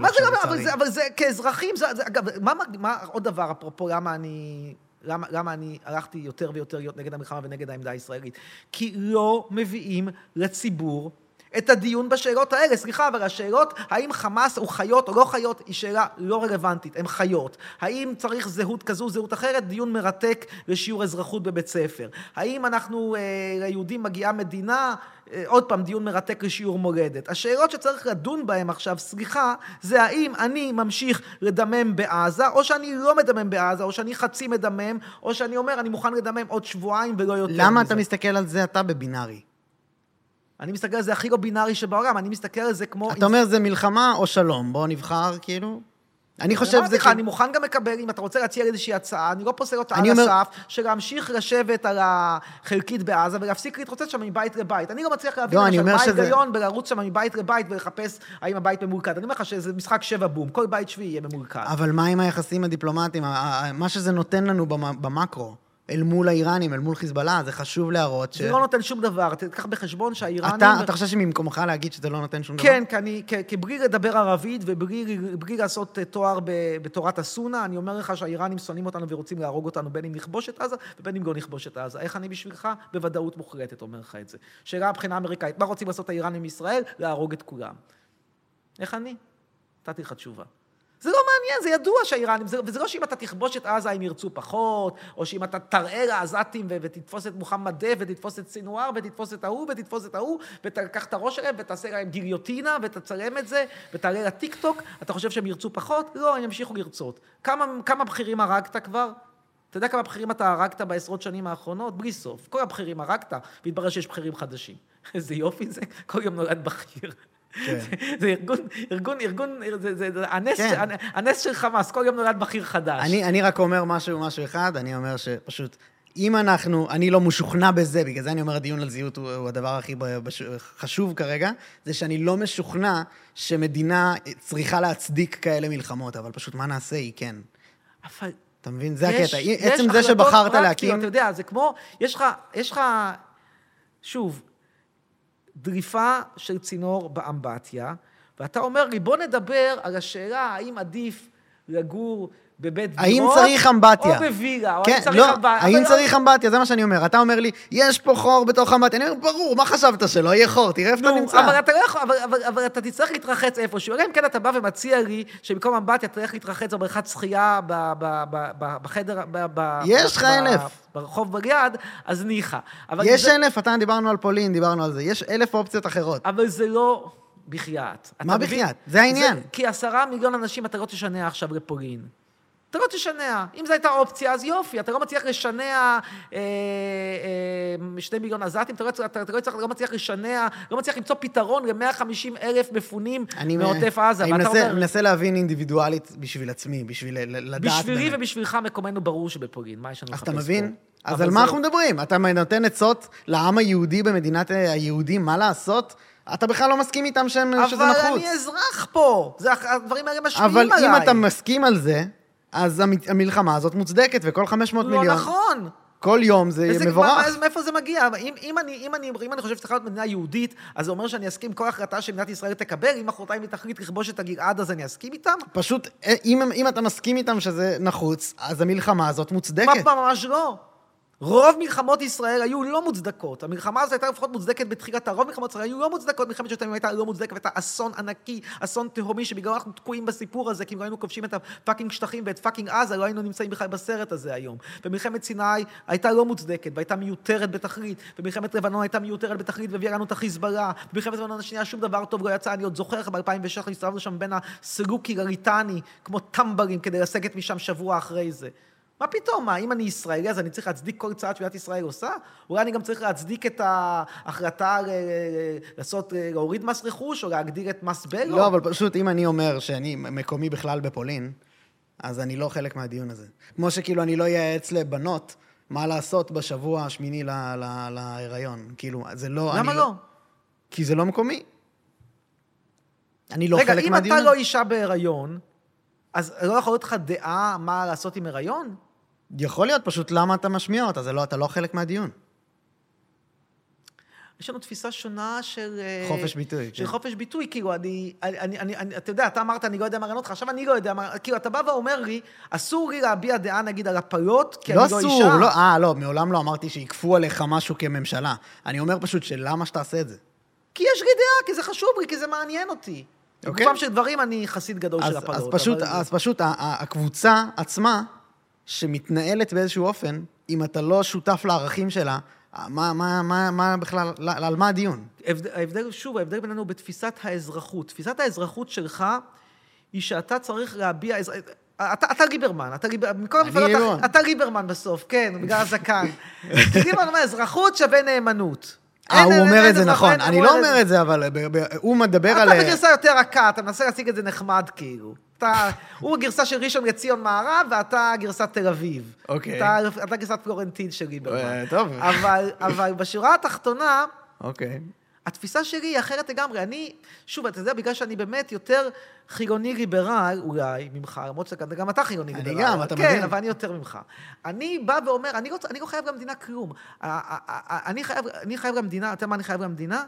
S1: מה זה לא, אבל. זה, אבל זה כאזרחים, זה, זה, אגב, מה, מה, עוד דבר, אפרופו, למה אני, למה, למה אני הלכתי יותר ויותר להיות נגד המלחמה ונגד העמדה הישראלית? כי לא מביאים לציבור את הדיון בשאלות האלה. סליחה, אבל השאלות, האם חמאס הוא חיות או לא חיות, היא שאלה לא רלוונטית, הן חיות. האם צריך זהות כזו, זהות אחרת? דיון מרתק לשיעור אזרחות בבית ספר. האם אנחנו, אה, ליהודים מגיעה מדינה? אה, עוד פעם, דיון מרתק לשיעור מולדת. השאלות שצריך לדון בהן עכשיו, סליחה, זה האם אני ממשיך לדמם בעזה, או שאני לא מדמם בעזה, או שאני חצי מדמם, או שאני אומר, אני מוכן לדמם עוד שבועיים ולא יותר
S2: למה
S1: מזה.
S2: אתה מסתכל על זה אתה בבינארי?
S1: אני מסתכל על זה הכי לא בינארי שבעולם, אני מסתכל על זה כמו...
S2: אתה אומר זה מלחמה או שלום, בוא נבחר, כאילו. אני חושב
S1: אמרתי
S2: זה...
S1: לך, אני מוכן גם לקבל, אם אתה רוצה להציע איזושהי הצעה, אני לא פוסל אותה על
S2: אומר-
S1: הסף, של להמשיך לשבת על החלקית בעזה ולהפסיק להתרוצץ שם מבית לבית. אני לא מצליח להבין
S2: לא,
S1: למשל
S2: אומר
S1: מה
S2: שזה-
S1: ההיגיון בלרוץ שם מבית לבית ולחפש האם הבית ממולכד. אני אומר לך שזה משחק שבע בום, כל בית שביעי יהיה ממולכד.
S2: אבל מה עם היחסים הדיפלומטיים? מה שזה נותן לנו במ- במקרו, אל מול האיראנים, אל מול חיזבאללה, זה חשוב להראות ש...
S1: זה לא נותן שום דבר, תיקח בחשבון שהאיראנים...
S2: אתה, אתה חושב שממקומך להגיד שזה לא נותן שום דבר?
S1: כן, כי, אני, כי, כי בלי לדבר ערבית ובלי בלי לעשות אה, תואר בתורת הסונה, אני אומר לך שהאיראנים שונאים אותנו ורוצים להרוג אותנו בין אם נכבוש את עזה ובין אם לא נכבוש את עזה. איך אני בשבילך? בוודאות מוחלטת אומר לך את זה. שאלה מבחינה אמריקאית, מה רוצים לעשות האיראנים מישראל? להרוג את כולם. איך אני? נתתי לך תשובה. זה לא מעניין, זה ידוע שהאיראנים, זה, וזה לא שאם אתה תכבוש את עזה הם ירצו פחות, או שאם אתה תראה לעזתים ותתפוס את מוחמד דף, ותתפוס את סינואר, ותתפוס את ההוא, ותתפוס את ההוא, ותקח את הראש שלהם, ותעשה להם גיליוטינה, ותצלם את זה, ותעלה לטיקטוק, אתה חושב שהם ירצו פחות? לא, הם ימשיכו לרצות. כמה, כמה בכירים הרגת כבר? אתה יודע כמה בכירים אתה הרגת בעשרות שנים האחרונות? בלי סוף. כל הבכירים הרגת, והתברר שיש בכירים חדשים. איזה יופי זה, כל יום נולד בכיר.
S2: כן.
S1: זה ארגון, ארגון, ארגון, זה, הנס,
S2: כן.
S1: הנס של חמאס, כל יום נולד בכיר חדש.
S2: אני, רק אומר משהו, משהו אחד, אני אומר שפשוט, אם אנחנו, אני לא משוכנע בזה, בגלל זה אני אומר הדיון על זהות הוא, הוא הדבר הכי בש- חשוב כרגע, זה שאני לא משוכנע שמדינה צריכה להצדיק כאלה מלחמות, אבל פשוט מה נעשה, היא כן.
S1: אבל
S2: אתה מבין? זה
S1: יש-
S2: הקטע.
S1: יש
S2: עצם זה שבחרת להקים...
S1: אתה יודע, זה כמו, יש לך, יש לך, שוב, דליפה של צינור באמבטיה, ואתה אומר לי, בוא נדבר על השאלה האם עדיף לגור בבית
S2: האם
S1: דירות,
S2: צריך אמבטיה?
S1: או בווילה, או
S2: כן,
S1: האם צריך
S2: לא,
S1: אמבטיה.
S2: האם צריך אמבטיה? זה מה שאני אומר. אתה אומר לי, יש פה חור בתוך אמבטיה. אני אומר, ברור, מה חשבת שלא יהיה חור? תראה איפה אתה נמצא.
S1: אבל אתה לא יכול, אבל, אבל, אבל אתה תצטרך להתרחץ איפשהו. אלא אם כן אתה בא ומציע לי שבמקום אמבטיה תלך להתרחץ בבריכת שחייה ב- ב- ב- ב- בחדר, ב- ב-
S2: יש לך אלף.
S1: ברחוב בליד, אז ניחא.
S2: יש
S1: זה,
S2: אלף, אתה דיברנו על פולין, דיברנו על זה. יש אלף אופציות אחרות.
S1: אבל זה לא בחייאת. אתה
S2: מה? בחייאת? זה העניין.
S1: כי עשרה מיליון אנשים אתה לא תשנע עכשיו לפולין. אתה לא תשנע. אם זו הייתה אופציה, אז יופי. אתה לא מצליח לשנע אה, אה, שני מיליון עזתים, אתה לא, אתה, אתה לא, צריך, לא מצליח לשנע, לא מצליח למצוא פתרון ל-150 אלף מפונים מעוטף עזה.
S2: אני מנסה,
S1: אומר,
S2: מנסה להבין אינדיבידואלית בשביל עצמי, בשביל לדעת...
S1: בשבילי
S2: באמת.
S1: ובשבילך מקומנו ברור שבפולין. מה יש לנו
S2: אז
S1: לחפש
S2: אתה
S1: פה?
S2: מבין? אז
S1: אבל
S2: על
S1: זה
S2: מה
S1: לא.
S2: אנחנו מדברים? אתה נותן עצות לעם היהודי במדינת היהודים מה לעשות? אתה בכלל לא מסכים איתם שהם, שזה
S1: אבל
S2: נחוץ.
S1: אני אזרח פה. זה, הדברים האלה משפיעים
S2: אבל
S1: עליי.
S2: אם אתה מסכים על זה, אז המ- המלחמה הזאת מוצדקת, וכל 500
S1: לא
S2: מיליון,
S1: נכון.
S2: כל יום זה
S1: וזה-
S2: מבורך.
S1: מה- מאיפה זה מגיע? אם, אם, אני, אם, אני, אם אני חושב שצריכה להיות מדינה יהודית, אז זה אומר שאני אסכים כל החלטה שמדינת ישראל תקבל, אם מחרתיים היא תחליט לכבוש את הגלעד, אז אני אסכים איתם?
S2: פשוט, אה, אם, אם אתה מסכים איתם שזה נחוץ, אז המלחמה הזאת מוצדקת.
S1: מה, ממש לא. רוב מלחמות ישראל היו לא מוצדקות. המלחמה הזאת הייתה לפחות מוצדקת בתחילתה. רוב מלחמות ישראל היו לא מוצדקות. מלחמת ששת הייתה לא מוצדקת, והייתה אסון ענקי, אסון תהומי, שבגללו אנחנו תקועים בסיפור הזה, כי אם לא היינו כובשים את ה fucking שטחים ואת fucking עזה, לא היינו נמצאים בכלל בסרט הזה היום. ומלחמת סיני הייתה לא מוצדקת, והייתה מיותרת בתכלית. ומלחמת לבנון הייתה מיותרת בתכלית, והביאה לנו את החיזבאללה. במלחמת לבנון השנייה שום דבר טוב לא יצא. אני עוד זוכר איך ב-2006 הסתובבנו שם בין הסלוקי לליטני, כמו טמבלים, כדי לסגת משם שבוע אחרי זה. מה פתאום? מה, אם אני ישראלי, אז אני צריך להצדיק כל צעד שמדינת ישראל עושה? אולי אני גם צריך להצדיק את ההחלטה ל- ל- לעשות, להוריד מס רכוש, או להגדיל את מס בלו?
S2: לא, אבל פשוט אם אני אומר שאני מקומי בכלל בפולין, אז אני לא חלק מהדיון הזה. כמו שכאילו אני לא אייעץ לבנות מה לעשות בשבוע השמיני ל- ל- להיריון. כאילו, זה לא...
S1: למה
S2: אני
S1: לא?
S2: כי זה לא מקומי. אני לא
S1: רגע,
S2: חלק
S1: אם
S2: מהדיון.
S1: אתה לא אישה בהיריון, אז לא יכול להיות לך דעה מה לעשות עם הריון?
S2: יכול להיות, פשוט למה אתה משמיע אותה? זה לא, אתה לא חלק מהדיון.
S1: יש לנו תפיסה שונה של... אה,
S2: חופש ביטוי,
S1: של
S2: כן.
S1: חופש ביטוי, כאילו, אני, אני, אני, אני, אתה יודע, אתה אמרת, אני לא יודע מה לענות לך, עכשיו אני לא יודע מה, כאילו, אתה בא ואומר לי, אסור לי להביע דעה, נגיד, על הפלות, כי
S2: לא
S1: אני לא
S2: אסור,
S1: אישה.
S2: לא, אה, לא, מעולם לא אמרתי שיכפו עליך משהו כממשלה. אני אומר פשוט שלמה שתעשה את זה?
S1: כי יש לי דעה, כי זה חשוב לי, כי זה מעניין אותי.
S2: אוקיי.
S1: לגופם של דברים, אני חסיד גדול
S2: אז,
S1: של הפלות.
S2: אז פשוט,
S1: אבל-
S2: אז פשוט הקבוצה עצמה, שמתנהלת באיזשהו אופן, אם אתה לא שותף לערכים שלה, מה, מה, מה, מה בכלל, על מה הדיון?
S1: ההבדל, שוב, ההבדל בינינו בתפיסת האזרחות. תפיסת האזרחות שלך היא שאתה צריך להביע... אתה, אתה ליברמן, אתה ליברמן, מכל המפלגות. אתה, אתה ליברמן בסוף, כן, בגלל הזקן. ליברמן אומר, אזרחות שווה נאמנות.
S2: אה, הוא אומר את זה נכון. אני
S1: הוא
S2: לא
S1: אומר
S2: את זה, אבל הוא מדבר על...
S1: אתה בגרסה יותר רכה, אתה מנסה להציג את זה נחמד כאילו. אתה, הוא הגרסה של ראשון לציון מערב, ואתה גרסת תל אביב.
S2: אוקיי.
S1: אתה, אתה גרסת פלורנטין של ליברמן.
S2: אה, טוב.
S1: אבל, אבל בשורה התחתונה,
S2: אוקיי.
S1: התפיסה שלי היא אחרת לגמרי. אני, שוב, אתה יודע, בגלל שאני באמת יותר חילוני ליברל, אולי, ממך, למרות שגם אתה חילוני
S2: אני
S1: ליברל.
S2: גם, אתה
S1: כן,
S2: מבין.
S1: אבל אני יותר ממך. אני בא ואומר, אני לא, אני לא חייב למדינה כלום. אני חייב, אני חייב למדינה, אתה יודע מה אני חייב למדינה?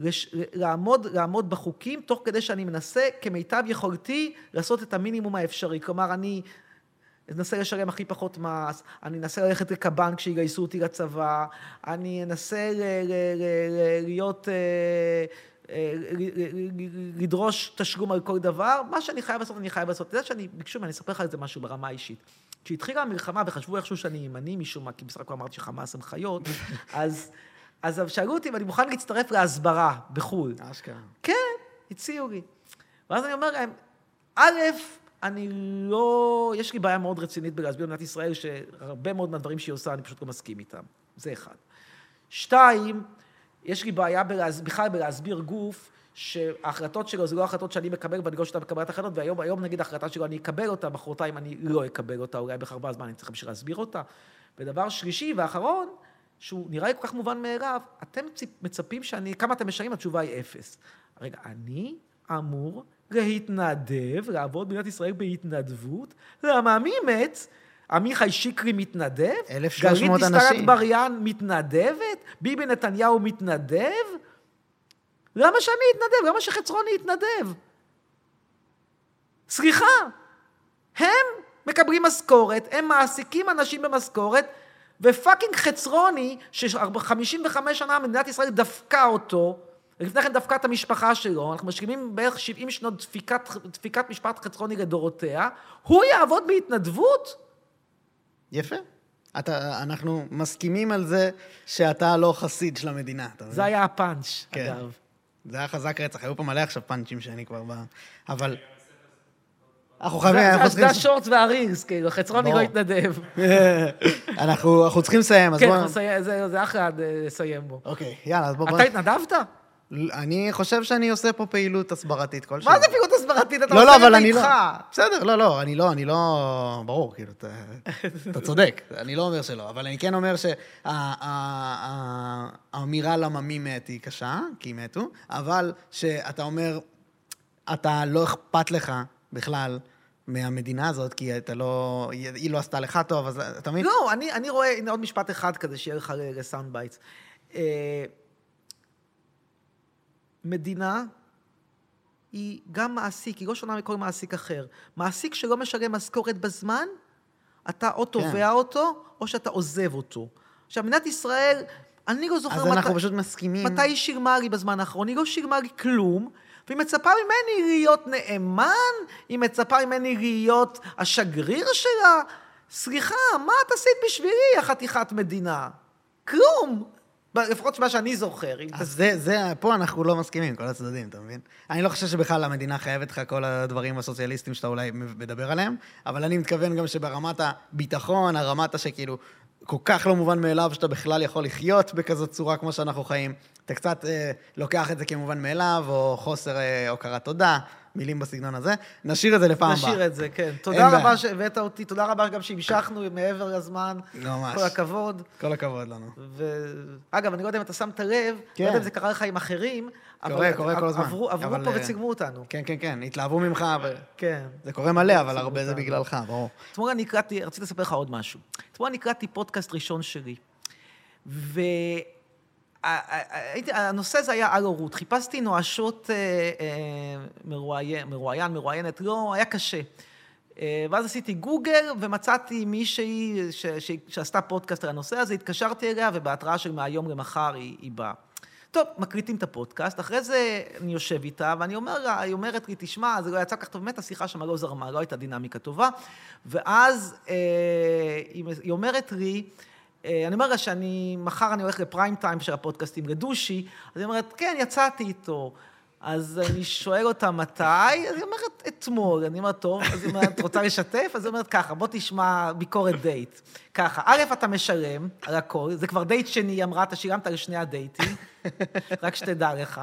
S1: לש, לעמוד, לעמוד בחוקים, תוך כדי שאני מנסה, כמיטב יכולתי, לעשות את המינימום האפשרי. כלומר, אני אנסה לשלם הכי פחות מס, אני אנסה ללכת לקב"ן כשיגייסו אותי לצבא, אני אנסה ל, ל, ל, ל, להיות... אה, אה, לדרוש תשלום על כל דבר, מה שאני חייב לעשות, אני חייב לעשות. אתה יודע שאני, ביקשו ממני, אני אספר לך על זה משהו ברמה האישית. כשהתחילה המלחמה וחשבו איכשהו שאני ימני משום מה, כי בסך הכל אמרתי שחמאס הם חיות, אז, אז שאלו אותי אם אני מוכן להצטרף להסברה בחו"ל.
S2: אשכרה.
S1: כן, הציעו לי. ואז אני אומר להם, א', אני לא... יש לי בעיה מאוד רצינית בלהסביר למדינת ישראל שהרבה מאוד מהדברים שהיא עושה, אני פשוט לא מסכים איתם. זה אחד. שתיים, יש לי בעיה בלהס... בכלל בלהסביר גוף שההחלטות שלו זה לא החלטות שאני מקבל ואני לא שותף בקבלת החלטות, והיום היום נגיד ההחלטה שלו אני אקבל אותה, מחרתיים אני לא אקבל אותה, אולי בערך ארבעה זמן אני צריך בשביל להסביר אותה. ודבר שלישי ואחרון, שהוא נראה לי כל כך מובן מאליו, אתם מצפים שאני, כמה אתם משלמים? התשובה היא אפס. רגע, אני אמור להתנדב, לעבוד במדינת ישראל בהתנדבות? למה מי מת? עמיחי שקרי מתנדב?
S2: 1,300
S1: גלית דיסטל
S2: אנשים.
S1: אטבריאן מתנדבת? ביבי נתניהו מתנדב? למה שאני אתנדב? למה שחצרוני יתנדב? סליחה, הם מקבלים משכורת, הם מעסיקים אנשים במשכורת, ופאקינג חצרוני, ש-55 שנה מדינת ישראל דפקה אותו, לפני כן דפקה את המשפחה שלו, אנחנו משלימים בערך 70 שנות דפיקת, דפיקת משפט חצרוני לדורותיה, הוא יעבוד בהתנדבות?
S2: יפה. אתה, אנחנו מסכימים על זה שאתה לא חסיד של המדינה?
S1: זה היה הפאנץ',
S2: כן.
S1: אגב.
S2: זה היה חזק רצח, היו פה מלא עכשיו פאנצ'ים שאני כבר ב... אבל... אנחנו חייבים, אנחנו צריכים...
S1: זה השורטס והרינגס, כאילו, חצרוני לא. התנדב.
S2: אנחנו צריכים לסיים, אז
S1: כן,
S2: בוא...
S1: אנחנו נסיים- זה אחלה אה, לסיים בו.
S2: אוקיי, יאללה, אז בוא... בוא-
S1: אתה התנדבת?
S2: אני חושב שאני עושה פה פעילות הסברתית כלשהי.
S1: מה זה פעילות הסברתית? אתה עושה את זה. איתך.
S2: בסדר, לא, לא, אני לא, אני לא... ברור, כאילו, אתה צודק, אני לא אומר שלא, אבל אני כן אומר שהאמירה למה מי מת היא קשה, כי מתו, אבל שאתה אומר, אתה לא אכפת לך בכלל מהמדינה הזאת, כי אתה לא... היא לא עשתה לך טוב, אז אתה מבין?
S1: לא, אני, אני רואה, הנה עוד משפט אחד כזה, שיהיה לך ל sound bites. אה, מדינה היא גם מעסיק, היא לא שונה מכל מעסיק אחר. מעסיק שלא משלם משכורת בזמן, אתה או תובע אותו, או שאתה עוזב אותו. עכשיו, מדינת ישראל, אני לא זוכר
S2: אז אנחנו פשוט מסכימים.
S1: מתי היא שילמה לי בזמן האחרון? היא לא שילמה לי כלום, והיא מצפה ממני להיות נאמן, היא מצפה ממני להיות השגריר שלה. סליחה, מה את עשית בשבילי, החתיכת מדינה? כלום. לפחות מה שאני זוכר.
S2: אז זה, זה, פה אנחנו לא מסכימים, כל הצדדים, אתה מבין? אני לא חושב שבכלל המדינה חייבת לך כל הדברים הסוציאליסטיים שאתה אולי מדבר עליהם, אבל אני מתכוון גם שברמת הביטחון, הרמת שכאילו, כל כך לא מובן מאליו שאתה בכלל יכול לחיות בכזאת צורה כמו שאנחנו חיים. אתה קצת אה, לוקח את זה כמובן מאליו, או חוסר אה, הוקרת תודה, מילים בסגנון הזה. נשאיר את זה לפעם הבאה.
S1: נשאיר את זה, כן. תודה רבה. שהבאת אותי, תודה רבה גם שהמשכנו מעבר לזמן.
S2: ממש.
S1: כל הכבוד.
S2: כל הכבוד לנו.
S1: ואגב, אני לא יודע אם אתה שמת לב,
S2: כן.
S1: לא יודע אם זה קרה לך עם אחרים,
S2: קורה,
S1: אבל
S2: קורה כל הזמן.
S1: עברו, עברו
S2: אבל,
S1: פה
S2: אה,
S1: וצילמו אותנו.
S2: כן, כן, כן, התלהבו ממך, ו...
S1: כן.
S2: זה קורה מלא, אבל הרבה זה
S1: אותנו.
S2: בגללך, ברור.
S1: אתמול אני הקלטתי, רציתי לספר לך עוד משהו. אתמול אני הקלטתי פודקאסט ראשון שלי, והנושא הזה היה על הורות. חיפשתי נואשות אה, אה, מרואיין, מרואיינת, לא, היה קשה. אה, ואז עשיתי גוגל ומצאתי מישהי ש, ש, שעשתה פודקאסט על הנושא הזה, התקשרתי אליה ובהתראה של מהיום למחר היא, היא באה. טוב, מקליטים את הפודקאסט, אחרי זה אני יושב איתה, ואני אומר לה, היא אומרת לי, תשמע, זה לא יצא כך טוב, באמת השיחה שם לא זרמה, לא הייתה דינמיקה טובה. ואז אה, היא, היא אומרת לי, אה, אני אומר לה שאני, מחר אני הולך לפריים טיים של הפודקאסטים לדושי, אז היא אומרת, כן, יצאתי איתו. אז אני שואל אותה מתי, אז היא אומרת, אתמול. אני אומר, טוב, אז היא אומרת, רוצה לשתף? אז היא אומרת, ככה, בוא תשמע ביקורת דייט. ככה, א', אתה משלם על הכל, זה כבר דייט שני, היא אמרה, אתה שילמת על שני הדייטים, רק שתדע לך.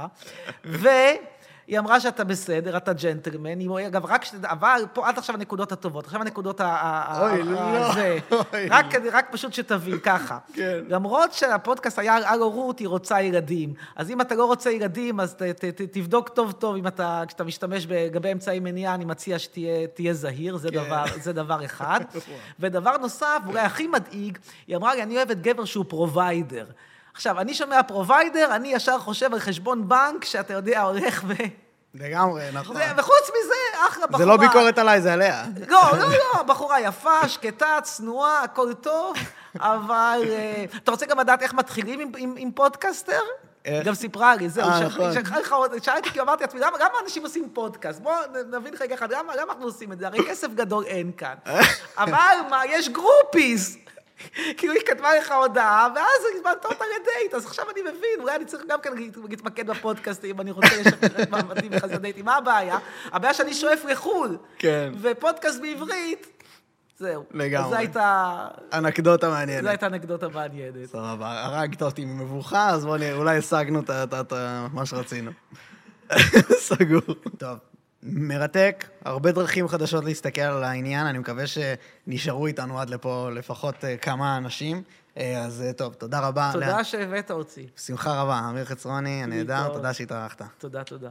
S1: והיא אמרה שאתה בסדר, אתה ג'נטלמן, היא, אגב, רק שתדע, אבל פה עד עכשיו הנקודות הטובות, עכשיו הנקודות ה...
S2: אוי, לא.
S1: זה.
S2: אוי.
S1: רק, רק פשוט שתבין, ככה.
S2: כן.
S1: למרות שהפודקאסט היה על- הורות, היא רוצה ילדים. אז אם אתה לא רוצה ילדים, אז ת, ת, ת, תבדוק טוב טוב אם אתה, כשאתה משתמש לגבי אמצעי מניעה, אני מציע שתהיה תהיה זהיר, זה,
S2: כן.
S1: דבר, זה דבר אחד. ודבר נוסף, אולי הכי מדאיג, היא אמרה לי, אני אוהבת גבר שהוא provider. עכשיו, אני שומע provider, אני ישר חושב על חשבון בנק, שאתה יודע, הולך ו...
S2: לגמרי, נכון.
S1: זה- וחוץ מזה, אחלה בחורה.
S2: זה לא ביקורת עליי, זה עליה.
S1: לא, לא, לא, בחורה יפה, שקטה, צנועה, הכל טוב, אבל... אה, אתה רוצה גם לדעת איך מתחילים עם, עם, עם פודקאסטר?
S2: איך?
S1: גם סיפרה לי, זהו. שלחה לך עוד, שאלתי, כי אמרתי לעצמי, למה אנשים עושים פודקאסט? בואו נבין רגע אחד, למה אנחנו עושים את זה? הרי כסף גדול אין כאן. אבל מה, יש groupies. כאילו היא כתבה לך הודעה, ואז הזמנת אותה לדייט, אז עכשיו אני מבין, אולי אני צריך גם כן להתמקד בפודקאסט אם אני רוצה לשפר את מעמדי בחסר דייטים. מה הבעיה? הבעיה שאני שואף לחו"ל.
S2: כן.
S1: ופודקאסט בעברית, זהו.
S2: לגמרי.
S1: זו הייתה,
S2: אנקדוטה
S1: זו
S2: מעניינת.
S1: הייתה אנקדוטה מעניינת.
S2: סבבה, הרגת אותי ממבוכה, אז בוא נראה, אולי השגנו את מה שרצינו. סגור. טוב, מרתק, הרבה דרכים חדשות להסתכל על העניין, אני מקווה שנשארו איתנו עד לפה לפחות אה, כמה אנשים. אה, אז אה, טוב, תודה רבה.
S1: תודה שהבאת אותי.
S2: בשמחה רבה, אמיר חצרוני, הנהדר. תודה שהתארחת.
S1: תודה, תודה.